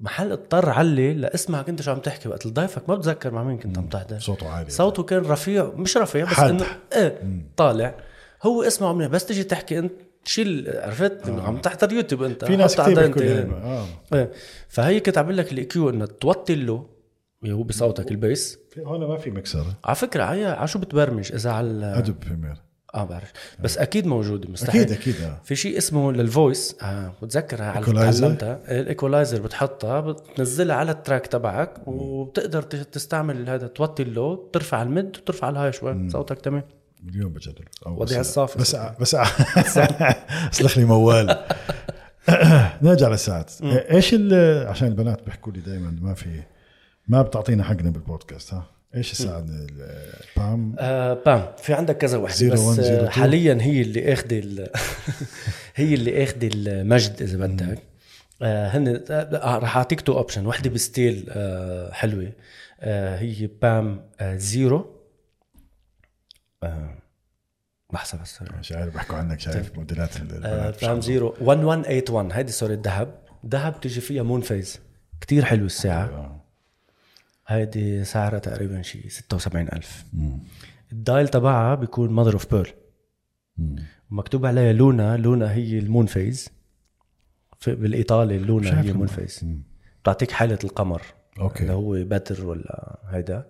محل اضطر علي لاسمعك انت شو عم تحكي وقت ضيفك ما بتذكر مع مين كنت عم تحضر. صوته عالي. صوته كان رفيع مش رفيع بس. إنه إيه طالع. هو اسمعه منيح بس تيجي تحكي أنت شيل عرفت؟ آه. عم تحضر يوتيوب انت في ناس كثير بيحكوا. آه. إيه فهي كنت عم لك ال EQ انه توطي له هو بصوتك ال bass. هون ما في مكسر على فكرة هي على شو بتبرمج؟ إذا على Adobe Premiere آه بعرف. بس أكيد موجوده مستحيل. أكيد أكيد آه. في شيء اسمه لل voice آه بتذكرها على؟ تعلمتها ال equalizer بتحطها بتنزلها على ال track تبعك وبتقدر تستعمل هذا توطي ال low ترفع ال mid وترفع ال high شوي صوتك تمام. اليوم بجرب أو وضع بس- الصافي. بس بس أسلخ لي موال. نرجع للساعات. إيش ال- عشان البنات بيحكوا لي دائما ما في ما بتعطينا حقنا بالبودكاست ها؟ إيش الساعة؟ ال- BM آه BM في عندك كذا وحده بس آه. حاليا هي اللي اخذه ال- هي اللي اخذه المجد إذا بدك. آه هن آه رح أعطيك two option وحده ب steel آه حلوة. آه هي BM آه zero. لحظة بس مش عارف بحكوا عنك شايف موديلات ال- آه بام زيرو. 1181 هيدي صورة ذهب ذهب تجي فيها moon phase كتير حلوة الساعة آه. هيدي سعرها تقريبا شي 76000 ال dial تبعها بيكون mother of pearl ومكتوب عليها لونا. لونا هي ال moon phase في بالإيطالي شايف هي moon ال moon. phase بتعطيك حالة القمر. okay. اللي هو بدر ولا هيدا.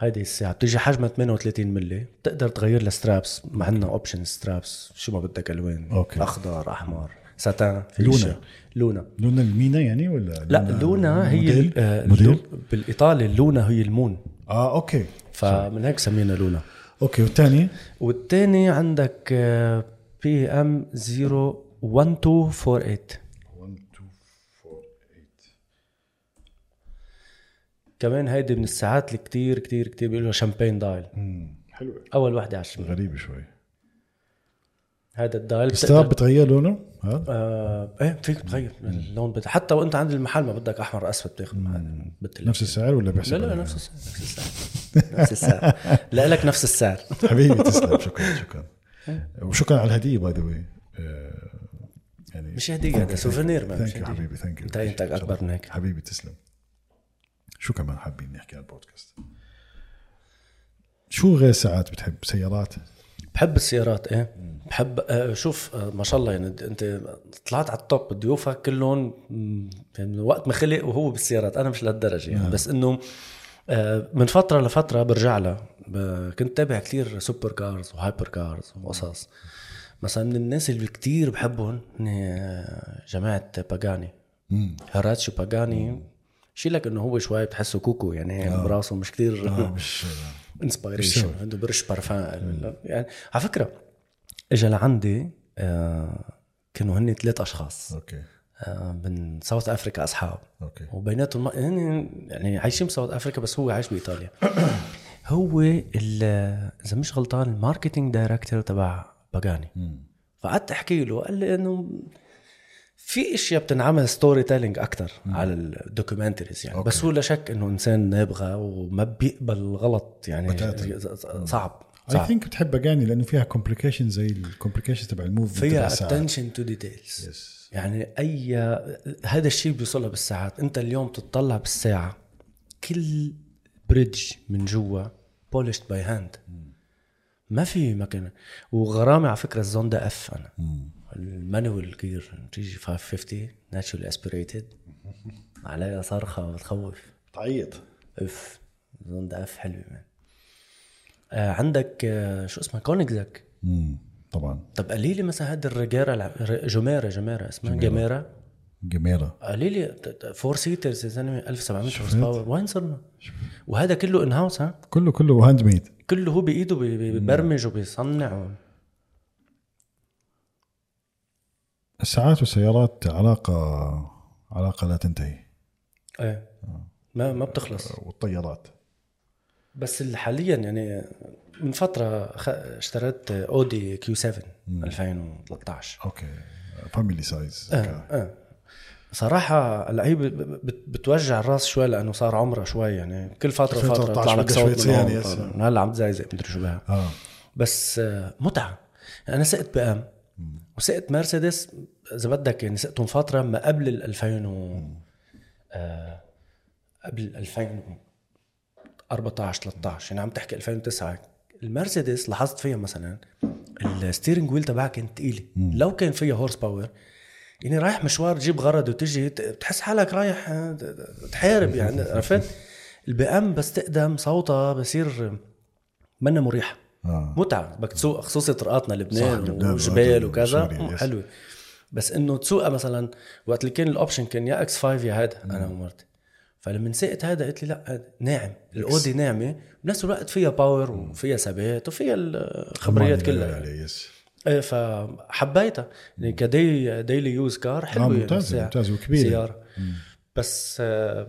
هيدي الساعة بتيجي حجمها 38 ملي بتقدر تغير لها straps ما عندنا option straps شو ما بدك ألوان okay. أخضر أحمر. ساتان لونا. لونا. لون المينا يعني ولا لا لونا هي موديل؟ آه، موديل؟ بالإيطالي ال luna هي ال moon. آه okay. فمن هيك سمينا لونا. أوكي والثاني والتاني عندك BM 01248 كمان هيدي من الساعات اللي كتير كتير كتير بيقولوا champagne dial. حلوة أول وحده على الشمال غريبة شوي. هذا ال dial بتقدر بتغير لونه؟ هذا آه إيه فيك تغير اللون بت... حتى وإنت عند المحل ما بدك أحمر اسود بتاخذ. نفس السعر ولا بيحسب لا لا؟ نفس السعر نفس السعر. نفس السعر. لا لك نفس السعر. حبيبي تسلم. شكرا شكرا. وشكرا على الهدية باي ذا واي يعني مش هدية هذا souvenir thank you. حبيبي thank you انت أنت أكبر من هيك. حبيبي تسلم. شو كمان حابين نحكي عن البودكاست؟ شو غير ساعات بتحب؟ سيارات؟ بحب السيارات إيه. بحب آه شوف آه ما شاء الله يعني أنت طلعت على ال top ضيوفك كلهم يعني من وقت ما خلق وهو بالسيارات. أنا مش لهالدرجة يعني. بس إنه آه من فترة لفترة برجع لها. كنت تابع كثير super cars و hyper cars وقصص. مثلا من الناس اللي كتير بحبهم جماعة باجاني Horacio باجاني شيلك إنه هو شوي بتحسه cuckoo يعني آه. براسه مش كثير آه مش inspiration عنده برش بارفان يعني على فكرة اجى لعندي آه كانوا هن ثلاث أشخاص. okay. آه من ساوث افريكا أصحاب. okay. وبيناتهم هن يعني عايشين بساوث افريكا بس هو عايش بإيطاليا. هو إذا مش غلطان ال marketing director تبع باجاني فقعدت أحكي له قال لي إنه في إشياء بتنعمل storytelling أكثر على ال documentaries يعني. okay. بس هو لا شك إنه إنسان نابغة وما بيقبل الغلط يعني. بتاتا. صعب. I think بتحب أغاني لأنه فيها complication زي ال complication تبع ال movement فيها. Attention to details. يعني أي هذا الشيء بيوصلها بالساعات. أنت اليوم تطلع بالساعة كل bridge من جوا polished by hand ما في مكان. وغرامي على فكرة الزوندا اف أنا. المانوال جير تيجي 550 ناتشورال اسبريتد عليها صرخة بتخوف تعيط. اف زوندا اف حلوة مان آه عندك آه شو اسمها كونيكزك امم طبعا. طب قولي لي مثلا هاد الرجاره جميرة جميرة اسمها جميرة. جميله قولي لي فور سيترز يا زلمة 1700 هورس باور وين صرنا؟ وهذا كله ان هاوس ها؟ كله كله handmade كله هو بإيده بي- بي- ببرمج وبيصنع و... الساعات والسيارات علاقة علاقة لا تنتهي. إيه. ما ما بتخلص. والطيارات. بس حاليا يعني من فترة. اشتريت أودي Q7 2013 Okay. Family size آه آه صراحة هي بتوجع الراس شوي لأنه صار عمرها شوي يعني كل فترة وفترة 2013 يطلع لك صوت من. آه، هلا عم تزايزق مدري شو بها. آه. بس آه، متعة. أنا سقت بي ام وسقت مرسيدس إذا بدك يعني سقتهم فترة ما قبل ال 2000 و آه، قبل 2014 13 يعني عم تحكي 2009 المرسيدس لاحظت فيها مثلا ال steering wheel تبعها كانت ثقيله لو كان فيها horsepower يعني رايح مشوار تجيب غرض وتجي بتحس حالك رايح آه، تحارب يعني عرفت؟ البي أم بس تقدم صوتها بصير منا مريحة. آه. متعة. بدك تسوق خصوصي طرقاتنا لبنان لبنان وجبال والأردن وكذا. مم، yes. حلوة. بس إنه تسوقها مثلا وقت اللي كان ال option كان يا X5 يا هذا. أنا ومرتي. فلما سقت هذا قلت لي لا هذا ناعم. الاودي ناعمة. بنفس الوقت فيها باور وفيها ثبات وفيها الخبريات كلها. إيه فحبيتها. يعني كدي daily use car حلوة. آه، يعني ممتازة، الساعة. ممتازة وكبيرة. سيارة. بس آه،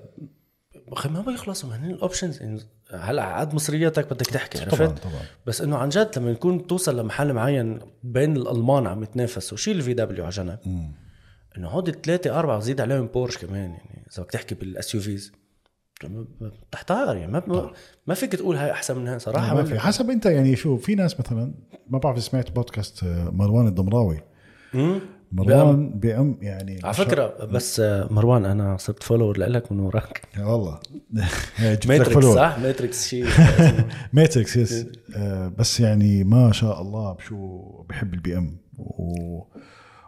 ما بيخلصوا. من ال options يعني هلا قد مصرياتك بدك تحكي عرفت؟ طبعا طبعا. بس إنه عن جد لما يكون توصل لمحل معين بين الألمان عم يتنافسوا شيل ال VW على جنب إنه هودي ثلاثة أربعة وزيد عليهم بورش كمان يعني إذا بدك تحكي بال SUVs تحتار يعني ما ما, ما فيك تقول هاي أحسن من هاي صراحة ما في. حسب أنت يعني شو في ناس مثلا ما بعرف سمعت بودكاست آه، مروان الضمراوي مروان بأم يعني على فكرة بس آه، مروان أنا صرت فولور لك من وراك. والله. ماتريكس فولور صح؟ ماتريكس شيء ماتريكس يس آه بس يعني ما شاء الله بشو بحب البي أم. و...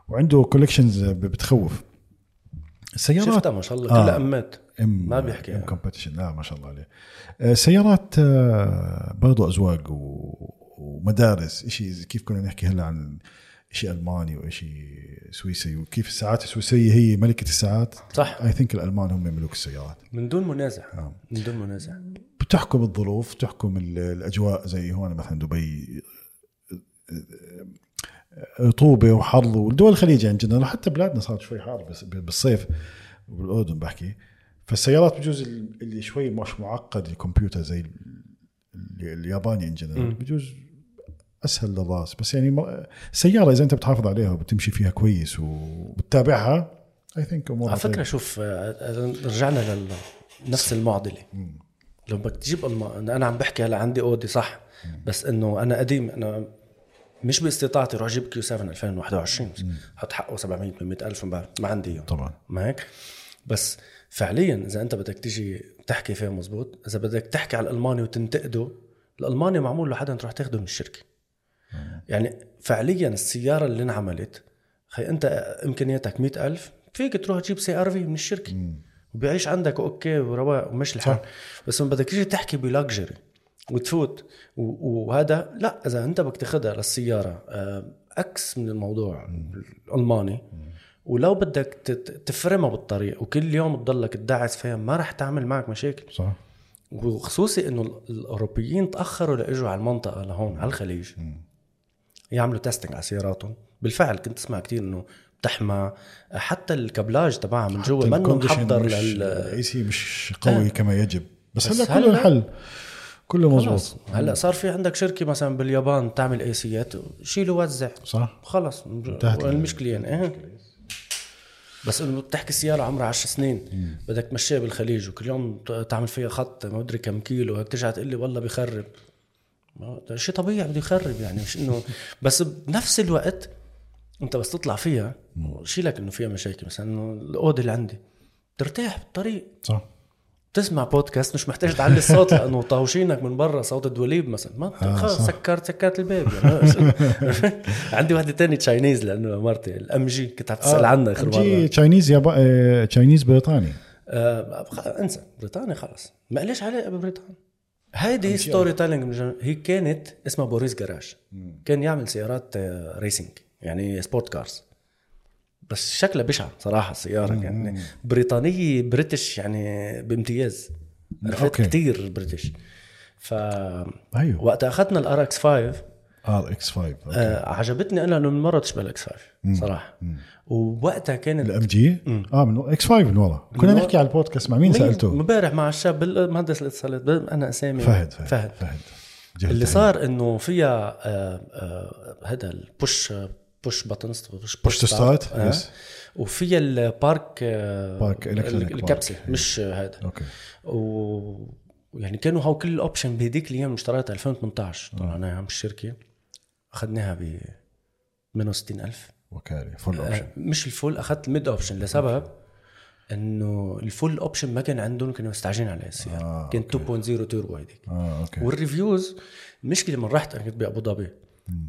وعنده كولكشنز بتخوف. السيارات شفتها ما شاء الله. آه. كلها أمات. أم ما بيحكي. أم كومبetition لا ما شاء الله عليه. آه، سيارات آه، برضو ازواج و... ومدارس شيء كيف كنا نحكي هلا عن شيء ألماني وشيء سويسري وكيف الساعات؟ السويسريه هي ملكة الساعات. صح. اي ثينك الألمان هم ملوك السيارات. من دون منازع. آه. من دون منازع. بتحكم الظروف بتحكم ال- الأجواء زي هون مثلا دبي رطوبه وحر والدول الخليج يعني جدا. حتى بلادنا صارت شوي حار بس بالصيف بالاردن بحكي. فالسيارات بجوز ال- اللي شوي مش معقد الكمبيوتر زي ال- ال- الياباني in general بجوز أسهل للراس بس يعني م- سيارة إذا أنت بتحافظ عليها وبتمشي فيها كويس وبتتابعها I think على فكرة طيبة. شوف آه، رجعنا لنفس المعضلة. لو بدك تجيب الم... أنا عم بحكي هلا عندي اودي صح؟ بس إنه أنا قديم أنا مش باستطاعتي أروح أجيب Q7 2021 حط حقه 700 800 ألف ما ما عندي إياه. طبعا. ما هيك؟ بس فعليا إذا أنت بدك تيجي تحكي فيها مزبوط إذا بدك تحكي على الالماني وتنتقده الالماني معمول لحدا تروح تاخده من الشركة. يعني فعليا السيارة اللي انعملت خي أنت إمكانياتك مئة ألف فيك تروح تجيب CR-V من الشركة. وبيعيش عندك okay ورواق ومش الحال بس لما بدك تيجي تحكي ب luxury وتفوت. وهذا لا إذا أنت بدك تاخذها للسيارة آه، X من الموضوع الألماني. ولو بدك تفرمها بالطريق وكل يوم تضلك تدعس فيها ما رح تعمل معك مشاكل. صح. وخصوصي إنه ال- الأوروبيين تأخروا لإجوا على المنطقة لهون على الخليج. يعملوا testing على سياراتهم. بالفعل كنت أسمع كتير إنه بتحمى. حتى ال câblage تبعها من جوا منه محضر لل ال AC مش قوي كما يجب. بس, بس هلا كله انحل كله مزبوط هلا صار في عندك شركة مثلا باليابان تعمل ايسيات شيلوا وزع. صح. خلص المشكلة يعني إيه. بس إنه بتحكي سياره عمرها 10 سنين. بدك تمشيها بالخليج وكل يوم تعمل فيها خط. ما أدري كم كيلو. هيك ترجع تقول لي والله بخرب. ده شيء طبيعي بده يخرب يعني مش إنه بس بنفس الوقت أنت بس تطلع فيها شيلك إنه فيها مشاكل مثلا إنه الأوضة اللي عندي ترتاح بالطريق. صح. تسمع بودكاست مش محتاج تعلي الصوت لأنه طاوشينك من برا صوت الدوليب مثلا. ما آه، خلص. سكرت سكرت الباب يعني. عندي وحده تانية Chinese لأنه مرتي ال MG كنت عم تسأل عنها آخر جي مرة. Chinese يابا آه، Chinese بريطاني. آه انسى بريطانيا خلص ما ليش علاقه ببريطانيا هيدي storytelling هي كانت اسمها Morris Garage كان يعمل سيارات آه، racing يعني sport cars بس شكلها بشع صراحة السيارة يعني بريطانيه British يعني بامتياز. عرفت. كثير British. ف أيوه. وقت أخذنا ال RX5 RX5 آه عجبتني أنا انه من مرة تشبه ال X5 صراحة. ووقتها كانت ال MG؟ آه من X5 من ورا. كنا من نحكي على البودكاست مع مين سألته؟ امبارح مع الشاب المهندس الاتصالات أنا أسامي. فهد فهد فهد. فهد. اللي. صار إنه فيها آه، آه، هذا ال push push buttons push to start، آه. yes. وفيها ال park park. الكبسه مش هذا. okay و يعني كانوا هو كل ال option بهديك الأيام اشتريتها 2018 آه. طلعناها من الشركة أخذناها ب 160000 وكاله full option مش ال full أخذت ال mid option لسبب إنه ال full option ما كان عندهم كانوا مستعجلين عليه السياره آه، كان 2.0 توربو هيديك آه okay وال reviews المشكلة من رحت أنا كنت بأبو ظبي.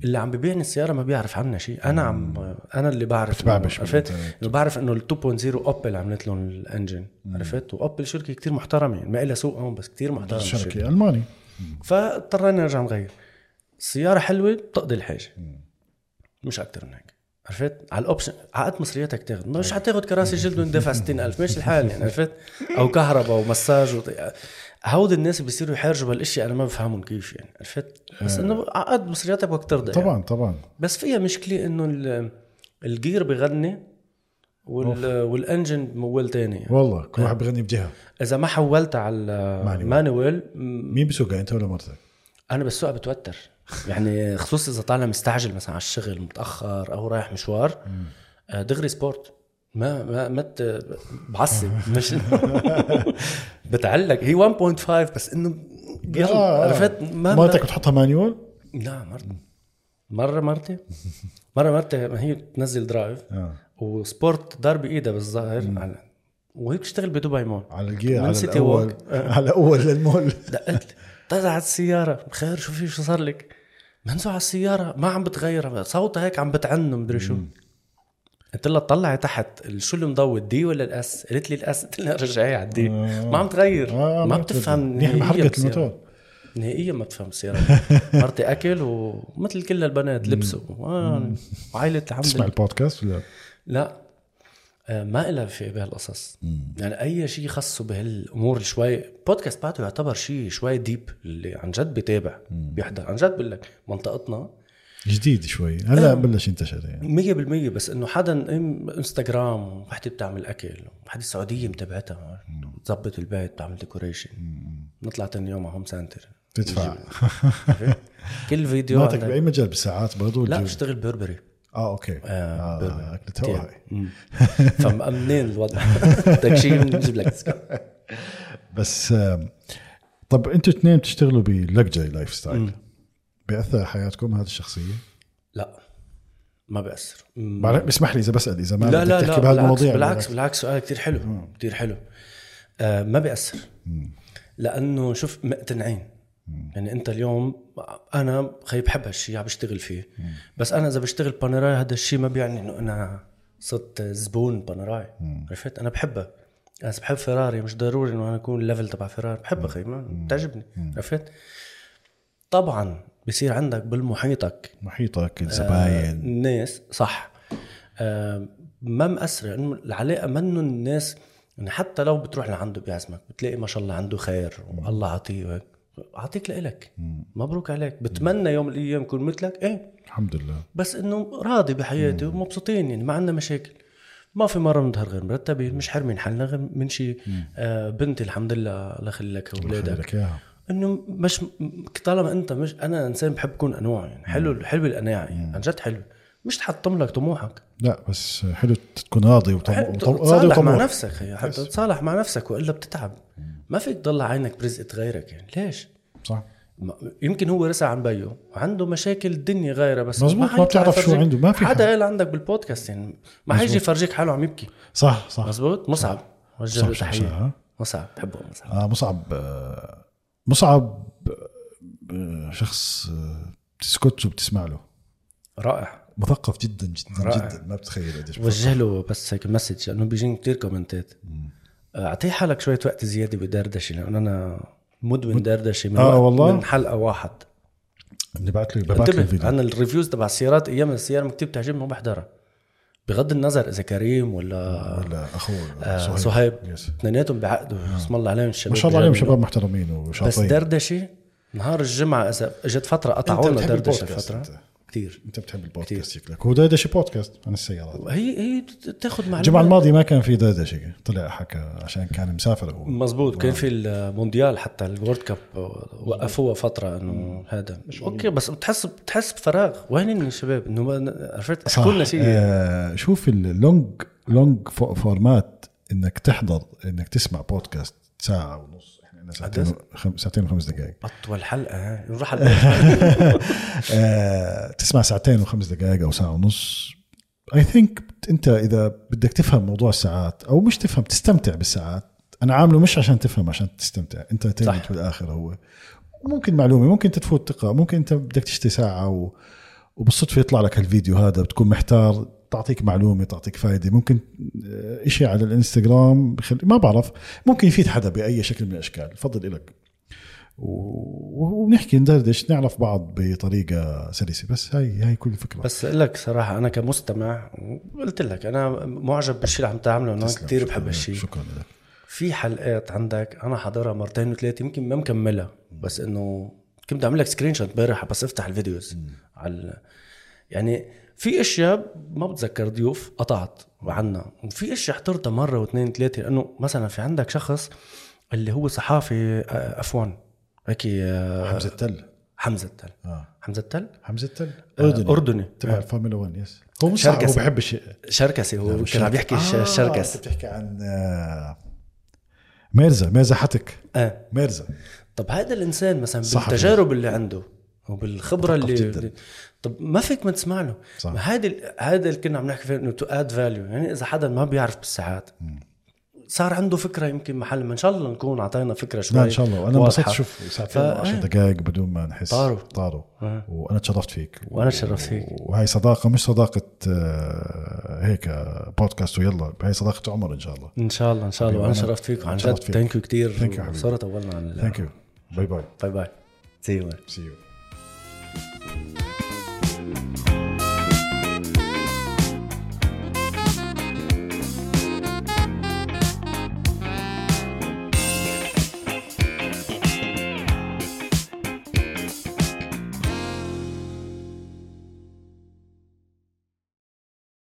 اللي عم ببيعني السيارة ما بيعرف عنها شيء. أنا عم أنا اللي بعرف عرفت. إنه بعرف إنه ال 2.0 اوبل عملت لهم ال engine عرفت؟ وأوبل شركة كتير محترمة يعني ما لها سوق هون بس كتير محترمة. شركه الماني فاضطرينا نرجع نغير. السياره حلوة بتقضي الحاجة. مش أكثر من هيك. عرفت؟ على ال option عقد مصرياتك تاخذ مش حتاخذ كراسي جلد وندفع 60000 ماشي الحال يعني عرفت؟ أو كهرباء ومساج وط... هود الناس بيصيروا يحرجوا بهالاشياء أنا ما بفهمهم كيف يعني عرفت؟ بس إنه عقد مصرياتك بدك ترضى يعني. طبعا طبعا. بس فيها مشكلة إنه ال- ال gear بغني وال... وال engine موال تاني يعني. والله كل واحد بغني بجهة. إذا ما حولت على ال manual مين بسوقها أنت ولا مرتك؟ أنا بالسوق بتوتر. يعني خصوصا إذا طالع مستعجل مثلا على الشغل متأخر أو رايح مشوار آه، دغري sport. ما ما ما بعصب. مش بتعلق. هي 1.5 بس إنه يلا آه، آه. عرفت؟ ما مرتك بتحطها manual؟ لا مرتي. مرة مرتي. مرة مرتي ما هي تنزل drive آه. و sport ضرب بايدها بالظاهر على- وهي بتشتغل بدبي مول. على ال gear على سيتي الأول. آه. على اول للمول. دقت طلعت السيارة خير شو في شو صار لك؟ منزوع على السيارة ما عم بتغير صوتها هيك عم بتعنه مدري شو؟ قلت لها طلعي تحت شو اللي مضوي ال D ولا ال S؟ قالت لي ال S. قلت لها رجعي على ال D. ما عم تغير. آه، ما ما بتفهم. محرقة بالسيارة. الموتور. نهائيا ما بتفهم السيارة. مرتي أكل ومثل كل البنات لبسوا. آه، وعائلة الحمد تسمع لله. البودكاست ولا؟ لا. آه، ما إلها في بهالقصص. يعني أي شيء خصه بهالأمور شوي بودكاست بعده يعتبر شيء شوي deep اللي عن جد بيتابع بيحضر. عن جد بقول لك منطقتنا. جديد شوي. هلا بلش ينتشر يعني. مية بالمية بس إنه حدا انستغرام وحدة بتعمل أكل وحدة سعودية متابعتها تظبط البيت بتعمل ديكوريشن نطلع تاني يوم على هوم سنتر تدفع؟ كل فيديو عندك- بأي مجال؟ بالساعات برضو لا؟ بشتغل بربري آه أوكي. آه،. آه هواي مم. فمأمنين الوضع. بدك شيء بنجيب لك. بس طب أنتوا اثنين بتشتغلوا ب luxury lifestyle بيأثر على حياتكم هذه الشخصية؟ لا. ما. بعرف- بسمح لي إذا بسأل إذا ما لا لا تحكي لا بالعكس بالعكس بالعكس سؤال كتير حلو كتير حلو. آه ما بيأثر. لأنه شوف مقتنعين. يعني أنت اليوم أنا خي بحب هالشيء عم بشتغل فيه. بس أنا إذا بشتغل Panerai هذا الشيء ما بيعني إنه أنا صرت زبون Panerai عرفت؟ أنا بحبها أنا بحب فيراري مش ضروري إنه أنا أكون الليفل تبع فيراري بحبها خي بتعجبني. عرفت؟ طبعا بصير عندك بالمحيطك. محيطك الزباين. الناس صح. آه ما مأثرة إنه العلاقة منه الناس يعني حتى لو بتروح لعنده بيعزمك بتلاقي ما شاء الله عنده خير والله عطيه وهيك أعطيك لإلك. مبروك عليك. بتمنى يوم من الأيام يكون مثلك. إيه؟ الحمد لله. بس إنه راضي بحياتي ومبسوطين يعني ما عندنا مشاكل. ما في مرة بنظهر غير مرتبين مش حرمين حالنا غير من شيء آه بنتي الحمد لله الله يخليك اياها إنه مش طالما أنت مش أنا إنسان بحب أكون أنواع يعني. حلو حلو القناعه يعني. عن جد حلو. مش تحطم لك طموحك. لا بس حلو تكون راضي وطم... حلو وطم... راضي تصالح مع وطموح. نفسك حتى تتصالح مع نفسك وإلا بتتعب. ما فيك تضل عينك برزقة غيرك يعني. ليش؟ صح. ما- يمكن هو رسى عن بيه وعنده مشاكل الدنيا غيره بس مزبوط، ما حيطلع بتعرف شو. عنده، ما في حدا حد. قال عندك بالبودكاست يعني. ما حيجي يفرجيك حاله عم يبكي. صح صح. مزبوط؟ مصعب. وجه له. تحية؟ مصعب. بحبه مصعب. آه مصعب آه مصعب آه شخص آه بتسكت وبتسمع له. رائع. مثقف جدا جدا رائع. جدا. ما بتخيل قديش وجه له بس هيك message لأنه بيجيني كثير comment ات أعطيه حالك شوية وقت زيادة بدردشة لأنه أنا مدمن دردشة من آه والله؟ من حلقة واحد ببعت لي ببعت لي الفيديو أنا ال reviews تبع السيارات أيام السيارة كثير بتعجبني ما بحضرها بغض النظر إذا كريم ولا ولا أخوه آه، صهيب. اثنيناتهم بعقدوا اسم الله عليهم الشباب ما شاء الله عليهم. شباب محترمين بس وشاطرين دردشة نهار الجمعة إذا إجت فترة بتحب دردشة فترة. كثير أنت بتحب البودكاست شكلك. هو دردشه بودكاست عن السيارات. هي هي بتاخذ معلومات. الجمعة الماضية ما كان في دردشه طلع حكى عشان كان مسافر هو. مزبوط. كان في المونديال حتى ال World Cup وقفوها فترة إنه هذا. okay بس بتحس بتحس بفراغ. وين الشباب إنه ما- عرفت؟ احكوا لنا شيء آه شوف ال long long format إنك تحضر إنك تسمع بودكاست ساعة ونص. إحنا ساعتين ساعتين وخمس دقائق. أطول حلقة نروح على. آه تسمع ساعتين وخمس دقائق أو ساعة ونص. I think أنت إذا بدك تفهم موضوع الساعات أو مش تفهم تستمتع بالساعات. أنا عامله مش عشان تفهم عشان تستمتع. انت صح. بالآخر هو. ممكن معلومة ممكن أنت تفوت تقرا ممكن أنت بدك تشتري ساعة و... وبالصدفة يطلع لك الفيديو هذا بتكون محتار. تعطيك معلومة تعطيك فائده ممكن آه، إشي على الإنستغرام بخل... ما بعرف. ممكن يفيد حدا بأي شكل من الأشكال. فضل إلك. و- وبنحكي ندردش نعرف بعض بطريقة سلسة. بس هاي هاي كل الفكرة. بس أقول لك صراحة أنا كمستمع قلت لك أنا معجب بالشيء اللي عم تعمله. أنا. كثير بحب لك. هالشيء شكرا لك. في حلقات عندك أنا حاضرها مرتين وثلاثة يمكن ما مكملها. بس إنه كنت اعمل لك screenshot امبارح بس أفتح ال videos على يعني في أشياء ما بتذكر ضيوف قطعت عنا وفي أشياء حضرتها مرة واثنين ثلاثة لأنه مثلا في عندك شخص اللي هو صحافي افوان هيك آه، حمزة التل. حمزة التل. آه. حمزة التل؟ حمزة التل؟ أردني. أردني. تبع الفورمولا 1 yes. هو مش هو. بحب الشيء. شركسي هو كان عم يحكي آه الشركس بتحكي عن آه، ميرزا ميرزا حتك. آه. ميرزا. طب هذا الإنسان مثلا. بالتجارب اللي عنده وبالخبرة اللي جداً. طب ما فيك ما تسمع له. هذا هذا اللي كنا عم نحكي فيه إنه to add value يعني إذا حدا ما بيعرف بالساعات. صار عنده فكرة يمكن محل ما. إن شاء الله نكون أعطينا فكرة شوي لا إن شاء الله. وأنا انبسطت. شوف ساعتين فا- و10 إيه. دقائق بدون ما نحس. طاروا. طاروا. آه. وأنا تشرفت فيك. وأنا تشرفت فيك. وهي صداقة مش صداقة آه، هيك آه، بودكاست ويلا. هي صداقة عمر إن شاء الله. إن شاء الله إن شاء الله. وأنا حبيبي، أنا شرفت فيك. وعن جد. thank you كثير. صارت طولنا عن thank you bye bye bye bye see you see you